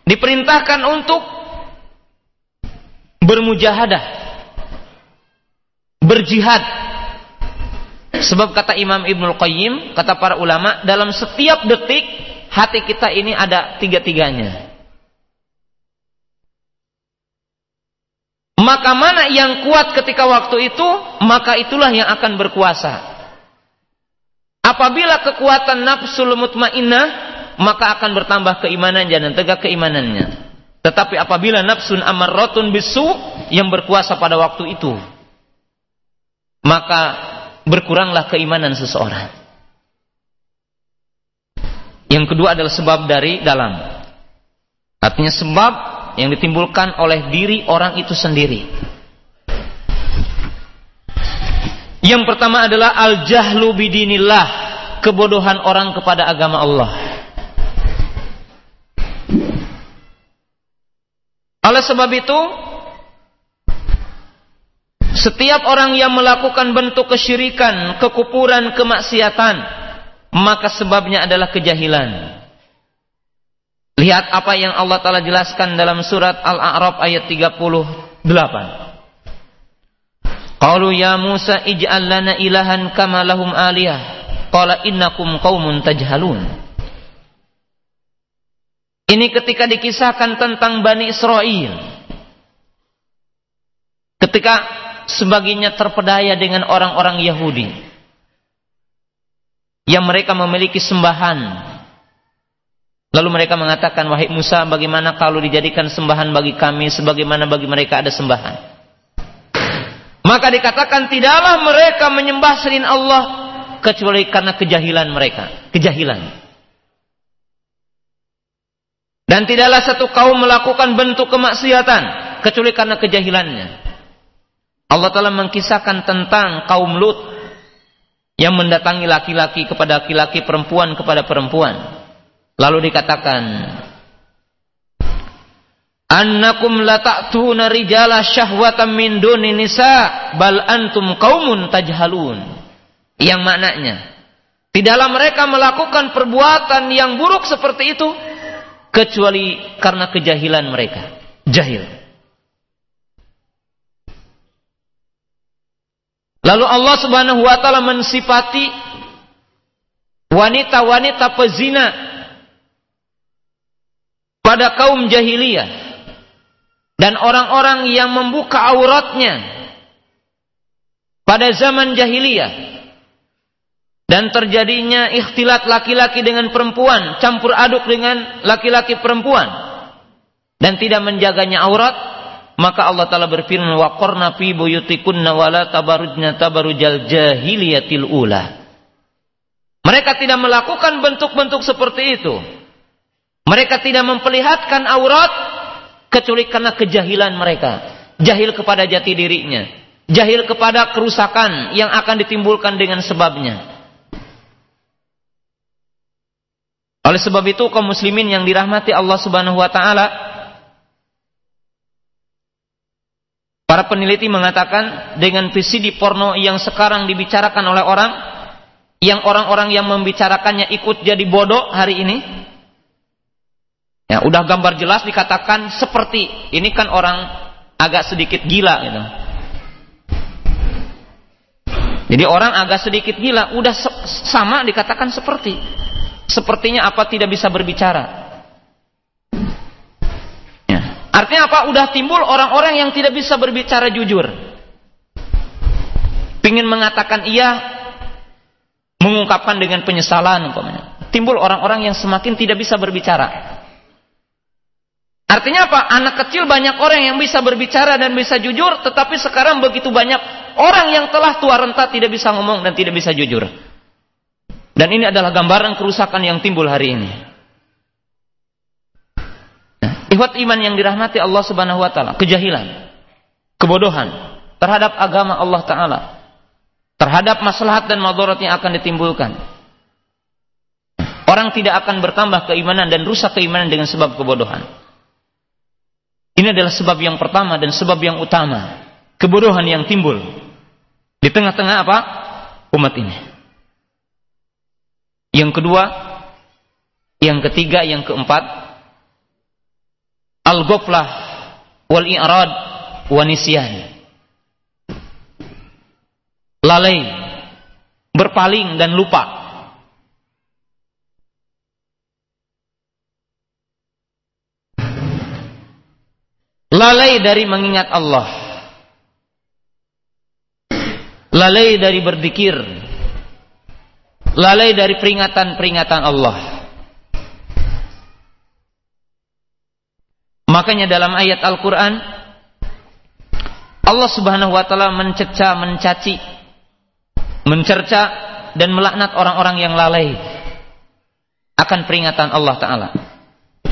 diperintahkan untuk bermujahadah, berjihad Sebab kata Imam Ibnul Qayyim, kata para ulama, dalam setiap detik hati kita ini ada tiga-tiganya. Maka mana yang kuat ketika waktu itu, maka itulah yang akan berkuasa. Apabila kekuatan nafsul mutmainnah, maka akan bertambah keimanan dan tegak keimanannya. Tetapi apabila nafsun amarratun bisu yang berkuasa pada waktu itu, maka berkuranglah keimanan seseorang. Yang kedua adalah sebab dari dalam. Artinya sebab yang ditimbulkan oleh diri orang itu sendiri. Yang pertama adalah al-jahlu bidinillah, kebodohan orang kepada agama Allah. Oleh sebab itu, setiap orang yang melakukan bentuk kesyirikan, kekupuran, kemaksiatan, maka sebabnya adalah kejahilan. Lihat apa yang Allah Ta'ala jelaskan dalam surat Al-A'raf ayat 38. Qalu ya Musa ij'al lana ilahan kama lahum aliyah. Qala innakum qaumun tajhalun. Ini ketika dikisahkan tentang Bani Israel. Ketika sebagiannya terpedaya dengan orang-orang Yahudi yang mereka memiliki sembahan. Lalu mereka mengatakan, "Wahai Musa, bagaimana kalau dijadikan sembahan bagi kami sebagaimana bagi mereka ada sembahan?" Maka dikatakan, "Tidaklah mereka menyembah selain Allah kecuali karena kejahilan mereka, kejahilan." Dan tidaklah satu kaum melakukan bentuk kemaksiatan kecuali karena kejahilannya. Allah telah mengkisahkan tentang kaum Lut yang mendatangi laki-laki kepada laki-laki, perempuan kepada perempuan. Lalu dikatakan, Annakum la ta'tuna rijala syahwatan min duni nisa bal antum qaumun tajhalun. Yang maknanya, tidaklah mereka melakukan perbuatan yang buruk seperti itu kecuali karena kejahilan mereka. Jahil. Lalu Allah Subhanahu wa taala mensifati wanita-wanita pezina pada kaum jahiliyah dan orang-orang yang membuka auratnya pada zaman jahiliyah dan terjadinya ikhtilat laki-laki dengan perempuan, campur aduk dengan laki-laki perempuan dan tidak menjaganya aurat maka Allah Ta'ala berfirman, Wa qarna fi buyutikunna wa la tabarujna tabarujal jahiliyatil ula. Mereka tidak melakukan bentuk-bentuk seperti itu. Mereka tidak memperlihatkan aurat kecuali karena kejahilan mereka. Jahil kepada jati dirinya. Jahil kepada kerusakan yang akan ditimbulkan dengan sebabnya. Oleh sebab itu kaum muslimin yang dirahmati Allah Subhanahu wa taala Para peneliti mengatakan dengan VCD porno yang sekarang dibicarakan oleh orang, yang orang-orang yang membicarakannya ikut jadi bodoh hari ini, ya udah gambar jelas dikatakan seperti ini kan orang agak sedikit gila gitu. Jadi orang agak sedikit gila, udah sama dikatakan seperti. Sepertinya apa tidak bisa berbicara. Artinya apa? Udah timbul orang-orang yang tidak bisa berbicara jujur. Pingin mengatakan iya, mengungkapkan dengan penyesalan umpamanya. Timbul orang-orang yang semakin tidak bisa berbicara. Artinya apa? Anak kecil banyak orang yang bisa berbicara dan bisa jujur, tetapi sekarang begitu banyak orang yang telah tua renta tidak bisa ngomong dan tidak bisa jujur. Dan ini adalah gambaran kerusakan yang timbul hari ini. Ikhwat iman yang dirahmati Allah Subhanahu wa taala, kejahilan, kebodohan terhadap agama Allah taala, terhadap maslahat dan madarat yang akan ditimbulkan. Orang tidak akan bertambah keimanan dan rusak keimanan dengan sebab kebodohan. Ini adalah sebab yang pertama dan sebab yang utama. Kebodohan yang timbul di tengah-tengah apa? Umat ini. Yang kedua, yang ketiga, yang keempat, al-ghaflah wal i'rad wa nisyan. Lalai, berpaling dan lupa. Lalai dari mengingat Allah. Lalai dari berzikir. Lalai dari peringatan-peringatan Allah. Makanya dalam ayat Al-Quran Allah subhanahu wa ta'ala menceca, mencaci Mencerca dan melaknat orang-orang yang lalai Akan peringatan Allah ta'ala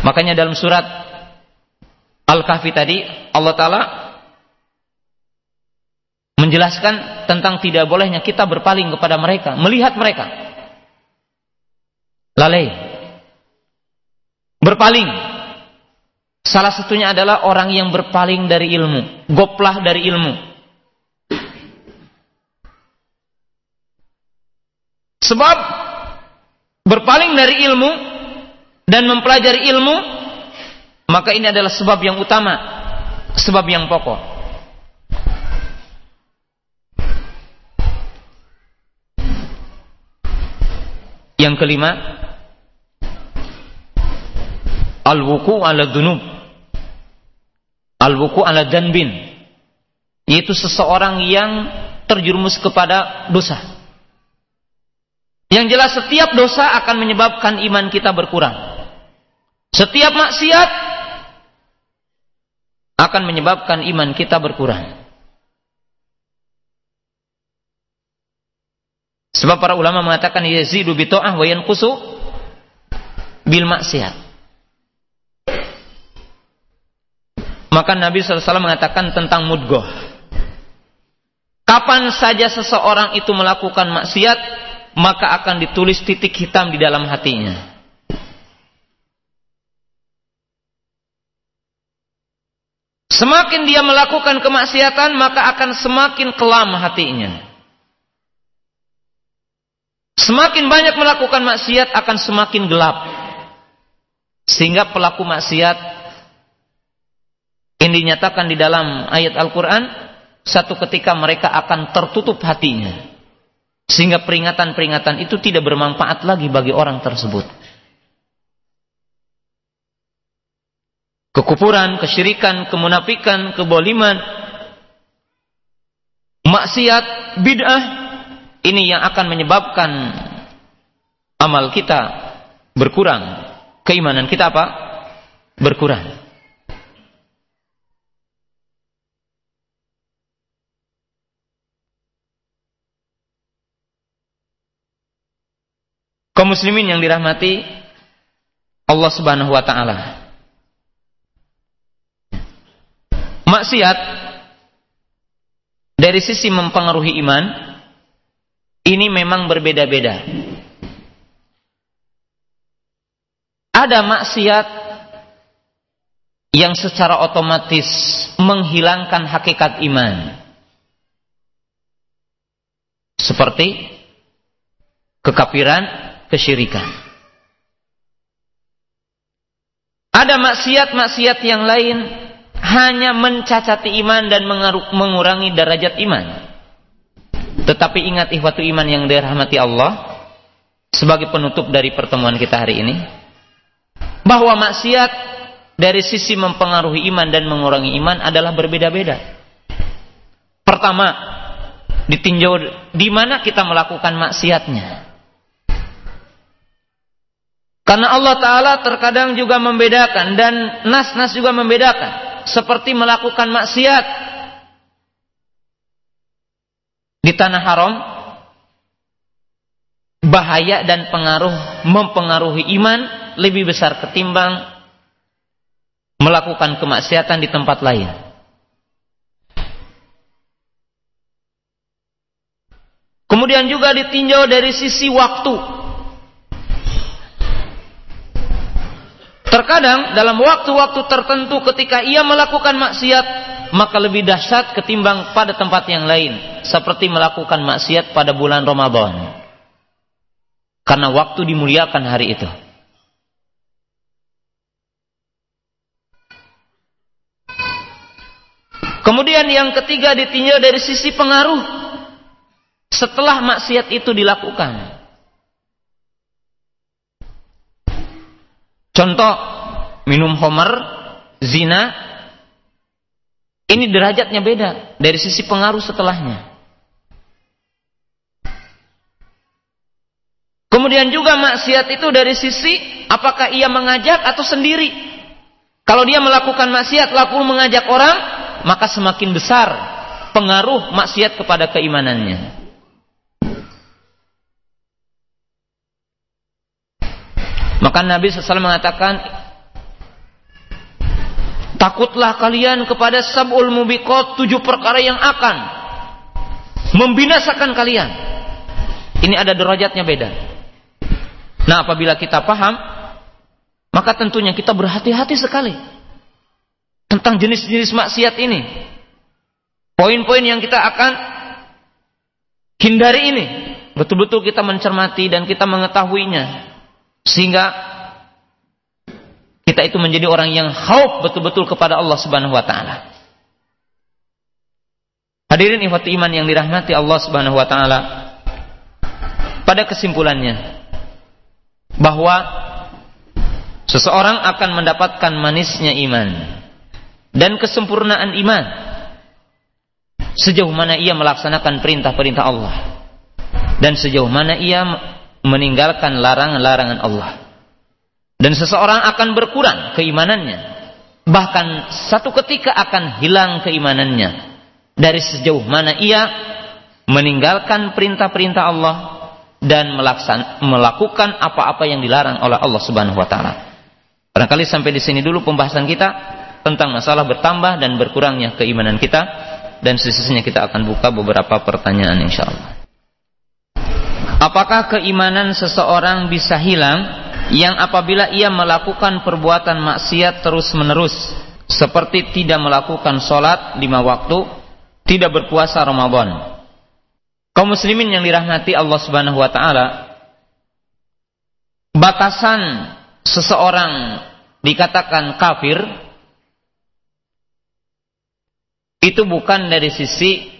Makanya dalam surat Al-Kahfi tadi Allah ta'ala Menjelaskan tentang tidak bolehnya kita berpaling kepada mereka Melihat mereka Lalai Berpaling Salah satunya adalah orang yang berpaling dari ilmu, goplah dari ilmu. Sebab berpaling dari ilmu dan mempelajari ilmu, maka ini adalah sebab yang utama, sebab yang pokok. Yang kelima, al-wuku ala dunub Al-wuku ala janbin. Yaitu seseorang yang terjerumus kepada dosa. Yang jelas setiap dosa akan menyebabkan iman kita berkurang. Setiap maksiat akan menyebabkan iman kita berkurang. Sebab para ulama mengatakan yazidu bito'ah wa yanqusu bil maksiat. Maka Nabi SAW mengatakan tentang mudgoh. Kapan saja seseorang itu melakukan maksiat, maka akan ditulis titik hitam di dalam hatinya. Semakin dia melakukan kemaksiatan, maka akan semakin kelam hatinya. Semakin banyak melakukan maksiat akan semakin gelap. Sehingga pelaku maksiat ini dinyatakan di dalam ayat Al-Quran, satu ketika mereka akan tertutup hatinya. Sehingga peringatan-peringatan itu tidak bermanfaat lagi bagi orang tersebut. kekufuran, kesyirikan, kemunafikan, keboliman, maksiat, bid'ah, ini yang akan menyebabkan amal kita berkurang. Keimanan kita apa? Berkurang. Kaum muslimin yang dirahmati Allah Subhanahu wa taala. Maksiat dari sisi mempengaruhi iman ini memang berbeda-beda. Ada maksiat yang secara otomatis menghilangkan hakikat iman. Seperti kekafiran, kesyirikan. Ada maksiat-maksiat yang lain hanya mencacati iman dan mengurangi derajat iman. Tetapi ingat ihwatu iman yang dirahmati Allah sebagai penutup dari pertemuan kita hari ini bahwa maksiat dari sisi mempengaruhi iman dan mengurangi iman adalah berbeda-beda. Pertama, ditinjau di mana kita melakukan maksiatnya. Karena Allah Ta'ala terkadang juga membedakan dan nas-nas juga membedakan seperti melakukan maksiat di tanah haram bahaya dan pengaruh mempengaruhi iman lebih besar ketimbang melakukan kemaksiatan di tempat lain. Kemudian juga ditinjau dari sisi waktu. Terkadang dalam waktu-waktu tertentu ketika ia melakukan maksiat, maka lebih dahsyat ketimbang pada tempat yang lain, seperti melakukan maksiat pada bulan Ramadan. Karena waktu dimuliakan hari itu. Kemudian yang ketiga ditinjau dari sisi pengaruh setelah maksiat itu dilakukan. Contoh minum homer, zina, ini derajatnya beda dari sisi pengaruh setelahnya. Kemudian juga maksiat itu dari sisi apakah ia mengajak atau sendiri. Kalau dia melakukan maksiat lalu mengajak orang, maka semakin besar pengaruh maksiat kepada keimanannya. Maka Nabi SAW mengatakan, Takutlah kalian kepada sab'ul mubikot, tujuh perkara yang akan membinasakan kalian. Ini ada derajatnya beda. Nah apabila kita paham, maka tentunya kita berhati-hati sekali tentang jenis-jenis maksiat ini. Poin-poin yang kita akan hindari ini. Betul-betul kita mencermati dan kita mengetahuinya. Sehingga kita itu menjadi orang yang khauf betul-betul kepada Allah Subhanahu wa taala. Hadirin ikhwati iman yang dirahmati Allah Subhanahu wa taala. Pada kesimpulannya bahwa seseorang akan mendapatkan manisnya iman dan kesempurnaan iman sejauh mana ia melaksanakan perintah-perintah Allah dan sejauh mana ia meninggalkan larangan-larangan Allah. Dan seseorang akan berkurang keimanannya. Bahkan satu ketika akan hilang keimanannya. Dari sejauh mana ia meninggalkan perintah-perintah Allah dan melaksan, melakukan apa-apa yang dilarang oleh Allah Subhanahu wa taala. Barangkali sampai di sini dulu pembahasan kita tentang masalah bertambah dan berkurangnya keimanan kita. dan sisanya kita akan buka beberapa pertanyaan insyaallah. Apakah keimanan seseorang bisa hilang yang apabila ia melakukan perbuatan maksiat terus-menerus seperti tidak melakukan sholat lima waktu, tidak berpuasa Ramadan. Kaum muslimin yang dirahmati Allah Subhanahu wa taala, batasan seseorang dikatakan kafir itu bukan dari sisi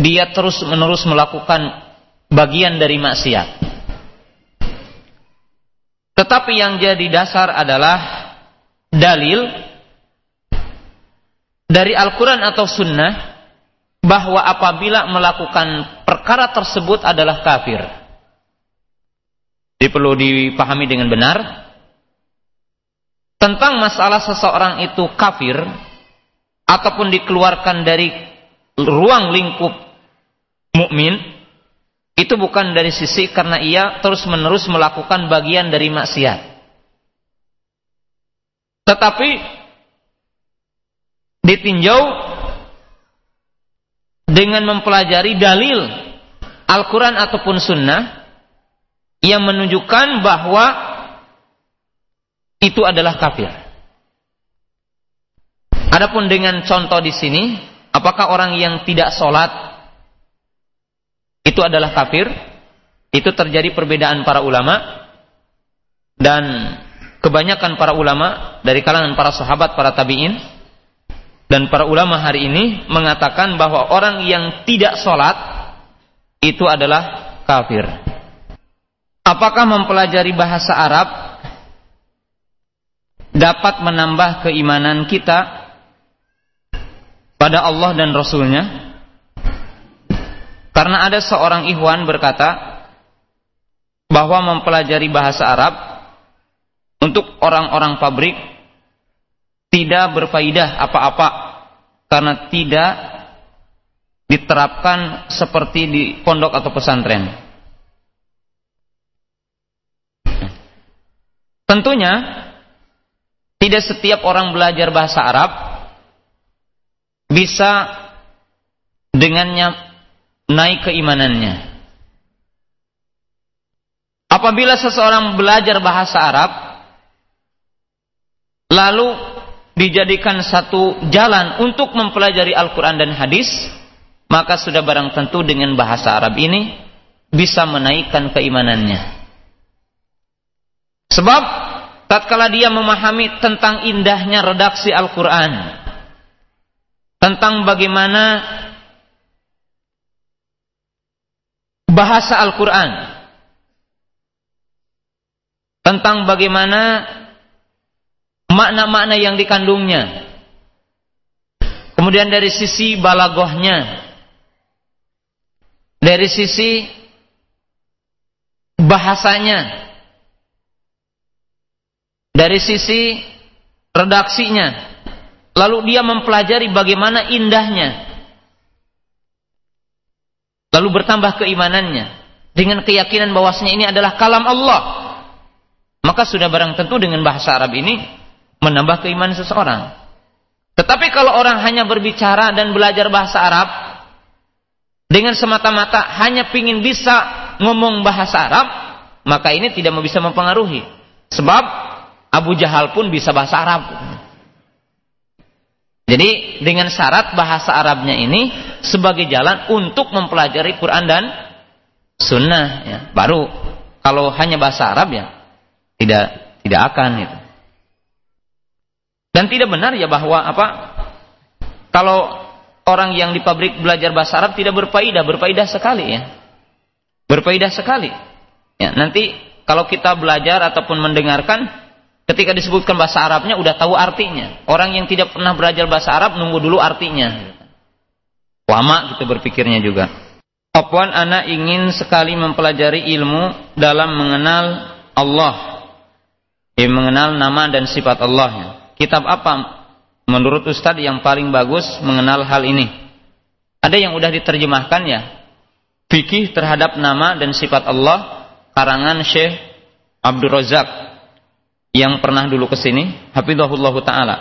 dia terus-menerus melakukan bagian dari maksiat. Tetapi yang jadi dasar adalah dalil dari Al-Quran atau Sunnah bahwa apabila melakukan perkara tersebut adalah kafir. Jadi perlu dipahami dengan benar tentang masalah seseorang itu kafir ataupun dikeluarkan dari ruang lingkup mukmin itu bukan dari sisi karena ia terus-menerus melakukan bagian dari maksiat. Tetapi ditinjau dengan mempelajari dalil Al-Quran ataupun Sunnah yang menunjukkan bahwa itu adalah kafir. Adapun dengan contoh di sini, apakah orang yang tidak sholat itu adalah kafir? Itu terjadi perbedaan para ulama dan kebanyakan para ulama dari kalangan para sahabat, para tabiin dan para ulama hari ini mengatakan bahwa orang yang tidak sholat itu adalah kafir. Apakah mempelajari bahasa Arab dapat menambah keimanan kita pada Allah dan Rasulnya karena ada seorang ikhwan berkata bahwa mempelajari bahasa Arab untuk orang-orang pabrik tidak berfaidah apa-apa karena tidak diterapkan seperti di pondok atau pesantren. Tentunya tidak setiap orang belajar bahasa Arab bisa dengannya naik keimanannya. Apabila seseorang belajar bahasa Arab, lalu dijadikan satu jalan untuk mempelajari Al-Quran dan hadis, maka sudah barang tentu dengan bahasa Arab ini bisa menaikkan keimanannya. Sebab tatkala dia memahami tentang indahnya redaksi Al-Quran, tentang bagaimana bahasa Al-Quran, tentang bagaimana makna-makna yang dikandungnya, kemudian dari sisi balagohnya, dari sisi bahasanya, dari sisi redaksinya, Lalu dia mempelajari bagaimana indahnya. Lalu bertambah keimanannya dengan keyakinan bahwasanya ini adalah kalam Allah. Maka sudah barang tentu dengan bahasa Arab ini menambah keimanan seseorang. Tetapi kalau orang hanya berbicara dan belajar bahasa Arab dengan semata-mata hanya pingin bisa ngomong bahasa Arab, maka ini tidak bisa mempengaruhi. Sebab Abu Jahal pun bisa bahasa Arab. Jadi dengan syarat bahasa Arabnya ini sebagai jalan untuk mempelajari Quran dan Sunnah, ya. baru kalau hanya bahasa Arab ya tidak tidak akan itu. Dan tidak benar ya bahwa apa kalau orang yang di pabrik belajar bahasa Arab tidak berfaedah, berfaedah sekali ya. Berfaedah sekali. Ya, nanti kalau kita belajar ataupun mendengarkan Ketika disebutkan bahasa Arabnya udah tahu artinya. Orang yang tidak pernah belajar bahasa Arab nunggu dulu artinya. Lama kita berpikirnya juga. Apaan anak ingin sekali mempelajari ilmu dalam mengenal Allah. Ya, mengenal nama dan sifat Allah. Kitab apa menurut Ustadz yang paling bagus mengenal hal ini? Ada yang udah diterjemahkan ya. Fikih terhadap nama dan sifat Allah karangan Syekh Abdul Razak yang pernah dulu ke sini, hafizahullah taala.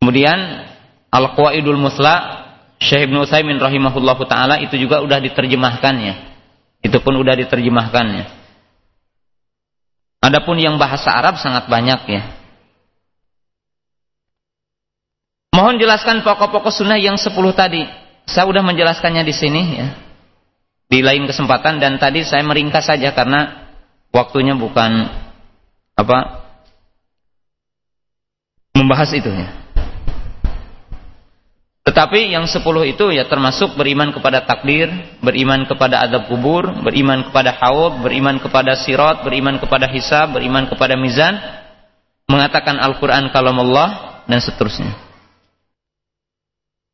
Kemudian Al-Qawaidul Musla Syekh Ibnu Utsaimin rahimahullahu taala itu juga udah diterjemahkannya. Itu pun udah diterjemahkannya. Adapun yang bahasa Arab sangat banyak ya. Mohon jelaskan pokok-pokok sunnah yang 10 tadi. Saya sudah menjelaskannya di sini ya. Di lain kesempatan dan tadi saya meringkas saja karena waktunya bukan apa membahas itu ya. Tetapi yang sepuluh itu ya termasuk beriman kepada takdir, beriman kepada adab kubur, beriman kepada haud, beriman kepada sirat, beriman kepada hisab, beriman kepada mizan, mengatakan Al-Quran kalam Allah, dan seterusnya.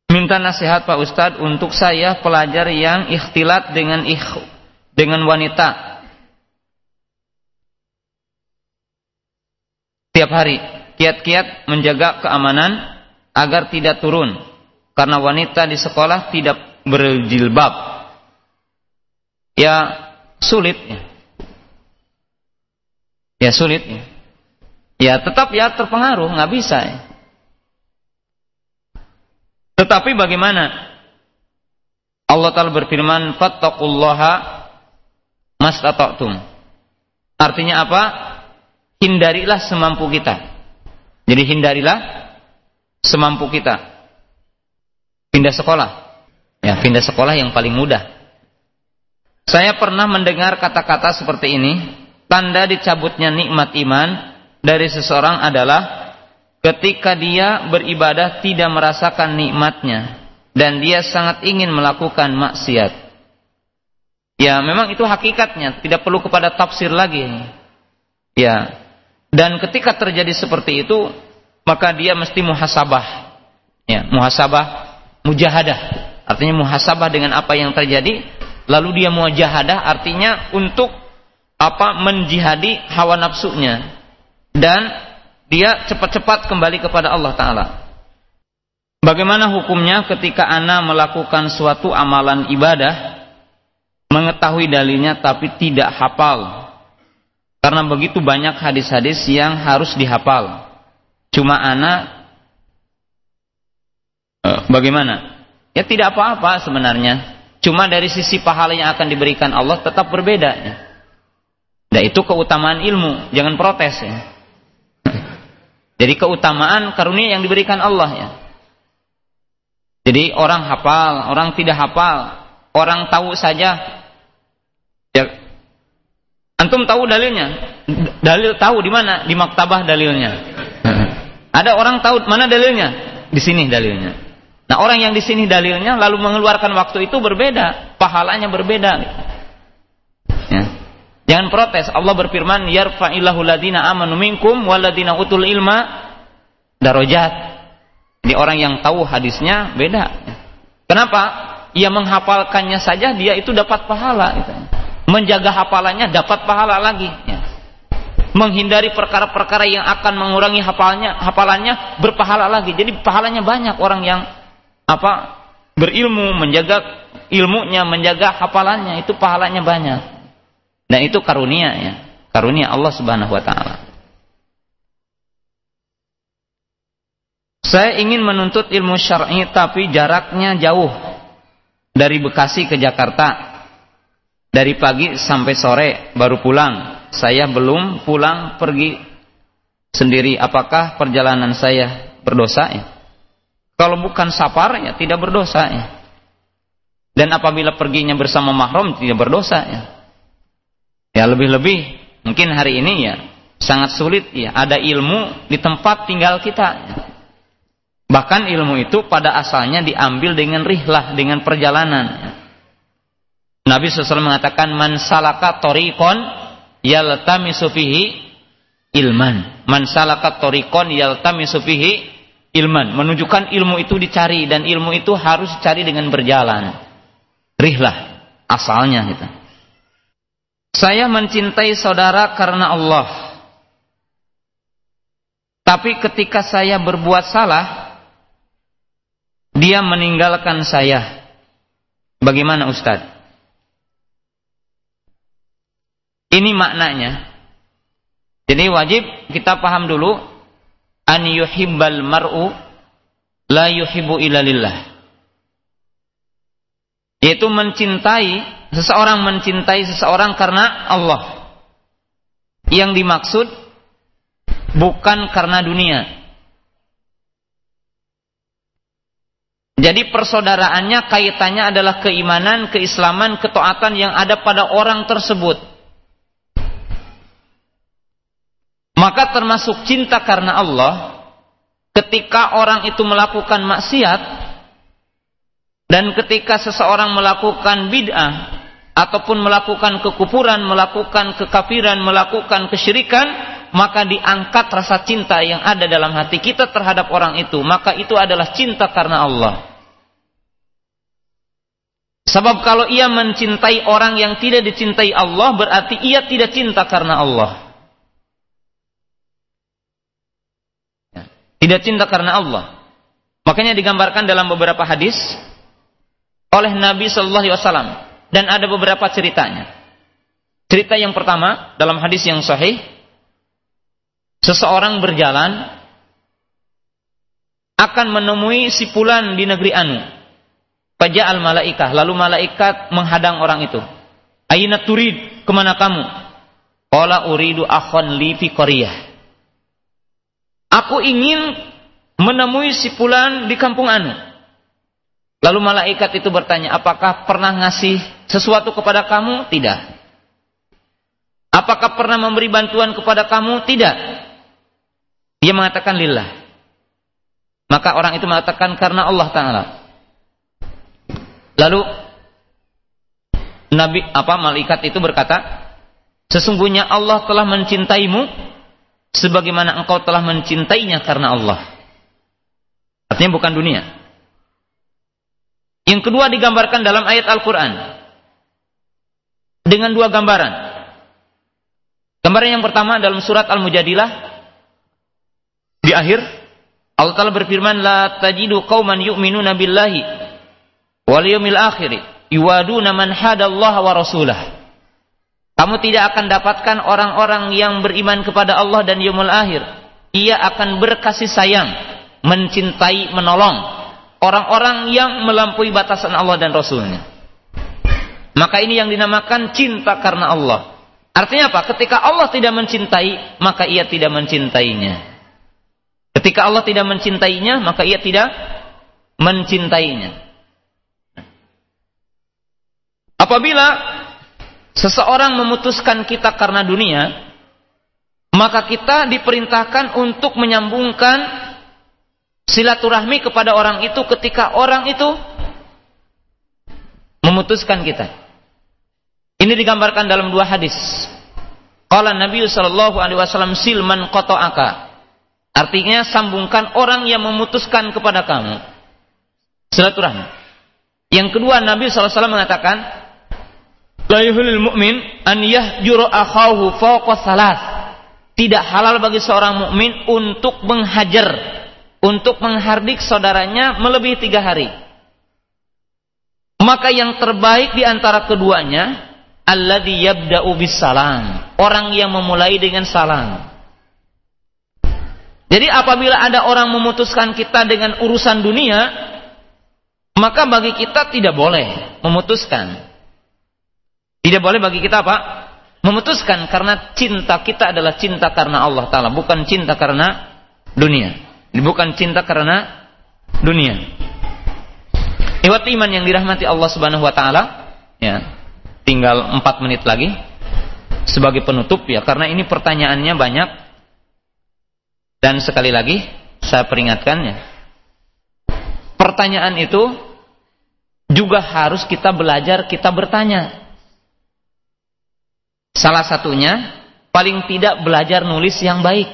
Minta nasihat Pak Ustadz untuk saya pelajar yang ikhtilat dengan ikh, dengan wanita. Tiap hari, kiat-kiat menjaga keamanan agar tidak turun karena wanita di sekolah tidak berjilbab. Ya sulit ya. Sulit ya. Ya tetap ya terpengaruh, nggak bisa ya. Tetapi bagaimana? Allah Ta'ala berfirman, Fattakullaha mastata'tum. Artinya apa? Hindarilah semampu kita. Jadi hindarilah semampu kita. Pindah sekolah. Ya, pindah sekolah yang paling mudah. Saya pernah mendengar kata-kata seperti ini, tanda dicabutnya nikmat iman dari seseorang adalah ketika dia beribadah tidak merasakan nikmatnya dan dia sangat ingin melakukan maksiat. Ya, memang itu hakikatnya, tidak perlu kepada tafsir lagi. Ya. Dan ketika terjadi seperti itu, maka dia mesti muhasabah. Ya, muhasabah mujahadah. Artinya muhasabah dengan apa yang terjadi lalu dia mujahadah artinya untuk apa menjihadi hawa nafsunya. Dan dia cepat-cepat kembali kepada Allah taala. Bagaimana hukumnya ketika ana melakukan suatu amalan ibadah mengetahui dalilnya tapi tidak hafal karena begitu banyak hadis-hadis yang harus dihafal cuma ana Eh, bagaimana? Ya tidak apa-apa sebenarnya. Cuma dari sisi pahala yang akan diberikan Allah tetap berbeda. Dan itu keutamaan ilmu, jangan protes ya. Jadi keutamaan karunia yang diberikan Allah ya. Jadi orang hafal, orang tidak hafal, orang tahu saja. Ya, antum tahu dalilnya, dalil tahu di mana? Di maktabah dalilnya. Ada orang tahu mana dalilnya? Di sini dalilnya. Nah orang yang di sini dalilnya lalu mengeluarkan waktu itu berbeda, pahalanya berbeda. Ya. Jangan protes. Allah berfirman, "Yarfa'illahu ladina amanu minkum waladina utul ilma darajat." Ini orang yang tahu hadisnya beda. Kenapa? Ia menghafalkannya saja dia itu dapat pahala. Gitu. Menjaga hafalannya dapat pahala lagi. Ya. Menghindari perkara-perkara yang akan mengurangi hafalnya, hafalannya berpahala lagi. Jadi pahalanya banyak orang yang apa berilmu, menjaga ilmunya, menjaga hafalannya, itu pahalanya banyak. Dan itu karunia ya, karunia Allah Subhanahu wa taala. Saya ingin menuntut ilmu syar'i tapi jaraknya jauh dari Bekasi ke Jakarta. Dari pagi sampai sore baru pulang. Saya belum pulang pergi sendiri. Apakah perjalanan saya berdosa ya? Kalau bukan safar ya tidak berdosa ya. Dan apabila perginya bersama mahram tidak berdosa ya. Ya lebih-lebih mungkin hari ini ya sangat sulit ya ada ilmu di tempat tinggal kita. Ya. Bahkan ilmu itu pada asalnya diambil dengan rihlah, dengan perjalanan. Ya. Nabi SAW mengatakan man salaka tariqon yaltamisu fihi ilman. Man salaka tariqon yaltamisu fihi ilman, menunjukkan ilmu itu dicari dan ilmu itu harus dicari dengan berjalan. Rihlah asalnya gitu. Saya mencintai saudara karena Allah. Tapi ketika saya berbuat salah, dia meninggalkan saya. Bagaimana Ustadz? Ini maknanya. Jadi wajib kita paham dulu an yuhibbal mar'u la yuhibbu illa lillah. Yaitu mencintai, seseorang mencintai seseorang karena Allah. Yang dimaksud bukan karena dunia. Jadi persaudaraannya kaitannya adalah keimanan, keislaman, ketaatan yang ada pada orang tersebut. Maka termasuk cinta karena Allah ketika orang itu melakukan maksiat dan ketika seseorang melakukan bid'ah ataupun melakukan kekufuran, melakukan kekafiran, melakukan kesyirikan, maka diangkat rasa cinta yang ada dalam hati kita terhadap orang itu, maka itu adalah cinta karena Allah. Sebab kalau ia mencintai orang yang tidak dicintai Allah, berarti ia tidak cinta karena Allah. Tidak cinta karena Allah. Makanya digambarkan dalam beberapa hadis oleh Nabi Shallallahu Alaihi Wasallam dan ada beberapa ceritanya. Cerita yang pertama dalam hadis yang sahih, seseorang berjalan akan menemui si pulan di negeri Anu. Paja al malaikah, lalu malaikat menghadang orang itu. Aina turid, ke mana kamu? Qala uridu akhon li fi Korea. Aku ingin menemui si pulan di kampung Anu. Lalu malaikat itu bertanya, apakah pernah ngasih sesuatu kepada kamu? Tidak. Apakah pernah memberi bantuan kepada kamu? Tidak. Dia mengatakan lillah. Maka orang itu mengatakan karena Allah Ta'ala. Lalu Nabi apa malaikat itu berkata, sesungguhnya Allah telah mencintaimu sebagaimana engkau telah mencintainya karena Allah. Artinya bukan dunia. Yang kedua digambarkan dalam ayat Al-Quran. Dengan dua gambaran. Gambaran yang pertama dalam surat Al-Mujadilah. Di akhir. Allah Ta'ala berfirman. La tajidu qawman yu'minuna billahi. Wal yawmil akhiri. Yuwaduna man hadallaha wa rasulah. Kamu tidak akan dapatkan orang-orang yang beriman kepada Allah dan Yomul akhir. Ia akan berkasih sayang, mencintai, menolong orang-orang yang melampaui batasan Allah dan Rasulnya. Maka ini yang dinamakan cinta karena Allah. Artinya apa? Ketika Allah tidak mencintai, maka ia tidak mencintainya. Ketika Allah tidak mencintainya, maka ia tidak mencintainya. Apabila seseorang memutuskan kita karena dunia, maka kita diperintahkan untuk menyambungkan silaturahmi kepada orang itu ketika orang itu memutuskan kita. Ini digambarkan dalam dua hadis. Qala Nabi sallallahu alaihi wasallam silman qata'aka. Artinya sambungkan orang yang memutuskan kepada kamu. Silaturahmi. Yang kedua Nabi sallallahu alaihi wasallam mengatakan La yuhilul mu'min an yahjura akhahu fawqa salas. Tidak halal bagi seorang mukmin untuk menghajar, untuk menghardik saudaranya melebihi tiga hari. Maka yang terbaik di antara keduanya alladhi yabda'u bis salam. Orang yang memulai dengan salam. Jadi apabila ada orang memutuskan kita dengan urusan dunia, maka bagi kita tidak boleh memutuskan. Tidak boleh bagi kita apa? Memutuskan karena cinta kita adalah cinta karena Allah Ta'ala. Bukan cinta karena dunia. Bukan cinta karena dunia. Iwat iman yang dirahmati Allah Subhanahu Wa Ta'ala. Ya, tinggal 4 menit lagi. Sebagai penutup ya. Karena ini pertanyaannya banyak. Dan sekali lagi saya peringatkannya. Pertanyaan itu juga harus kita belajar, kita bertanya. Salah satunya paling tidak belajar nulis yang baik.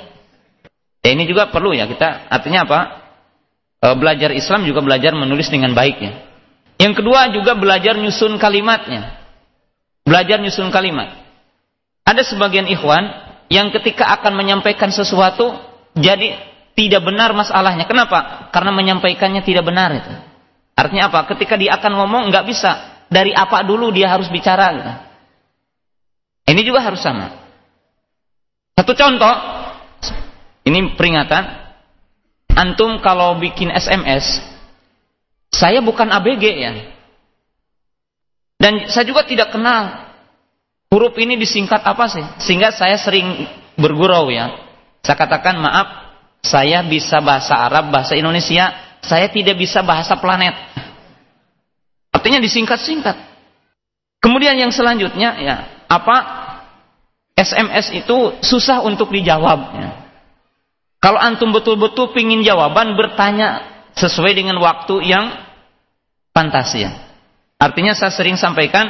Ya, ini juga perlu ya kita artinya apa? E, belajar Islam juga belajar menulis dengan baiknya. Yang kedua juga belajar nyusun kalimatnya. Belajar nyusun kalimat. Ada sebagian ikhwan yang ketika akan menyampaikan sesuatu jadi tidak benar masalahnya. Kenapa? Karena menyampaikannya tidak benar itu. Artinya apa? Ketika dia akan ngomong nggak bisa dari apa dulu dia harus bicara gitu. Ini juga harus sama. Satu contoh, ini peringatan. Antum kalau bikin SMS, saya bukan ABG ya. Dan saya juga tidak kenal huruf ini disingkat apa sih? Sehingga saya sering bergurau ya. Saya katakan maaf, saya bisa bahasa Arab, bahasa Indonesia, saya tidak bisa bahasa planet. Artinya disingkat-singkat. Kemudian yang selanjutnya ya, apa SMS itu susah untuk dijawab ya. Kalau antum betul-betul pingin jawaban bertanya sesuai dengan waktu yang pantas ya. Artinya saya sering sampaikan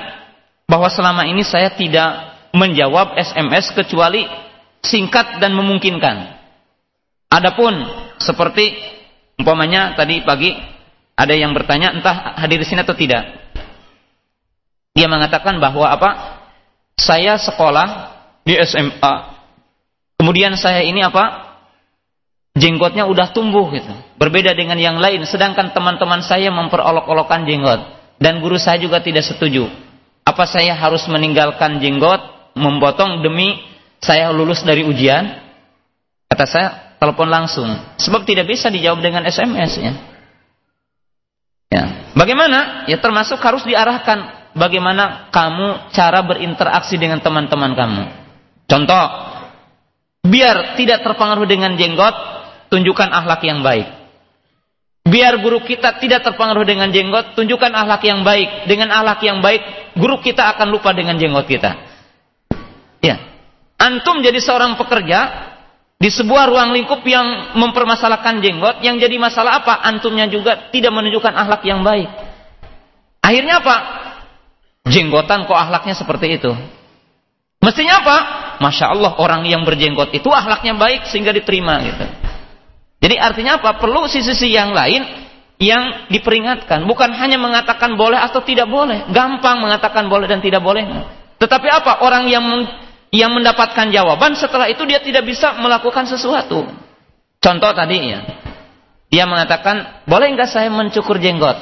bahwa selama ini saya tidak menjawab SMS kecuali singkat dan memungkinkan. Adapun seperti umpamanya tadi pagi ada yang bertanya entah hadir di sini atau tidak. Dia mengatakan bahwa apa? Saya sekolah di SMA. Kemudian saya ini apa? jenggotnya udah tumbuh gitu. Berbeda dengan yang lain. Sedangkan teman-teman saya memperolok-olokkan jenggot. Dan guru saya juga tidak setuju. Apa saya harus meninggalkan jenggot, membotong demi saya lulus dari ujian? Kata saya, telepon langsung. Sebab tidak bisa dijawab dengan SMS ya. Ya. Bagaimana? Ya termasuk harus diarahkan bagaimana kamu cara berinteraksi dengan teman-teman kamu. Contoh, biar tidak terpengaruh dengan jenggot, tunjukkan akhlak yang baik. Biar guru kita tidak terpengaruh dengan jenggot, tunjukkan akhlak yang baik. Dengan akhlak yang baik, guru kita akan lupa dengan jenggot kita. Ya. Antum jadi seorang pekerja di sebuah ruang lingkup yang mempermasalahkan jenggot, yang jadi masalah apa? Antumnya juga tidak menunjukkan akhlak yang baik. Akhirnya apa? Jenggotan kok akhlaknya seperti itu. Mestinya apa? Masya Allah orang yang berjenggot itu akhlaknya baik sehingga diterima gitu. Jadi artinya apa? Perlu sisi-sisi yang lain yang diperingatkan. Bukan hanya mengatakan boleh atau tidak boleh. Gampang mengatakan boleh dan tidak boleh. Tetapi apa? Orang yang yang mendapatkan jawaban setelah itu dia tidak bisa melakukan sesuatu. Contoh tadi ya. Dia mengatakan, boleh nggak saya mencukur jenggot?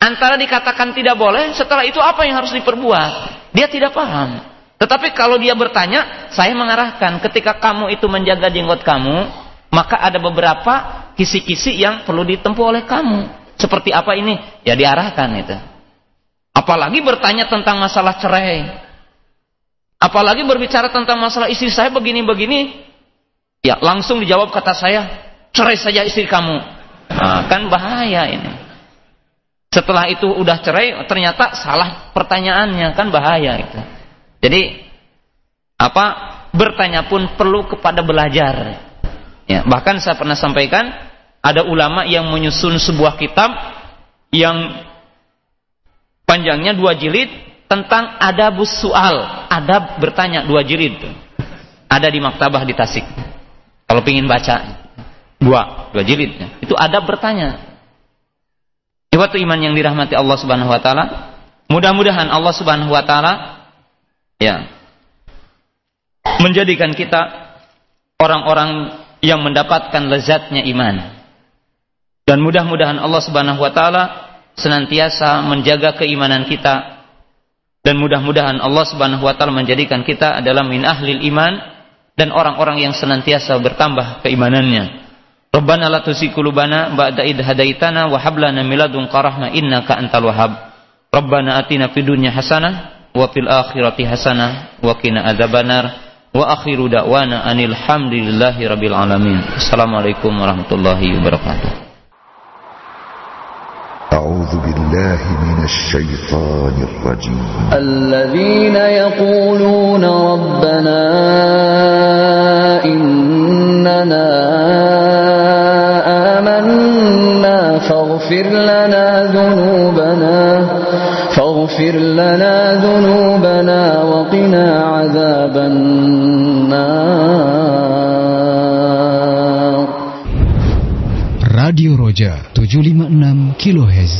Antara dikatakan tidak boleh, setelah itu apa yang harus diperbuat? Dia tidak paham. Tetapi kalau dia bertanya, saya mengarahkan ketika kamu itu menjaga jenggot kamu, maka ada beberapa kisi-kisi yang perlu ditempuh oleh kamu. Seperti apa ini? Ya diarahkan itu. Apalagi bertanya tentang masalah cerai. Apalagi berbicara tentang masalah istri saya begini-begini. Ya langsung dijawab kata saya, cerai saja istri kamu. Nah, kan bahaya ini. Setelah itu udah cerai, ternyata salah pertanyaannya, kan bahaya itu. Jadi apa bertanya pun perlu kepada belajar Ya, bahkan saya pernah sampaikan ada ulama yang menyusun sebuah kitab yang panjangnya dua jilid tentang adabus soal, adab bertanya dua jilid. Ada di maktabah di Tasik. Kalau ingin baca dua, dua jilid. Itu adab bertanya. Iwatu iman yang dirahmati Allah Subhanahu wa taala, mudah-mudahan Allah Subhanahu wa taala ya menjadikan kita orang-orang yang mendapatkan lezatnya iman. Dan mudah-mudahan Allah Subhanahu wa taala senantiasa menjaga keimanan kita dan mudah-mudahan Allah Subhanahu wa taala menjadikan kita adalah min ahlil iman dan orang-orang yang senantiasa bertambah keimanannya. Rabbana la tuzigh qulubana ba'da id hadaitana wa hab lana min ladunka rahmah innaka antal wahhab. Rabbana atina fid dunya hasanah wa fil akhirati hasanah wa qina adzabannar. Wa akhiru da'wana anil hamdulillahi rabbil alamin. Assalamualaikum warahmatullahi wabarakatuh. أعوذ بالله من الشيطان الرجيم الذين يقولون ربنا إننا فاغفر لنا ذنوبنا فاغفر لنا ذنوبنا وقنا عذاب النار. Radio Roja 756 kHz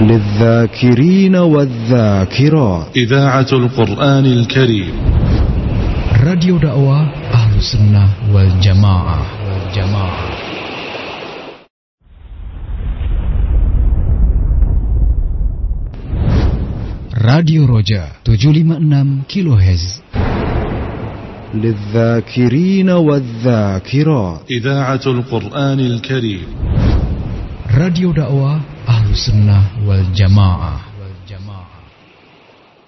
للذاكرين والذاكرات. إذاعة القرآن الكريم. Radio dakwah Ahlu Sunnah wal Jamaah. راديو روجا 756 كيلو هز للذاكرين والذاكرات. إذاعة القرآن الكريم. راديو دعوة أهل السنة والجماعة